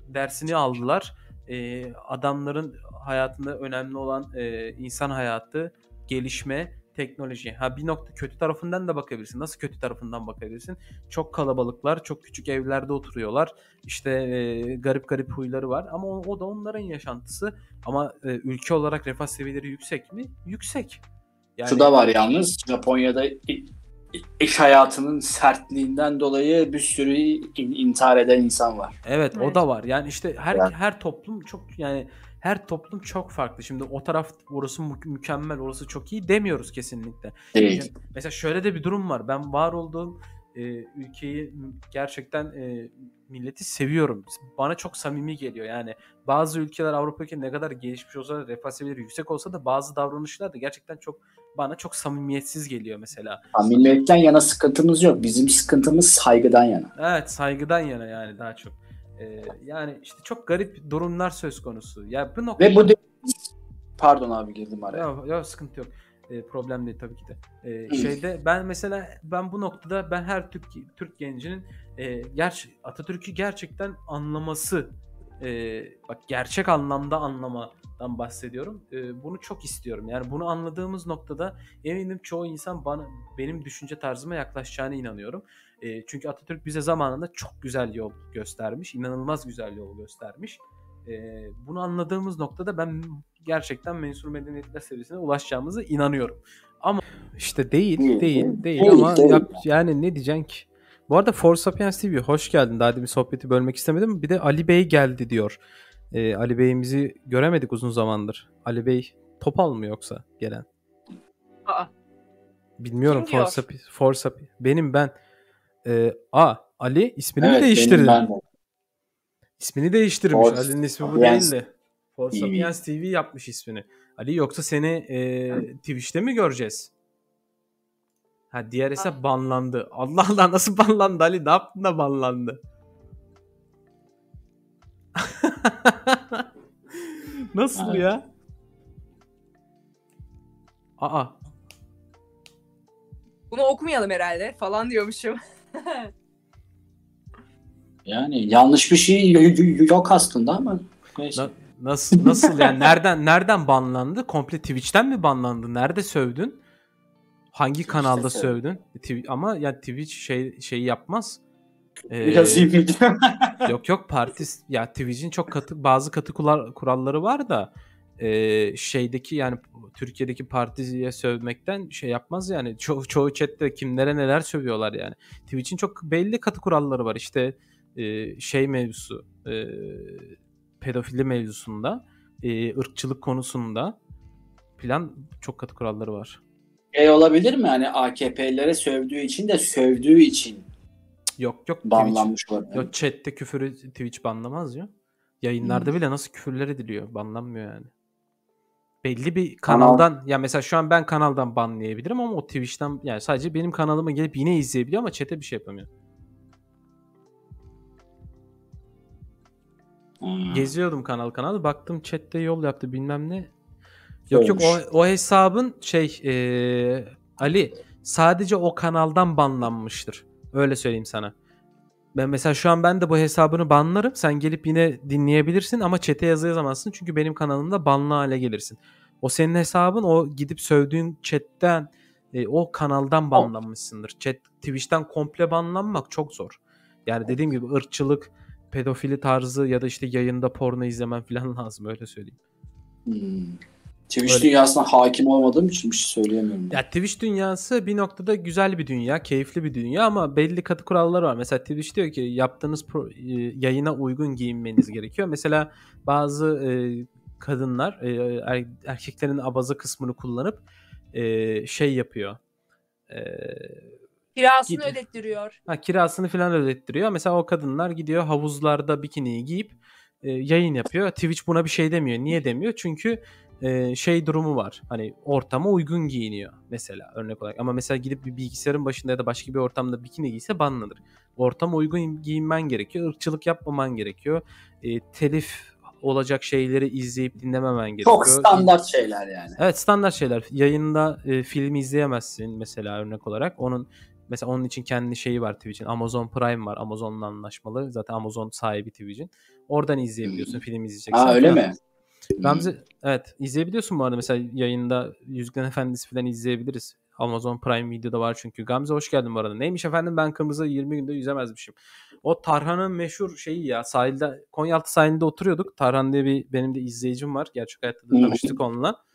Speaker 1: dersini aldılar. E, adamların hayatında önemli olan e, insan hayatı, gelişme, teknoloji. Ha bir nokta kötü tarafından da bakabilirsin. Nasıl kötü tarafından bakabilirsin? Çok kalabalıklar, çok küçük evlerde oturuyorlar. İşte e, garip garip huyları var ama o, o da onların yaşantısı. Ama e, ülke olarak refah seviyeleri yüksek mi? Yüksek.
Speaker 3: Yani, Şu da var yalnız Japonya'da iş hayatının sertliğinden dolayı bir sürü in, intihar eden insan var.
Speaker 1: Evet, evet. o da var. Yani işte her yani. her toplum çok yani her toplum çok farklı. Şimdi o taraf orası mü- mükemmel, orası çok iyi demiyoruz kesinlikle.
Speaker 3: Değil. Yani
Speaker 1: mesela şöyle de bir durum var. Ben var olduğum e, ülkeyi gerçekten e, milleti seviyorum. Bana çok samimi geliyor. Yani bazı ülkeler Avrupa ülkeleri ne kadar gelişmiş olsa da refah seviyeleri yüksek olsa da bazı davranışlar da gerçekten çok bana çok samimiyetsiz geliyor mesela.
Speaker 3: Samimiyetten yana sıkıntımız yok. Bizim sıkıntımız saygıdan yana.
Speaker 1: Evet saygıdan yana yani daha çok. Ee, yani işte çok garip durumlar söz konusu. Ya bu noktada...
Speaker 3: Ve bu Pardon abi girdim araya.
Speaker 1: Yok, yok sıkıntı yok. Ee, problem değil tabii ki de. Ee, şeyde ben mesela ben bu noktada ben her Türk Türk gencinin e, ger Atatürk'ü gerçekten anlaması e, bak gerçek anlamda anlamadan bahsediyorum. E, bunu çok istiyorum. Yani bunu anladığımız noktada eminim çoğu insan bana benim düşünce tarzıma yaklaşacağına inanıyorum. E, çünkü Atatürk bize zamanında çok güzel yol göstermiş. inanılmaz güzel yol göstermiş. E, bunu anladığımız noktada ben gerçekten mensur medeniyetler seviyesine ulaşacağımıza inanıyorum. Ama işte değil, değil, değil, değil, değil ama değil. Yap, yani ne diyeceksin ki? Bu arada Force Sapiens TV hoş geldin. Daha bir sohbeti bölmek istemedim. Bir de Ali Bey geldi diyor. Ee, Ali Bey'imizi göremedik uzun zamandır. Ali Bey Topal mı yoksa gelen?
Speaker 2: Aa.
Speaker 1: Bilmiyorum Kim Force Sapiens. Force Sapiens. Benim ben. Ee, a Ali ismini evet, mi değiştirdi? Ben de. İsmini değiştirmiş. Force Ali'nin ismi bu değil de. Force Sapiens TV yapmış ismini. Ali yoksa seni e, Twitch'te mi göreceğiz? Ha diğer hesap banlandı. [LAUGHS] Allah Allah nasıl banlandı Ali? Ne yaptın da banlandı? [LAUGHS] Nasıl
Speaker 3: Evet.
Speaker 1: ya? Aa.
Speaker 2: Bunu okumayalım herhalde falan diyormuşum. [LAUGHS]
Speaker 3: Yani yanlış bir şey yok aslında ama neyse.
Speaker 1: Na- nasıl nasıl yani nereden nereden banlandı? Komple Twitch'ten mi banlandı? Nerede sövdün? Hangi kanalda
Speaker 3: sövdüm.
Speaker 1: sövdün? Tw- ama ya Twitch şey şey yapmaz. Ee, [LAUGHS] yok yok parti ya Twitch'in çok katı bazı katı kural- kuralları var da e, şeydeki yani Türkiye'deki partiye sövmekten şey yapmaz yani. Ço- çoğu chatte kimlere neler sövüyorlar yani. Twitch'in çok belli katı kuralları var. İşte e, şey mevzusu e, pedofili mevzusunda e, ırkçılık konusunda plan çok katı kuralları var.
Speaker 3: Şey olabilir mi? Hani AKP'lere sövdüğü için de sövdüğü için
Speaker 1: Yok yok Twitch,
Speaker 3: banlanmış olabilir.
Speaker 1: yok chatte küfürü Twitch banlamaz ya. Yayınlarda bile nasıl küfürler ediliyor. Banlanmıyor yani. Belli bir
Speaker 3: Kanal-
Speaker 1: kanaldan ya mesela şu an ben kanaldan banlayabilirim ama o Twitch'ten yani sadece benim kanalıma gelip yine izleyebiliyor ama chat'e bir şey yapamıyor.
Speaker 3: Hmm.
Speaker 1: Geziyordum kanal kanal. Baktım chatte yol yaptı bilmem ne. Yok yok
Speaker 3: Olmuş.
Speaker 1: o, o hesabın şey eee, Ali sadece o kanaldan banlanmıştır. Öyle söyleyeyim sana. Ben mesela şu an ben de bu hesabını banlarım. Sen gelip yine dinleyebilirsin ama chat'e yazı yazamazsın. Çünkü benim kanalımda banlı hale gelirsin. O senin hesabın o gidip sövdüğün chatten e, o kanaldan banlanmışsındır. Chat Twitch'ten komple banlanmak çok zor. Yani dediğim gibi ırkçılık, pedofili tarzı ya da işte yayında porno izlemen falan [LAUGHS] lazım öyle söyleyeyim.
Speaker 3: Hmm. Twitch
Speaker 1: Öyle.
Speaker 3: dünyasına hakim olmadığım için bir şey söyleyemiyorum.
Speaker 1: Ya Twitch dünyası bir noktada güzel bir dünya, keyifli bir dünya ama belli katı kuralları var. Mesela Twitch diyor ki yaptığınız pro- e, yayına uygun giyinmeniz gerekiyor. Mesela bazı e, kadınlar e, er- erkeklerin abaza kısmını kullanıp e, şey yapıyor. E,
Speaker 2: Kirasını
Speaker 1: Gidin.
Speaker 2: ödettiriyor.
Speaker 1: Ha, kirasını falan ödettiriyor. Mesela o kadınlar gidiyor havuzlarda bikiniyi giyip e, yayın yapıyor. Twitch buna bir şey demiyor. Niye demiyor? Çünkü e, şey durumu var. Hani ortama uygun giyiniyor mesela örnek olarak. Ama mesela gidip bir bilgisayarın başında ya da başka bir ortamda bikini giyse banlanır. Ortama uygun giyinmen gerekiyor. Irkçılık yapmaman gerekiyor. E, telif olacak şeyleri izleyip dinlememen gerekiyor.
Speaker 3: Çok standart şeyler yani.
Speaker 1: Evet standart şeyler. Yayında e, film izleyemezsin mesela örnek olarak. Onun mesela onun için kendi şeyi var Twitch'in. Amazon Prime var. Amazon'la anlaşmalı. Zaten Amazon sahibi Twitch'in. Oradan izleyebiliyorsun. Film izleyeceksen.
Speaker 3: Ha öyle mi?
Speaker 1: Gamze evet izleyebiliyorsun bu arada. Mesela yayında Yüzüklerin Efendisi falan izleyebiliriz. Amazon Prime Video'da var çünkü. Gamze hoş geldin bu arada. Neymiş efendim ben kırmızı 20 günde yüzemezmişim. O Tarhan'ın meşhur şeyi ya sahilde Konyaaltı sahilinde oturuyorduk. Tarhan diye bir benim de izleyicim var. Gerçek hayatta da tanıştık onunla.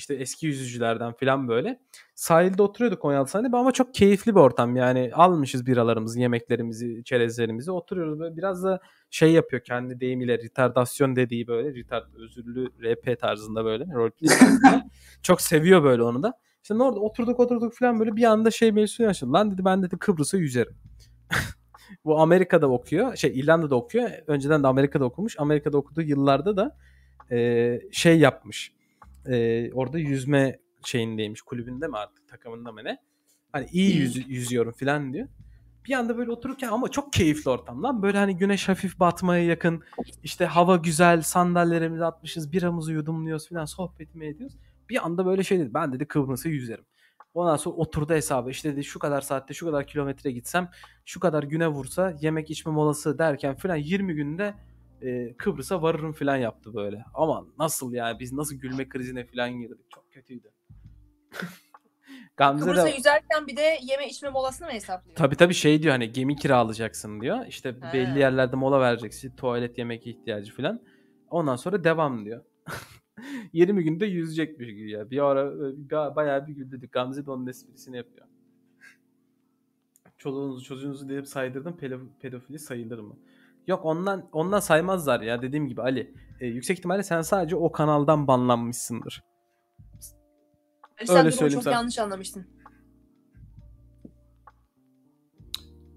Speaker 1: İşte eski yüzücülerden falan böyle. Sahilde oturuyorduk Konyaaltı sahilinde ama çok keyifli bir ortam. Yani almışız biralarımızı, yemeklerimizi, çerezlerimizi oturuyoruz. Böyle biraz da şey yapıyor kendi deyimiyle retardasyon dediği böyle retard özürlü RP tarzında böyle roleplay tarzında. [LAUGHS] çok seviyor böyle onu da. İşte orada oturduk oturduk falan böyle bir anda şey mevzusu yaşadı. Lan dedi ben dedi Kıbrıs'a yüzerim. [LAUGHS] Bu Amerika'da okuyor. Şey İrlanda'da okuyor. Önceden de Amerika'da okumuş. Amerika'da okuduğu yıllarda da e, şey yapmış. E, orada yüzme şeyindeymiş. Kulübünde mi artık takımında mı ne? Hani iyi yüz, yüzüyorum falan diyor. Bir anda böyle otururken ama çok keyifli ortam lan. Böyle hani güneş hafif batmaya yakın. İşte hava güzel. Sandalyelerimizi atmışız. Biramızı yudumluyoruz falan. Sohbet mi ediyoruz? Bir anda böyle şey dedi. Ben dedi Kıbrıs'a yüzerim. Ondan sonra oturdu hesabı. İşte dedi şu kadar saatte şu kadar kilometre gitsem şu kadar güne vursa yemek içme molası derken filan 20 günde e, Kıbrıs'a varırım filan yaptı böyle. Ama nasıl yani biz nasıl gülme krizine filan girdik. Çok kötüydü. [LAUGHS] Gamze
Speaker 2: Kıbrıs'a
Speaker 1: de
Speaker 2: yüzerken bir de yeme içme molasını mı hesaplıyor?
Speaker 1: tabii tabii şey diyor hani gemi kiralayacaksın diyor. İşte
Speaker 2: He.
Speaker 1: belli yerlerde mola vereceksin. Tuvalet yemek ihtiyacı filan. Ondan sonra devam diyor. [LAUGHS] 20 günde yüzecekmiş gibi ya. Bir ara e, ba- bayağı bir güldük. Gamze de onun esprisini yapıyor. [LAUGHS] Çoluğunuzu çocuğunuzu deyip saydırdım pedo- pedofili sayılır mı? Yok ondan ondan saymazlar ya dediğim gibi Ali. E, yüksek ihtimalle sen sadece o kanaldan banlanmışsındır.
Speaker 2: Ali, sen
Speaker 1: öyle söyleyeyim
Speaker 2: çok
Speaker 1: sana.
Speaker 2: yanlış anlamışsın.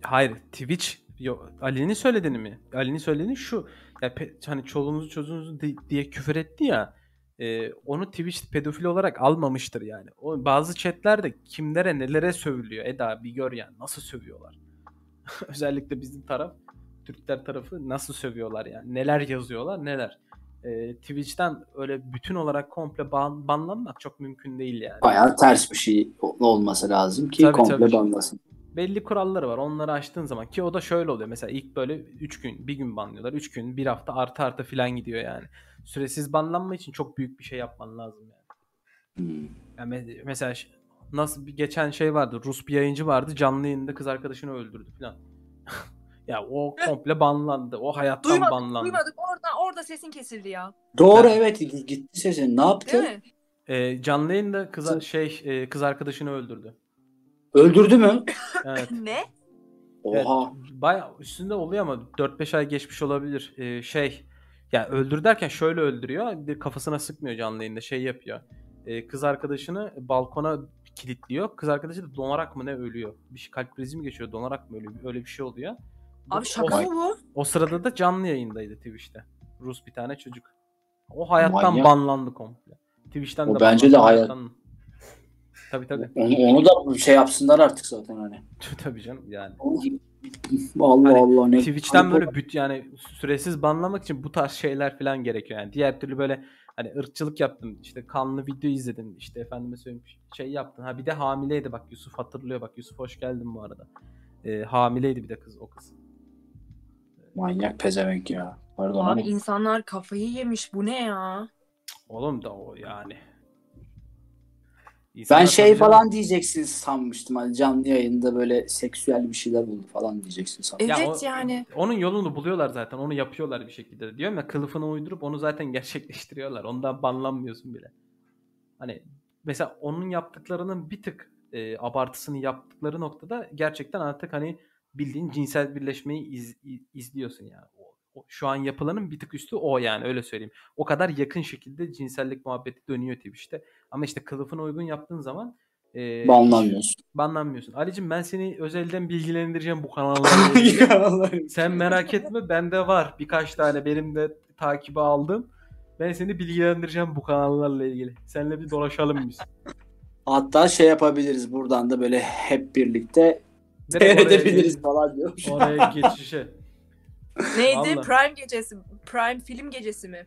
Speaker 1: Hayır Twitch yok Ali'nin söylediğini mi? Ali'nin söylediğini şu. Ya pe- hani çoluğunuzu çocuğunuzu di- diye küfür etti ya. e, onu Twitch pedofili olarak almamıştır yani. O bazı chatlerde kimlere nelere sövülüyor Eda bir gör yani nasıl sövüyorlar. [LAUGHS] Özellikle bizim taraf Türkler tarafı nasıl sövüyorlar yani. Neler yazıyorlar neler. Ee, Twitch'ten öyle bütün olarak komple ban, banlanmak çok mümkün değil yani.
Speaker 3: Bayağı ters bir şey olması lazım ki
Speaker 1: Tabii,
Speaker 3: komple
Speaker 1: tabii.
Speaker 3: banlasın.
Speaker 1: belli kuralları var. Onları aştığın zaman ki o da şöyle oluyor. Mesela ilk böyle 3 gün, bir gün banlıyorlar. 3 gün, bir hafta artı artı filan gidiyor yani. Süresiz banlanma için çok büyük bir şey yapman lazım yani.
Speaker 3: Hmm.
Speaker 1: yani me- mesela nasıl bir geçen şey vardı. Rus bir yayıncı vardı. Canlı yayında kız arkadaşını öldürdü filan. [LAUGHS] ya o komple banlandı. O hayattan
Speaker 2: Duymadık,
Speaker 1: banlandı.
Speaker 2: duymadık. Orada orada sesin kesildi ya.
Speaker 3: Doğru
Speaker 1: Ha.
Speaker 3: evet gitti sesin. Ne yaptı?
Speaker 1: Ee, canlı yayında kız şey e, kız arkadaşını öldürdü.
Speaker 3: Öldürdü mü? [LAUGHS]
Speaker 1: Evet. [LAUGHS]
Speaker 2: ne?
Speaker 3: Oha.
Speaker 1: Baya üstünde oluyor ama 4-5 ay geçmiş olabilir. Ee, şey ya öldür derken şöyle öldürüyor. Bir kafasına sıkmıyor canlı yayında şey yapıyor. Ee, kız arkadaşını balkona kilitliyor. Kız arkadaşı da donarak mı ne ölüyor? Bir şey kalp krizi mi geçiyor? Donarak mı ölüyor? Öyle bir şey oluyor.
Speaker 2: Abi şaka mı bu?
Speaker 1: o sırada da canlı yayındaydı Twitch'te. Rus bir tane çocuk. O hayattan
Speaker 3: Manyak.
Speaker 1: banlandı komple. Twitch'ten
Speaker 3: O
Speaker 1: de
Speaker 3: bence de hayat-
Speaker 1: hayattan- Tabii tabii.
Speaker 3: Onu, onu da şey yapsınlar artık zaten hani. [LAUGHS]
Speaker 1: tabii canım yani.
Speaker 3: Allah
Speaker 1: Hani
Speaker 3: Allah ne.
Speaker 1: Twitch'ten böyle büt yani süresiz banlamak için bu tarz şeyler falan gerekiyor yani. Diğer türlü böyle hani ırkçılık yaptın işte kanlı video izledin işte efendime söyleyeyim şey yaptın. Ha bir de hamileydi bak Yusuf hatırlıyor bak Yusuf hoş geldin bu arada. Ee, hamileydi bir de kız o kız.
Speaker 3: Manyak pezevenk ya. Pardon
Speaker 2: Abi
Speaker 3: hani.
Speaker 2: insanlar kafayı yemiş. Bu ne ya?
Speaker 1: Oğlum da o yani.
Speaker 3: Ben
Speaker 1: İnsanlar
Speaker 3: şey
Speaker 1: tabii canım-
Speaker 3: falan diyeceksiniz sanmıştım. Hani canlı yayında böyle seksüel bir şeyler buldu falan diyeceksin sanmıştım.
Speaker 1: Ya
Speaker 2: Evet
Speaker 1: o-
Speaker 2: yani.
Speaker 1: Onun yolunu buluyorlar zaten. Onu yapıyorlar bir şekilde. Diyorum ya kılıfını uydurup onu zaten [LAUGHS] gerçekleştiriyorlar. Ondan banlanmıyorsun bile. Hani mesela onun yaptıklarının bir tık e, abartısını yaptıkları noktada gerçekten artık hani bildiğin cinsel birleşmeyi iz- izliyorsun yani. O, o- şu an yapılanın bir tık üstü o yani öyle söyleyeyim. O kadar yakın şekilde cinsellik muhabbeti dönüyor Twitch'te. Ama işte kılıfına uygun yaptığın zaman e,
Speaker 3: Banlanmıyorsun.
Speaker 1: banlanmıyorsun. Ali'cim ben seni özelden bilgilendireceğim bu kanallarla [LAUGHS] ilgili. Sen merak etme bende var birkaç tane benim de takibi aldım. Ben seni bilgilendireceğim bu kanallarla ilgili. Seninle bir dolaşalım biz.
Speaker 3: Hatta şey yapabiliriz buradan da böyle hep birlikte seyredebiliriz falan diyor. [LAUGHS]
Speaker 1: Oraya geçişe.
Speaker 2: Neydi?
Speaker 1: Vallahi.
Speaker 2: Prime gecesi. Prime film gecesi mi?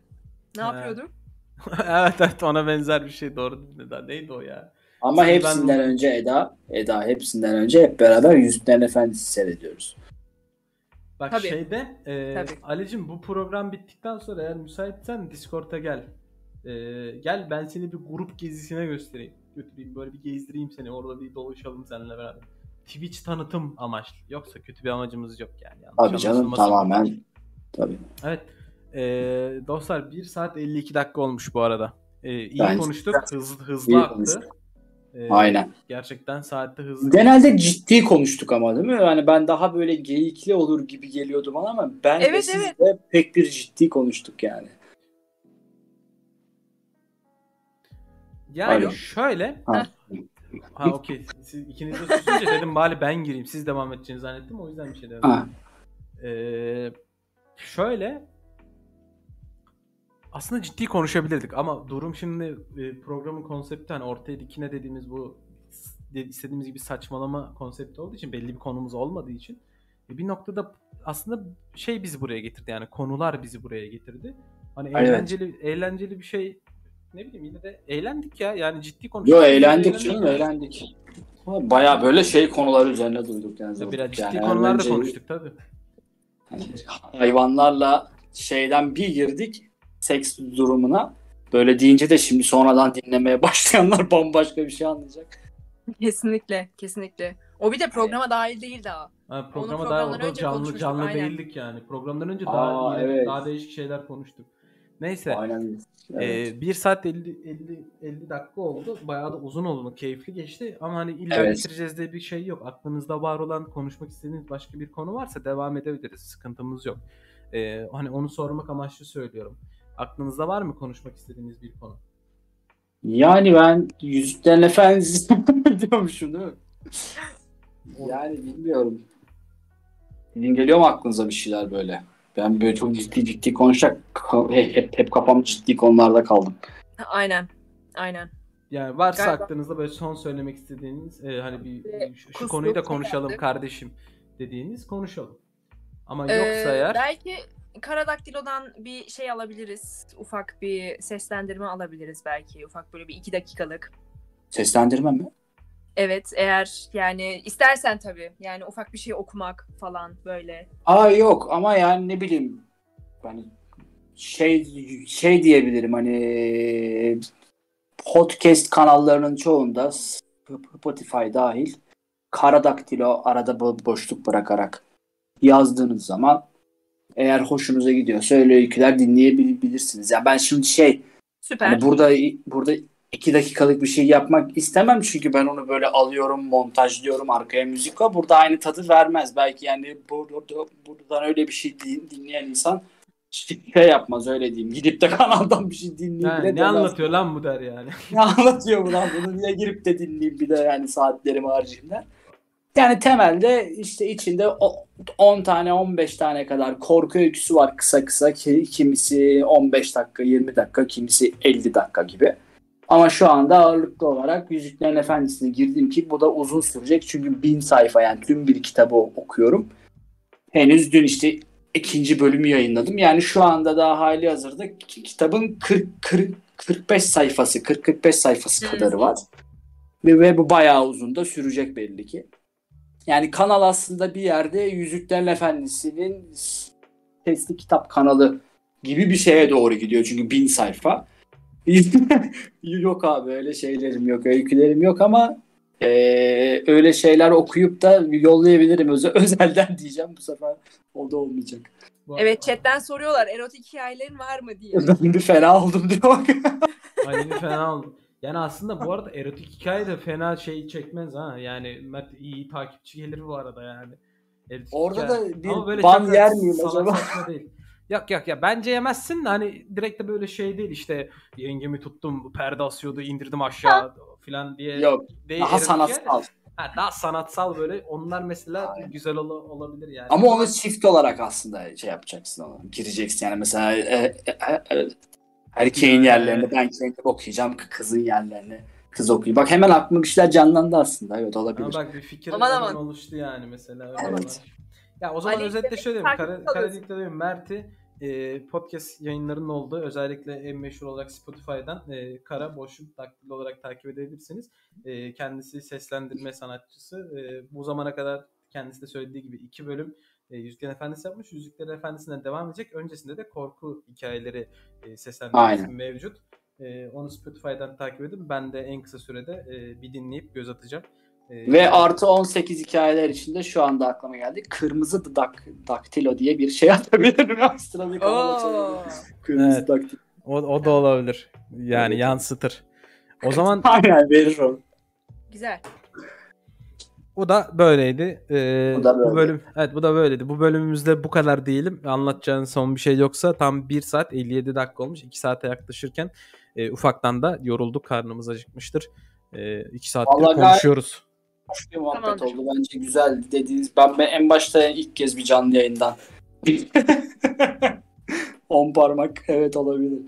Speaker 2: Ne
Speaker 1: He.
Speaker 2: yapıyordum? [LAUGHS]
Speaker 1: evet evet ona benzer bir şey doğru Eda. Neydi o ya?
Speaker 3: Ama
Speaker 1: Şimdi
Speaker 3: hepsinden
Speaker 1: ben-
Speaker 3: önce Eda, Eda hepsinden önce hep beraber Yüzüklerin Efendisi seyrediyoruz.
Speaker 1: Bak
Speaker 2: Tabii.
Speaker 1: şeyde e,
Speaker 2: Tabii.
Speaker 1: Ali'cim bu program bittikten sonra eğer müsaitsen Discord'a gel. E, gel ben seni bir grup gezisine göstereyim. Götüreyim böyle bir gezdireyim seni. Orada bir dolaşalım seninle beraber. Twitch tanıtım amaçlı. Yoksa kötü bir amacımız yok yani. Yanlış
Speaker 3: Tabii canım tamamen. Tabii.
Speaker 1: Evet. E, dostlar 1 saat 52 dakika olmuş bu arada. E, iyi
Speaker 3: Bence
Speaker 1: konuştuk. Hızlı, hızlı
Speaker 3: İyi
Speaker 1: aktı.
Speaker 3: konuştuk.
Speaker 1: E,
Speaker 3: Aynen.
Speaker 1: Gerçekten saatte hızlı.
Speaker 3: Genelde ciddi konuştuk ama değil mi? Yani ben daha böyle geyikli olur gibi geliyordu bana ama ben de
Speaker 2: Evet,
Speaker 3: de pek bir ciddi konuştuk yani.
Speaker 1: Yani
Speaker 3: Alo.
Speaker 1: şöyle.
Speaker 3: Ha.
Speaker 1: Ha okey. Siz ikiniz de susunca dedim bari ben gireyim. Siz devam edeceğini zannettim. O yüzden bir şey dedim.
Speaker 3: Ha.
Speaker 1: Ee, şöyle aslında ciddi konuşabilirdik ama durum şimdi e, programın konsepti hani ortaya dikine dediğimiz bu istediğimiz gibi saçmalama konsepti olduğu için belli bir konumuz olmadığı için e, bir noktada aslında şey bizi buraya getirdi yani konular bizi buraya getirdi. Hani eğlenceli eğlenceli bir şey ne bileyim yine de eğlendik ya yani ciddi konuştuk.
Speaker 3: Yo eğlendik canım eğlendik. Baya böyle şey konular üzerine duyduk yani.
Speaker 1: Ya Biraz ciddi
Speaker 3: Yani
Speaker 1: konularda
Speaker 3: önce
Speaker 1: konuştuk tabii.
Speaker 3: Hayvanlarla şeyden bir girdik seks durumuna. Böyle deyince de şimdi sonradan dinlemeye [LAUGHS] başlayanlar bambaşka bir şey anlayacak.
Speaker 2: Kesinlikle. Kesinlikle. O bir de programa dahil değil daha.
Speaker 1: Ha, programa daha
Speaker 2: programdan
Speaker 1: orada canlı canlı
Speaker 2: aynen.
Speaker 1: değildik yani. Programdan önce
Speaker 3: Aa,
Speaker 1: daha
Speaker 3: evet.
Speaker 1: daha değişik şeyler konuştuk. Neyse.
Speaker 3: Aynen. Evet.
Speaker 1: Ee, 1 saat 50 50 50 dakika oldu. Bayağı da uzun oldu. Keyifli geçti ama hani illa
Speaker 3: Evet.
Speaker 1: bitireceğiz diye bir şey yok. Aklınızda var olan konuşmak istediğiniz başka bir konu varsa devam edebiliriz. Sıkıntımız yok. Ee, hani onu sormak amaçlı söylüyorum. Aklınızda var mı konuşmak istediğiniz bir konu?
Speaker 3: Yani ben Yüzüklerin Efendisi [LAUGHS] diyormuşum değil mi? Yani bilmiyorum. Sizin geliyor mu aklınıza bir şeyler böyle? Ben böyle çok ciddi ciddi konuşacak. Hep, hep, hep kafam ciddi konularda kaldım.
Speaker 2: Aynen. Aynen.
Speaker 1: Yani varsa
Speaker 2: Galiba-
Speaker 1: aklınızda böyle son söylemek istediğiniz e, hani bir şu, şu konuyu da konuşalım
Speaker 2: geldi.
Speaker 1: kardeşim dediğiniz konuşalım. Ama yoksa
Speaker 2: Ee,
Speaker 1: eğer
Speaker 2: Belki Karadaktilo'dan bir şey alabiliriz. Ufak bir seslendirme alabiliriz belki. Ufak böyle bir iki dakikalık.
Speaker 3: Seslendirme mi?
Speaker 2: Evet eğer yani istersen tabii. Yani ufak bir şey okumak falan böyle.
Speaker 3: Aa yok ama yani ne bileyim hani şey şey diyebilirim hani podcast kanallarının çoğunda Spotify dahil Karadaktilo arada bo- boşluk bırakarak yazdığınız zaman eğer hoşunuza gidiyorsa öyle öyküler dinleyebilirsiniz. Ya ben şimdi şey
Speaker 2: Süper.
Speaker 3: Hani burada burada iki dakikalık bir şey yapmak istemem çünkü ben onu böyle alıyorum, montajlıyorum, arkaya müzik koy. Burada aynı tadı vermez. Belki yani burada, buradan öyle bir şey din- dinleyen insan şey yapmaz öyle diyeyim. Gidip de [LAUGHS] kanaldan bir şey dinleyeyim. Bile
Speaker 1: ne
Speaker 3: demez.
Speaker 1: anlatıyor lan bu der yani. [LAUGHS]
Speaker 3: Ne anlatıyor bu lan? Bunu niye girip de dinleyeyim bir de yani saatlerimi harcayayım der. Yani temelde işte içinde o- 10 tane 15 tane kadar korku öyküsü var kısa kısa. Ki- Kimisi 15 dakika 20 dakika kimisi 50 dakika gibi. Ama şu anda ağırlıklı olarak Yüzüklerin Efendisi'ne girdim ki bu da uzun sürecek. Çünkü bin sayfa yani tüm bir kitabı okuyorum. Henüz dün işte ikinci bölümü yayınladım. Yani şu anda daha hali hazırda ki- kitabın 40, 40 45 sayfası 40-45 sayfası kadarı var. Ve, ve bu bayağı uzun da sürecek belli ki. Yani kanal aslında bir yerde Yüzüklerin Efendisi'nin sesli kitap kanalı gibi bir şeye doğru gidiyor. Çünkü bin sayfa. [LAUGHS] yok abi öyle şeylerim yok, öykülerim yok ama eee, öyle şeyler okuyup da yollayabilirim özel, [LAUGHS] özelden diyeceğim bu sefer o da olmayacak.
Speaker 2: Evet chatten soruyorlar erotik hikayelerin var mı diye. [LAUGHS]
Speaker 3: Ben bir fena oldum diyor bak.
Speaker 1: Ay bir fena oldu. Yani aslında bu arada erotik hikaye de fena şey çekmez ha. Yani Mert iyi takipçi gelir bu arada yani. Erotik
Speaker 3: Orada
Speaker 1: hikaye.
Speaker 3: da bir ban yer miyim acaba?
Speaker 1: saçma değil. Yok yok ya bence yemezsin de hani direkt de böyle şey değil işte yengemi tuttum perde asıyordu indirdim aşağı falan diye.
Speaker 3: Yok
Speaker 1: değil,
Speaker 3: daha sanatsal.
Speaker 1: Ha, daha sanatsal böyle onlar mesela
Speaker 3: Aynen.
Speaker 1: güzel ola- olabilir yani.
Speaker 3: Ama onu çift olarak aslında şey yapacaksın onu. Gireceksin yani mesela e, e, e, erkeğin
Speaker 1: Evet.
Speaker 3: yerlerine ben kendim okuyacağım kızın yerlerine kız okuyayım. Bak hemen aklıma bir şeyler canlandı aslında. Evet olabilir.
Speaker 1: Ama bak bir fikir
Speaker 2: Aman aman.
Speaker 1: oluştu yani mesela.
Speaker 3: Evet.
Speaker 1: var. Ya o zaman
Speaker 2: Ali,
Speaker 1: özetle şöyle diyeyim. Kara. Karadelik'te diyeyim Mert'i e, podcast yayınlarının olduğu özellikle en meşhur olarak Spotify'dan e, Kara Boşluk Daktilo olarak takip edebilirsiniz. E, kendisi seslendirme sanatçısı. E, bu zamana kadar kendisi de söylediği gibi iki bölüm e, Yüzüklerin Efendisi yapmış. Yüzüklerin Efendisi'ne devam edecek. Öncesinde de korku hikayeleri e, seslendirmesi mevcut. E, onu Spotify'dan takip edin. Ben de en kısa sürede e, bir dinleyip göz atacağım. E,
Speaker 3: Ve artı 18 hikayeler içinde şu anda aklıma geldi. Kırmızı dak daktilo diye bir şey [LAUGHS] atabilirim. Astronomik
Speaker 2: Oo.
Speaker 3: Kırmızı
Speaker 1: Evet.
Speaker 3: daktilo.
Speaker 1: O, o da olabilir. Yani
Speaker 3: Evet.
Speaker 1: yansıtır. O zaman [LAUGHS]
Speaker 3: Aynen verir o.
Speaker 2: Güzel.
Speaker 1: bu da böyleydi. Ee,
Speaker 3: Bu da böyle.
Speaker 1: Bu bölüm evet bu da böyleydi. Bu bölümümüzde bu kadar diyelim. Anlatacağın son bir şey yoksa tam 1 saat 57 dakika olmuş. 2 saate yaklaşırken e, ufaktan da yorulduk. Karnımız acıkmıştır. 2 saattir
Speaker 3: Vallahi
Speaker 1: konuşuyoruz.
Speaker 3: Hoş bir muhabbet
Speaker 2: Tamamdır.
Speaker 3: oldu. Bence güzel dediğiniz. Ben, ben en başta ilk kez bir canlı yayından. [LAUGHS] 10 parmak evet olabilir.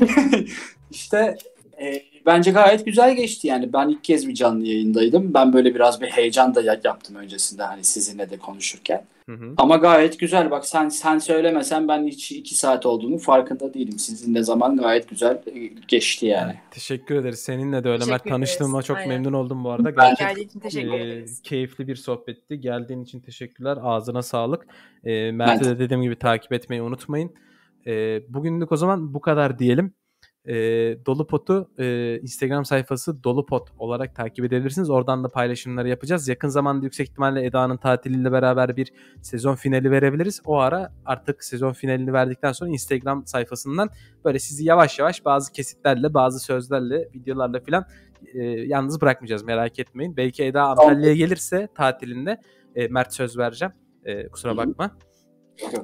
Speaker 3: [LAUGHS] işte e, bence gayet güzel geçti yani. Ben ilk kez bir canlı yayındaydım. Ben böyle biraz bir heyecan da ya- yaptım öncesinde hani sizinle de konuşurken.
Speaker 1: Hı hı.
Speaker 3: Ama gayet güzel. Bak sen sen söylemesen ben hiç 2 saat olduğunu farkında değilim. Sizinle zaman gayet güzel e, geçti yani.
Speaker 1: Teşekkür ederiz. Seninle de öyle Mert. Tanıştığıma çok
Speaker 2: Aynen.
Speaker 1: memnun oldum bu arada.
Speaker 3: Ben-
Speaker 1: Gerçekten
Speaker 2: için teşekkür
Speaker 1: e,
Speaker 2: ederiz.
Speaker 1: keyifli bir sohbetti. Geldiğin için teşekkürler. Ağzına sağlık. E, Mert'i
Speaker 3: Ben
Speaker 1: de dediğim gibi takip etmeyi unutmayın. E, bugünlük o zaman bu kadar diyelim. E, Dolupot'u e, Instagram sayfası Dolupot olarak takip edebilirsiniz. Oradan da paylaşımları yapacağız. Yakın zamanda yüksek ihtimalle Eda'nın tatiliyle beraber bir sezon finali verebiliriz. O ara artık sezon finalini verdikten sonra Instagram sayfasından böyle sizi yavaş yavaş bazı kesitlerle, bazı sözlerle, videolarla filan e, yalnız bırakmayacağız merak etmeyin. Belki Eda Antalya'ya gelirse tatilinde e, Mert söz vereceğim. E, kusura bakma.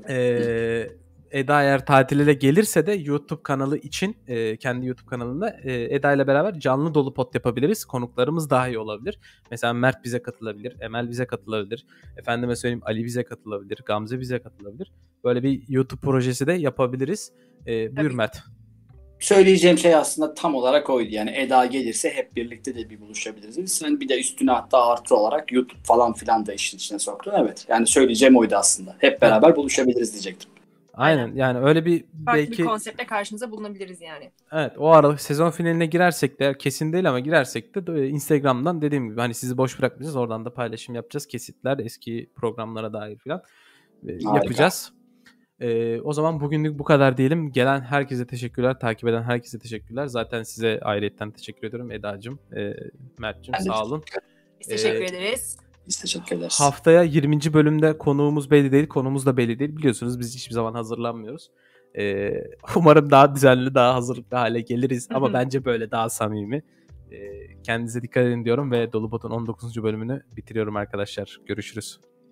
Speaker 1: E, Eda eğer tatile de gelirse de YouTube kanalı için e, kendi YouTube kanalında e, Eda ile beraber canlı dolu pot yapabiliriz. Konuklarımız daha iyi olabilir. Mesela Mert bize katılabilir, Emel bize katılabilir. Efendime söyleyeyim Ali bize katılabilir, Gamze bize katılabilir. Böyle bir YouTube projesi de yapabiliriz. E, buyur
Speaker 2: Tabii.
Speaker 1: Mert.
Speaker 3: söyleyeceğim şey aslında tam olarak oydu. Yani Eda gelirse hep birlikte de bir buluşabiliriz. Sen bir de üstüne hatta artı olarak YouTube falan filan da işin içine soktun. Evet. Yani söyleyeceğim oydu aslında. Hep beraber buluşabiliriz diyecektim.
Speaker 1: Aynen yani öyle bir
Speaker 2: Farklı
Speaker 1: belki
Speaker 2: bir konseptle karşınıza bulunabiliriz yani.
Speaker 1: evet o aralık sezon finaline girersek de kesin değil ama girersek de Instagram'dan dediğim gibi hani sizi boş bırakmayacağız. Oradan da paylaşım yapacağız. Kesitler eski programlara dair falan e,
Speaker 3: Harika.
Speaker 1: yapacağız. E, o zaman bugünlük bu kadar diyelim. Gelen herkese teşekkürler. Takip eden herkese teşekkürler. Zaten size ayrıyetten teşekkür ediyorum Eda'cığım, e,
Speaker 3: de
Speaker 1: sağ olun.
Speaker 2: Biz teşekkür
Speaker 1: Ee,
Speaker 2: ederiz.
Speaker 3: Biz teşekkür ederiz.
Speaker 1: Haftaya 20. bölümde konuğumuz belli değil, konumuz da belli değil. Biliyorsunuz biz hiçbir zaman hazırlanmıyoruz. Ee, [LAUGHS] umarım daha düzenli, daha hazırlıklı hale geliriz. Ama bence böyle daha samimi. Ee, kendinize dikkat edin diyorum ve Dolubot'un 19. bölümünü bitiriyorum arkadaşlar. Görüşürüz.